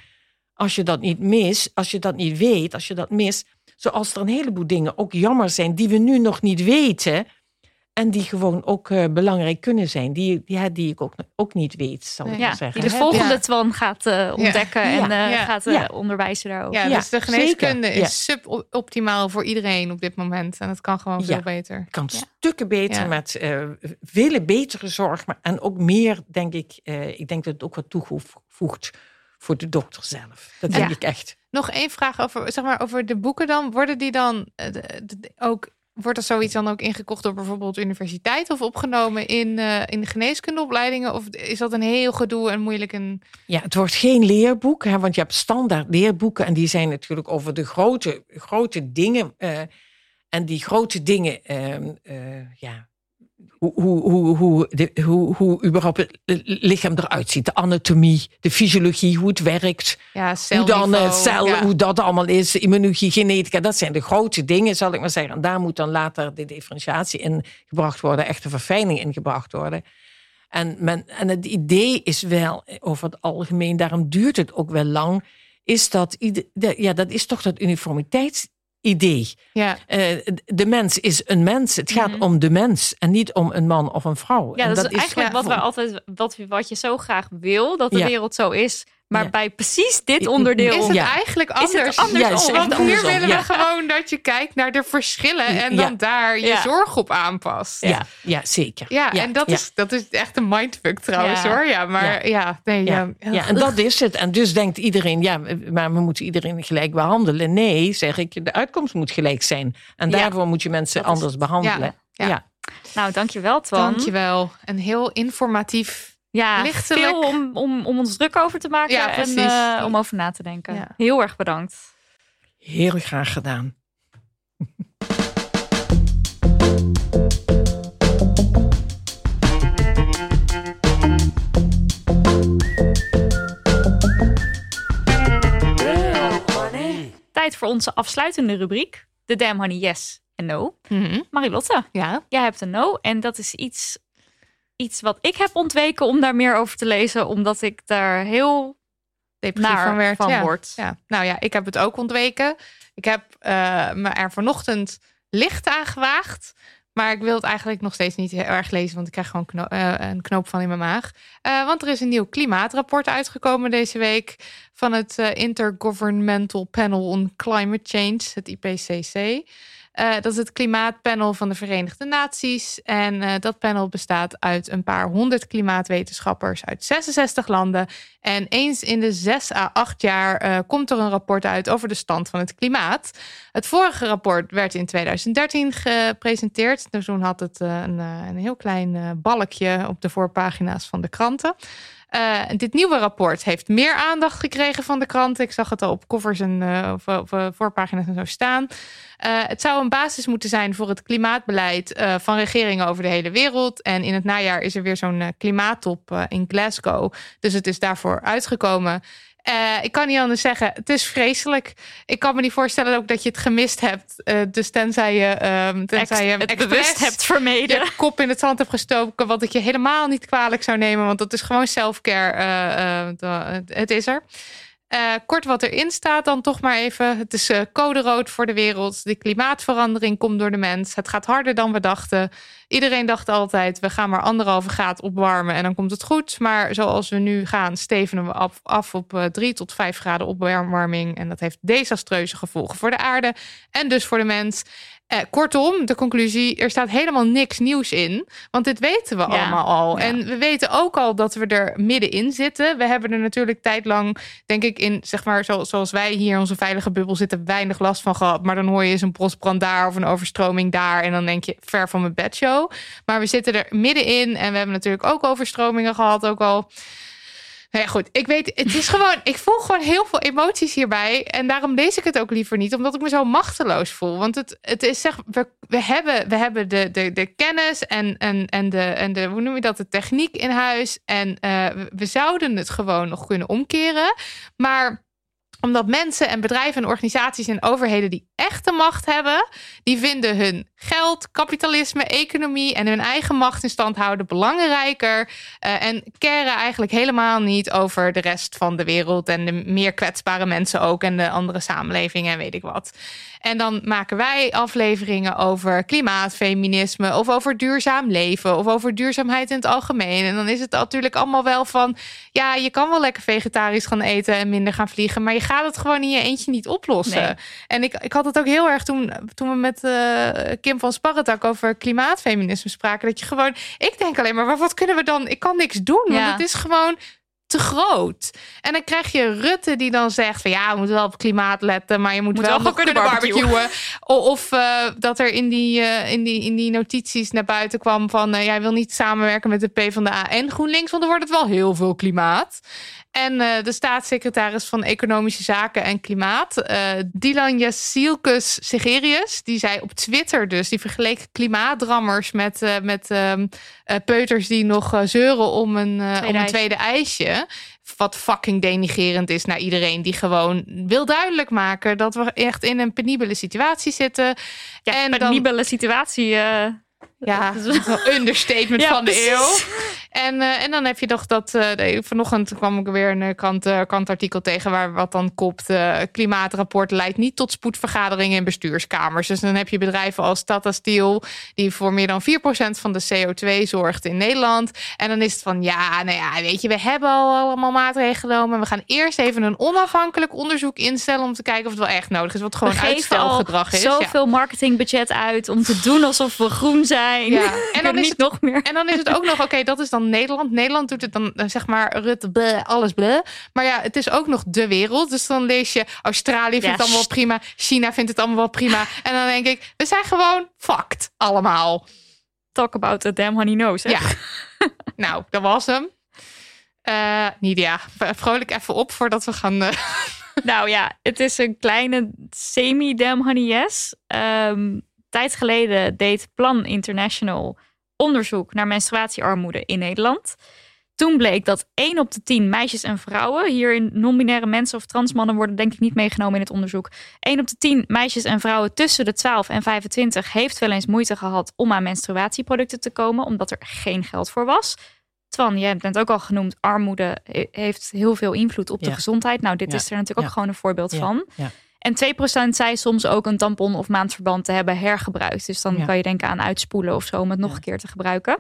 als je dat niet mis, als je dat niet weet, als je dat mist. Zoals er een heleboel dingen ook jammer zijn die we nu nog niet weten en die gewoon ook eh, belangrijk kunnen zijn, die, ja, die ik ook, ook niet weet, zal ik Ja, zeggen. die de volgende Ja. Twan gaat eh, ontdekken en Ja. eh, Ja. gaat Ja. onderwijzen daarover. Ja, Ja, dus de geneeskunde zeker. Ja. is suboptimaal voor iedereen op dit moment. En het kan gewoon veel Ja. beter. kan Ja. stukken beter Ja. met eh, vele betere zorg. Maar, en ook meer, denk ik, eh, ik denk dat het ook wat toevoegt voor de dokter zelf. Dat Ja. denk ik echt. Nog één vraag over, zeg maar, over de boeken dan. Worden die dan de- de- ook... Wordt er zoiets dan ook ingekocht door bijvoorbeeld universiteit of opgenomen in, eh, in de geneeskundeopleidingen? Of is dat een heel gedoe en moeilijk? En... Ja, het wordt geen leerboek, hè, want je hebt standaard leerboeken en die zijn natuurlijk over de grote, grote dingen. eh, en die grote dingen, ehm, eh, ja, hoe, hoe, hoe, hoe, de, hoe, hoe überhaupt het lichaam eruit ziet. De anatomie, de fysiologie, hoe het werkt. Ja, Hoe dan cellen, ja. hoe dat allemaal is, immunologie, genetica, dat zijn de grote dingen, zal ik maar zeggen. En daar moet dan later de differentiatie in gebracht worden, echte verfijning in gebracht worden. En, men, en het idee is wel, over het algemeen, daarom duurt het ook wel lang, is dat, ieder- de- ja, dat is toch dat uniformiteitsidee. Ja, Eh, de mens is een mens. Het gaat Mhm. om de mens en niet om een man of een vrouw. Ja, En dat, is eigenlijk wat we altijd, wat, wat je zo graag wil, dat de Ja. wereld zo is. Maar Ja. bij precies dit onderdeel. is het Ja. eigenlijk Is het anders? anders? Ja, het is echt Want hier willen ja. we gewoon dat je kijkt naar de verschillen en Ja. dan daar je Ja. zorg op aanpast. Ja, ja, zeker. Ja, en dat, ja. Is, dat is echt een mindfuck trouwens Ja. hoor. Ja, maar ja, nee. Ja, Ja, ja, en dat is het. En dus denkt iedereen, ja, maar we moeten iedereen gelijk behandelen. Nee, zeg ik, de uitkomst moet gelijk zijn. En Ja, daarvoor moet je mensen dat is anders behandelen. Ja, ja. Nou, dankjewel Twan. Dankjewel. Een heel informatief. Ja, Lichtelijk. veel om, om, om ons druk over te maken Ja, en eh, om over na te denken. Ja. Heel erg bedankt. Heel graag gedaan. Tijd voor onze afsluitende rubriek, de Damn Honey Yes. een no. Mhm. Marilotte, Ja. jij hebt een no. En dat is iets, iets wat ik heb ontweken om daar meer over te lezen. Omdat ik daar heel Depressief naar van werd. van ja. word. Ja. Nou ja, ik heb het ook ontweken. Ik heb eh, me er vanochtend licht aan gewaagd. Maar ik wil het eigenlijk nog steeds niet heel erg lezen, want ik krijg gewoon kno- eh, een knoop van in mijn maag. Eh, want er is een nieuw klimaatrapport uitgekomen deze week van het Intergovernmental Panel on Climate Change, het IPCC. Eh, dat is het klimaatpanel van de Verenigde Naties. En eh, dat panel bestaat uit een paar honderd klimaatwetenschappers uit 66 landen. En eens in de zes à acht jaar eh, komt er een rapport uit over de stand van het klimaat. Het vorige rapport werd in 2013 gepresenteerd. Dus toen had het een, een heel klein balkje op de voorpagina's van de kranten. Eh, dit nieuwe rapport heeft meer aandacht gekregen van de kranten. Ik zag het al op covers en eh, of, eh, voorpagina's en zo staan. Het zou een basis moeten zijn voor het klimaatbeleid van regeringen over de hele wereld. En in het najaar is er weer zo'n klimaattop in Glasgow. Dus het is daarvoor uitgekomen. Eh, ik kan niet anders zeggen, het is vreselijk. Ik kan me niet voorstellen ook dat je het gemist hebt. Eh, dus tenzij je, ehm tenzij je het bewust hebt vermeden. je kop in het zand hebt gestoken, wat ik je helemaal niet kwalijk zou nemen, want dat is gewoon self-care. da- het is er. Eh, kort wat erin staat dan toch maar even. Het is eh, code rood voor de wereld. De klimaatverandering komt door de mens. Het gaat harder dan we dachten. Iedereen dacht altijd, we gaan maar anderhalve graad opwarmen en dan komt het goed. Maar zoals we nu gaan, stevenen we af, op eh, drie tot vijf graden opwarming. En dat heeft desastreuze gevolgen voor de aarde en dus voor de mens. Eh, kortom, de conclusie, er staat helemaal niks nieuws in. Want dit weten we Ja. allemaal al. Ja. En we weten ook al dat we er middenin zitten. We hebben er natuurlijk tijdlang, denk ik, in, zeg maar, zo- zoals wij hier in onze veilige bubbel zitten, weinig last van gehad. Maar dan hoor je eens een bosbrand daar of een overstroming daar. En dan denk je, ver van mijn bedshow. Maar we zitten er middenin. En we hebben natuurlijk ook overstromingen gehad, ook al. Nou ja, goed. Ik weet, het is gewoon, ik voel gewoon heel veel emoties hierbij. En daarom lees ik het ook liever niet, omdat ik me zo machteloos voel. Want het, het is zeg, we, hebben, we hebben de, de, de kennis en, en, en, de, en de, hoe noem je dat, de techniek in huis. En eh, we zouden het gewoon nog kunnen omkeren. Maar omdat mensen en bedrijven en organisaties en overheden die echte macht hebben, die vinden hun geld, kapitalisme, economie en hun eigen macht in stand houden belangrijker. eh, en caren eigenlijk helemaal niet over de rest van de wereld en de meer kwetsbare mensen ook en de andere samenlevingen en weet ik wat. En dan maken wij afleveringen over klimaatfeminisme of over duurzaam leven of over duurzaamheid in het algemeen. En dan is het natuurlijk allemaal wel van, ja, je kan wel lekker vegetarisch gaan eten en minder gaan vliegen, maar je gaat het gewoon in je eentje niet oplossen. Nee. En ik, ik had het ook heel erg toen, toen we met eh, Kim van Sparretak over klimaatfeminisme spraken, dat je gewoon, ik denk alleen maar, maar wat kunnen we dan? Ik kan niks doen, want Ja. het is gewoon te groot. En dan krijg je Rutte die dan zegt van ja, we moeten wel op klimaat letten, maar je moet, Moet wel, wel kunnen barbecuen. Of eh, dat er in die, eh, in, die, in die notities naar buiten kwam van eh, jij wil niet samenwerken met de PvdA en GroenLinks, want dan wordt het wel heel veel klimaat. En eh, de staatssecretaris van Economische Zaken en Klimaat, eh Dylan Jasilkus Segerius, die zei op Twitter dus, die vergeleek klimaatdrammers met, eh, met ehm, eh, peuters die nog zeuren om een, Tweede om een ijsje. tweede ijsje. Wat fucking denigerend is naar iedereen die gewoon wil duidelijk maken dat we echt in een penibele situatie zitten. Ja, En een dan- penibele situatie. Ja, wel understatement Ja, van de precies. eeuw. En, eh, en dan heb je nog dat. nee, vanochtend kwam ik weer een eh, krant, eh, krantartikel tegen. waar wat dan kopt. klimaatrapport leidt niet tot spoedvergaderingen in bestuurskamers. Dus dan heb je bedrijven als Tata Steel. die voor meer dan 4% van de CO2 zorgt in Nederland. En dan is het van ja, nou ja, weet je, we hebben al allemaal maatregelen genomen. We gaan eerst even een onafhankelijk onderzoek instellen. om te kijken of het wel echt nodig is. Wat gewoon uitstelgedrag is. Ja. zoveel marketingbudget uit om te doen alsof we groen zijn. Ja. <laughs> En dan is het nog meer. En dan is het ook nog, oké, dat is dan Nederland. Nederland doet het dan, eh, zeg maar, Rutte, bleh, alles bleh. Maar ja, het is ook nog de wereld. Dus dan lees je, Australië vindt het allemaal wel prima. China vindt het allemaal wel prima. <laughs> En dan denk ik, we zijn gewoon fucked allemaal. Talk about the damn honey nose. hè? Ja. <laughs> nou, dat was hem. Eh Nidia, vrolijk even op voordat we gaan... eh, Nou ja, het is een kleine semi-damn honey yes. Ehm, tijd geleden deed Plan International onderzoek naar menstruatiearmoede in Nederland. Toen bleek dat 1 op de 10 meisjes en vrouwen, hierin non-binaire mensen of transmannen worden denk ik niet meegenomen in het onderzoek. 1 op de 10 meisjes en vrouwen tussen de 12 en 25 heeft wel eens moeite gehad om aan menstruatieproducten te komen, omdat er geen geld voor was. Twan, jij hebt net ook al genoemd, armoede he- heeft heel veel invloed op de gezondheid. Nou, dit Ja. is er natuurlijk ook gewoon een voorbeeld van. Ja. En 2% zei soms ook een tampon of maandverband te hebben hergebruikt. Dus dan Ja. kan je denken aan uitspoelen of zo om het nog Ja. een keer te gebruiken.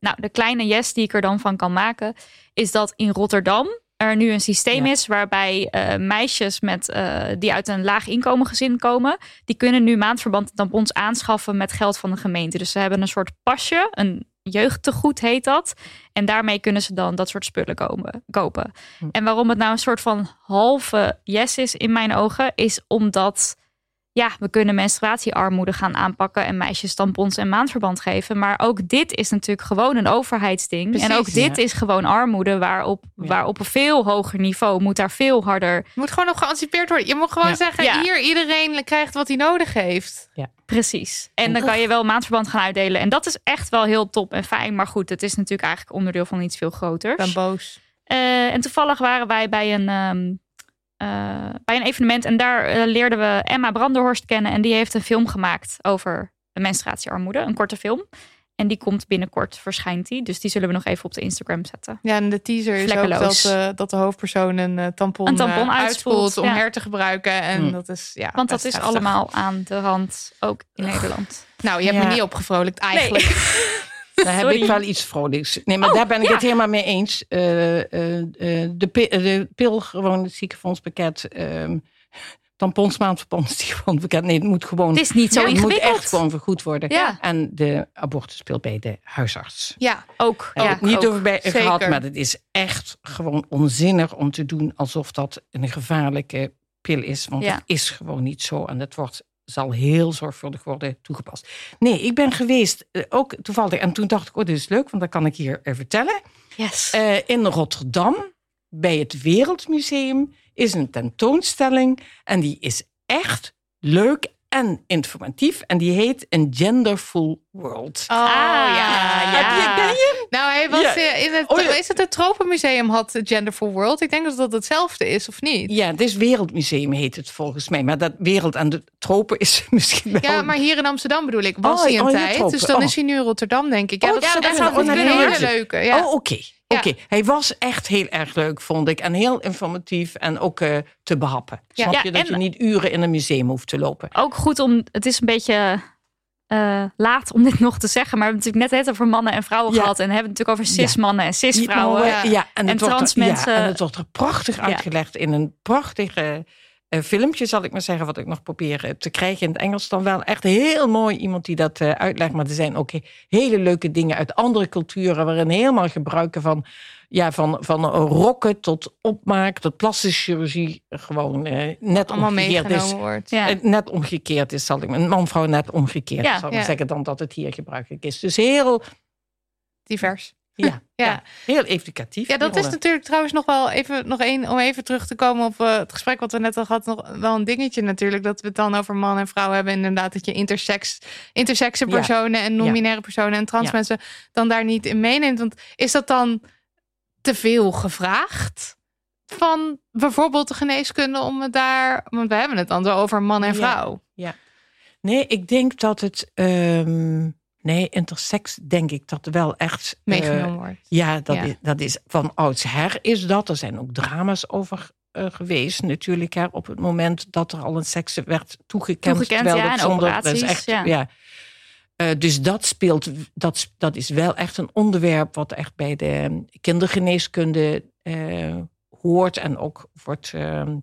Nou, de kleine yes die ik er dan van kan maken, is dat in Rotterdam er nu een systeem Ja. is waarbij eh, meisjes met, eh, die uit een laag inkomen gezin komen, die kunnen nu maandverband tampons aanschaffen met geld van de gemeente. Dus ze hebben een soort pasje, een jeugdtegoed heet dat. En daarmee kunnen ze dan dat soort spullen komen, kopen. Hm. En waarom het nou een soort van halve yes is in mijn ogen, is omdat ja, we kunnen menstruatiearmoede gaan aanpakken en meisjes tampons en maandverband geven. Maar ook dit is natuurlijk gewoon een overheidsding. Precies, en ook dit ja. is gewoon armoede, waarop, Ja. waar op een veel hoger niveau moet daar veel harder. Je moet gewoon nog geëmancipeerd worden. Je moet gewoon Ja. zeggen, Ja. hier, iedereen krijgt wat hij nodig heeft. Precies. En dan kan je wel maandverband gaan uitdelen. En dat is echt wel heel top en fijn. Maar goed, het is natuurlijk eigenlijk onderdeel van iets veel Ik groters. ben boos. Eh, en toevallig waren wij bij een, ehm, eh, bij een evenement. En daar eh, leerden we Emma Branderhorst kennen. En die heeft een film gemaakt over de menstruatiearmoede. Een korte film. En die komt binnenkort, verschijnt die. Dus die zullen we nog even op de Instagram zetten. Ja, en de teaser is ook dat, eh, dat de hoofdpersoon een eh, tampon, Een tampon uitspoelt, uitspoelt om ja. her te gebruiken. En Hmm. dat is, ja, Want dat is heftig. allemaal aan de rand, ook in Nederland. Nou, je hebt me niet opgevrolijkt eigenlijk. <laughs> Daar heb Sorry. ik wel iets vrolijks. Nee, maar Oh, daar ben ik ja. het helemaal mee eens. Eh, eh, eh, de, de pil, gewoon het ziekenfondspakket. ehm tampons, maandverband, <laughs> ziekenfondspakket. Nee, het moet gewoon... Het is niet zo het moet ingewikkeld. echt gewoon vergoed worden. Ja. En de abortuspil bij de huisarts. Ja, Ook. Heb ja, ik niet ook. over bij zeker. gehad, maar het is echt gewoon onzinnig om te doen alsof dat een gevaarlijke pil is. Want het is gewoon niet zo en dat wordt, zal heel zorgvuldig worden toegepast. Nee, ik ben geweest, eh, ook toevallig, en toen dacht ik, oh, dit is leuk, want dat kan ik hier eh, vertellen. Yes. Eh, in Rotterdam, bij het Wereldmuseum, is een tentoonstelling en die is echt leuk en informatief. En die heet Een Genderful World. Oh, Ah, ja. ja. Heb je, ken je? Nou, hij was Ja. eh, in het, Oh, ja. is het het Tropenmuseum had Genderful World. Ik denk dat dat hetzelfde is, of niet? Ja, het is Wereldmuseum heet het volgens mij. Maar dat wereld en de tropen is <laughs> misschien wel... Ja, maar hier in Amsterdam bedoel ik, was Oh, hij een oh, de tijd. dus dan Oh. is hij nu in Rotterdam, denk ik. Ja, Oh, dat, ja, zou is een. Een hele leuke. Ja. Oh, oké. Oké, hij was echt heel erg leuk, vond ik. En heel informatief en ook eh, te behappen. Ja. Snap Ja, je dat en- je niet uren in een museum hoeft te lopen? ook goed om. Het is een beetje eh, laat om dit <laughs> nog te zeggen. Maar we hebben natuurlijk net het over mannen en vrouwen Ja. gehad. En hebben het natuurlijk over cis-mannen en cis-vrouwen. Ja. En, trans mensen- en het wordt er prachtig uitgelegd in een prachtige filmpje, zal ik maar zeggen, wat ik nog probeer eh, te krijgen in het Engels. Dan wel echt heel mooi iemand die dat eh, uitlegt. Maar er zijn ook hele leuke dingen uit andere culturen, waarin helemaal gebruiken van, ja, van, van rokken tot opmaak, tot plastische chirurgie, gewoon eh, net Allemaal omgekeerd is. wordt. Ja. Eh, Net omgekeerd is, zal ik een man-vrouw net omgekeerd, Ja. zal ik maar Ja. zeggen, dan dat het hier gebruikelijk is. Dus heel, Divers. Ja, Ja. ja. heel educatief. Ja, dat is natuurlijk trouwens nog wel even, nog één, om even terug te komen op eh, het gesprek wat we net al hadden, nog wel een dingetje natuurlijk, dat we het dan over man en vrouw hebben. Inderdaad, dat je intersex, intersexe Ja. personen en non-binaire personen en trans Ja. mensen dan daar niet in meeneemt. Want is dat dan te veel gevraagd van bijvoorbeeld de geneeskunde om het daar, want we hebben het dan zo over man en Ja. vrouw. Nee, ik denk dat het. ehm, nee, intersex denk ik dat wel echt. eh, Meegenomen wordt. ja, dat, Ja. Is, dat is van oudsher is dat. Er zijn ook drama's over eh, geweest, natuurlijk. Hè, op het moment dat er al een seks werd toegekend. Toegekend, terwijl ja, het en zonder, is echt, ja. Eh, dus dat speelt, dat, dat is wel echt een onderwerp wat echt bij de kindergeneeskunde eh, hoort en ook wordt, ehm,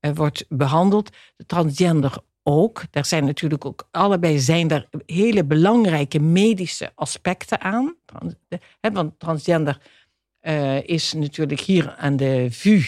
eh, wordt behandeld. De transgender ook. Daar zijn natuurlijk ook allebei zijn er hele belangrijke medische aspecten aan. Want transgender eh, is natuurlijk hier aan de VU.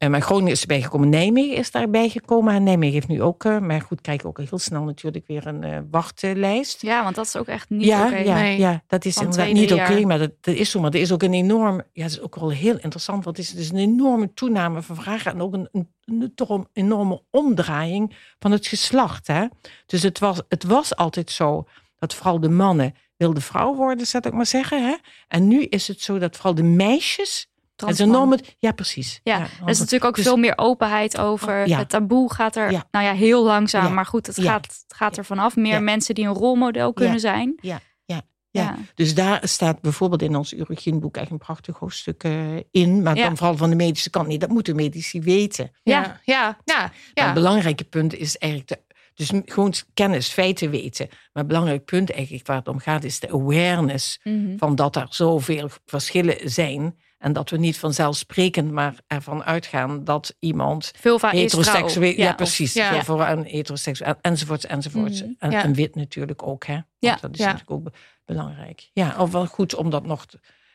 En maar Groningen is erbij gekomen. Nijmegen is daarbij gekomen. En Nijmegen heeft nu ook, eh, maar goed, krijg ik ook heel snel natuurlijk weer een eh, wachtlijst. Ja, want dat is ook echt niet Ja, oké. ja, Nee. ja, dat is Van inderdaad niet oké, maar dat, dat is zo. Maar er is ook een enorm, ja, dat is ook wel heel interessant, want het is dus een enorme toename van vragen en ook een, een, een- toch een enorme omdraaiing van het geslacht. Hè? Dus het was, het was altijd zo dat vooral de mannen wilde vrouw worden, zal ik maar zeggen. Hè? En nu is het zo dat vooral de meisjes. Het is enorm, ja, precies. Ja, er is natuurlijk ook Dus- veel meer openheid over. Ja. Het taboe gaat er, Ja. nou ja, heel langzaam. Maar goed, het gaat, gaat er vanaf. Meer mensen die een rolmodel kunnen zijn. Ja. Ja. Ja. Dus daar staat bijvoorbeeld in ons Urugienboek echt een prachtig hoofdstuk eh, in. Maar dan vooral van de medische kant. Nee, dat moeten medici weten. Ja. Ja, ja, het belangrijke punt is eigenlijk de, dus gewoon kennis, feiten weten. Maar het belangrijk punt eigenlijk waar het om gaat is de awareness Mhm. van dat er zoveel verschillen zijn. En dat we niet vanzelfsprekend maar ervan uitgaan dat iemand heteroseksueel... Ja, precies. ja. Ja. voor een heteroseksueel enzovoorts enzovoorts. Mhm. En, Ja. en wit natuurlijk ook, hè. Want. Dat is natuurlijk ook be- belangrijk. Ja, of wel goed om dat nog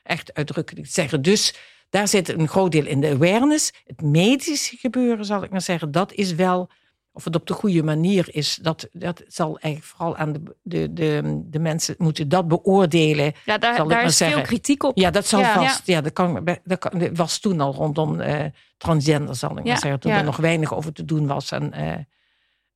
echt uitdrukkelijk te zeggen. Dus daar zit een groot deel in de awareness. Het medische gebeuren, zal ik maar zeggen, dat is wel... Of het op de goede manier is, dat, dat zal eigenlijk vooral aan de, de, de, de mensen moeten dat beoordelen. Ja, daar, daar is veel kritiek op. Ja, dat zal Ja. vast. Ja, dat, kan, dat, kan, dat was toen al rondom eh, transgender, zal ik Ja. maar zeggen. Toen er nog weinig over te doen was. En, eh,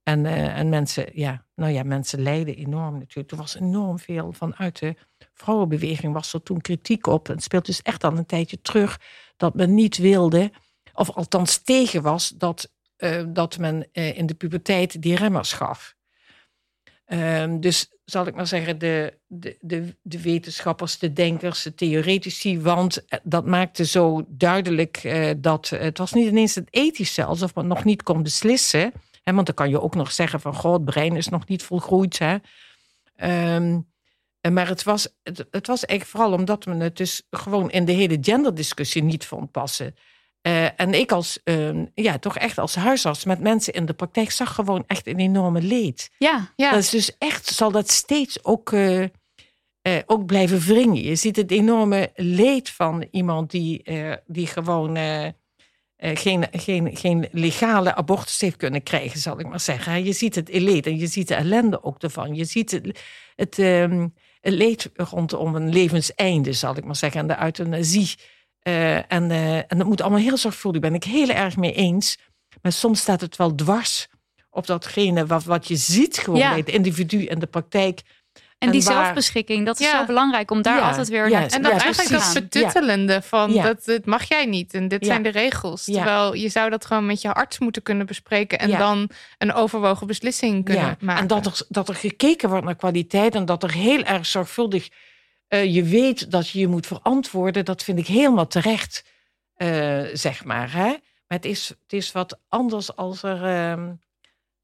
en, eh, en mensen, ja, nou ja, mensen lijden enorm natuurlijk. Er was enorm veel vanuit de vrouwenbeweging was er toen kritiek op. En het speelt dus echt al een tijdje terug dat men niet wilde, of althans tegen was, dat, eh, dat men eh, in de puberteit die remmers gaf. Ehm, dus zal ik maar zeggen, de, de, de, de wetenschappers, de denkers, de theoretici, want eh, dat maakte zo duidelijk dat het was niet ineens het ethische, alsof men nog niet kon beslissen. Hè, want dan kan je ook nog zeggen van, goh, het brein is nog niet volgroeid. Hè. Ehm, eh, maar het was, het, het was eigenlijk vooral omdat men het dus gewoon in de hele genderdiscussie niet vond passen. Eh, en ik als, ehm, ja, toch echt als huisarts met mensen in de praktijk zag gewoon echt een enorme leed. Ja, Ja. Dat is dus echt, zal dat steeds ook, eh, eh, ook blijven wringen. Je ziet het enorme leed van iemand die, die gewoon geen, geen, geen legale abortus heeft kunnen krijgen, zal ik maar zeggen. Je ziet het leed en je ziet de ellende ook ervan. Je ziet het, het, ehm, het leed rondom een levenseinde, zal ik maar zeggen, en de euthanasie. Eh, en, eh, en dat moet allemaal heel zorgvuldig, ben ik heel erg mee eens. Maar soms staat het wel dwars op datgene wat, wat je ziet gewoon Ja. bij het individu en de praktijk. en die waar- zelfbeschikking, dat is Ja. zo belangrijk om daar Ja, altijd weer naar En dat Ja, eigenlijk precies. dat betuttelende van Ja. dat, dit mag jij niet en dit Ja. zijn de regels. Ja. Terwijl je zou dat gewoon met je arts moeten kunnen bespreken en Ja. dan een overwogen beslissing kunnen Ja, maken. en dat er, dat er gekeken wordt naar kwaliteit en dat er heel erg zorgvuldig eh, je weet dat je je moet verantwoorden, dat vind ik helemaal terecht, eh, zeg maar. Hè? Maar het is, het is wat anders als er, ehm,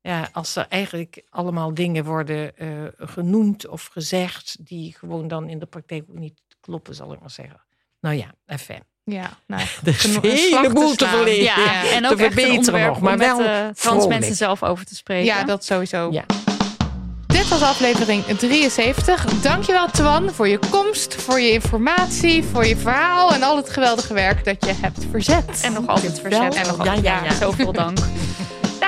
ja, als er eigenlijk allemaal dingen worden eh, genoemd of gezegd die gewoon dan in de praktijk ook niet kloppen, zal ik maar zeggen. Nou ja, even. Ja, nou, <laughs> Er een te heleboel te slaan. verleden. Ja, en te ook echt een verbeteren onderwerp nog, maar om met wel eh, trans mensen zelf over te spreken. ja, dat sowieso. Ja. Dit was aflevering 73. Dankjewel Twan voor je komst, voor je informatie, voor je verhaal en al het geweldige werk dat je hebt verzet. En nog altijd verzet. En nog Ja, altijd, ja, ja, ja. zoveel dank.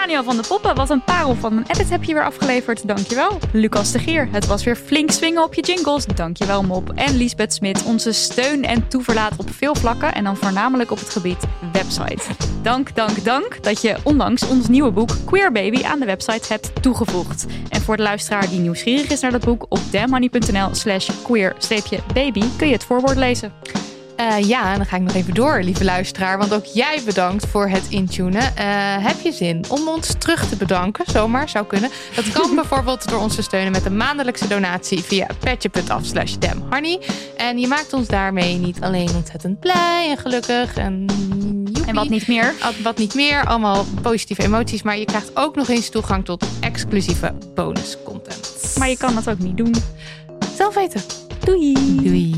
Daniel van de Poppen, wat een parel van een edit heb je weer afgeleverd. Dankjewel. Lucas de Geer, het was weer flink swingen op je jingles. Dankjewel Mop. En Lisbeth Smit, onze steun en toeverlaat op veel vlakken. En dan voornamelijk op het gebied website. Dank, dank, dank dat je onlangs ons nieuwe boek Queer Baby aan de website hebt toegevoegd. En voor de luisteraar die nieuwsgierig is naar dat boek, op damnmoney.nl slash queer-baby kun je het voorwoord lezen. Eh, ja, en dan ga ik nog even door, lieve luisteraar. Want ook jij bedankt voor het intunen. Eh, heb je zin om ons terug te bedanken? Zomaar, zou kunnen. Dat kan <laughs> bijvoorbeeld door ons te steunen met een maandelijkse donatie via petje.af slash damhoney. En je maakt ons daarmee niet alleen ontzettend blij en gelukkig en joepie. En wat niet meer. Wat- niet meer, allemaal positieve emoties. Maar je krijgt ook nog eens toegang tot exclusieve bonus content. Maar je kan dat ook niet doen. zelf weten. Doei! Doei.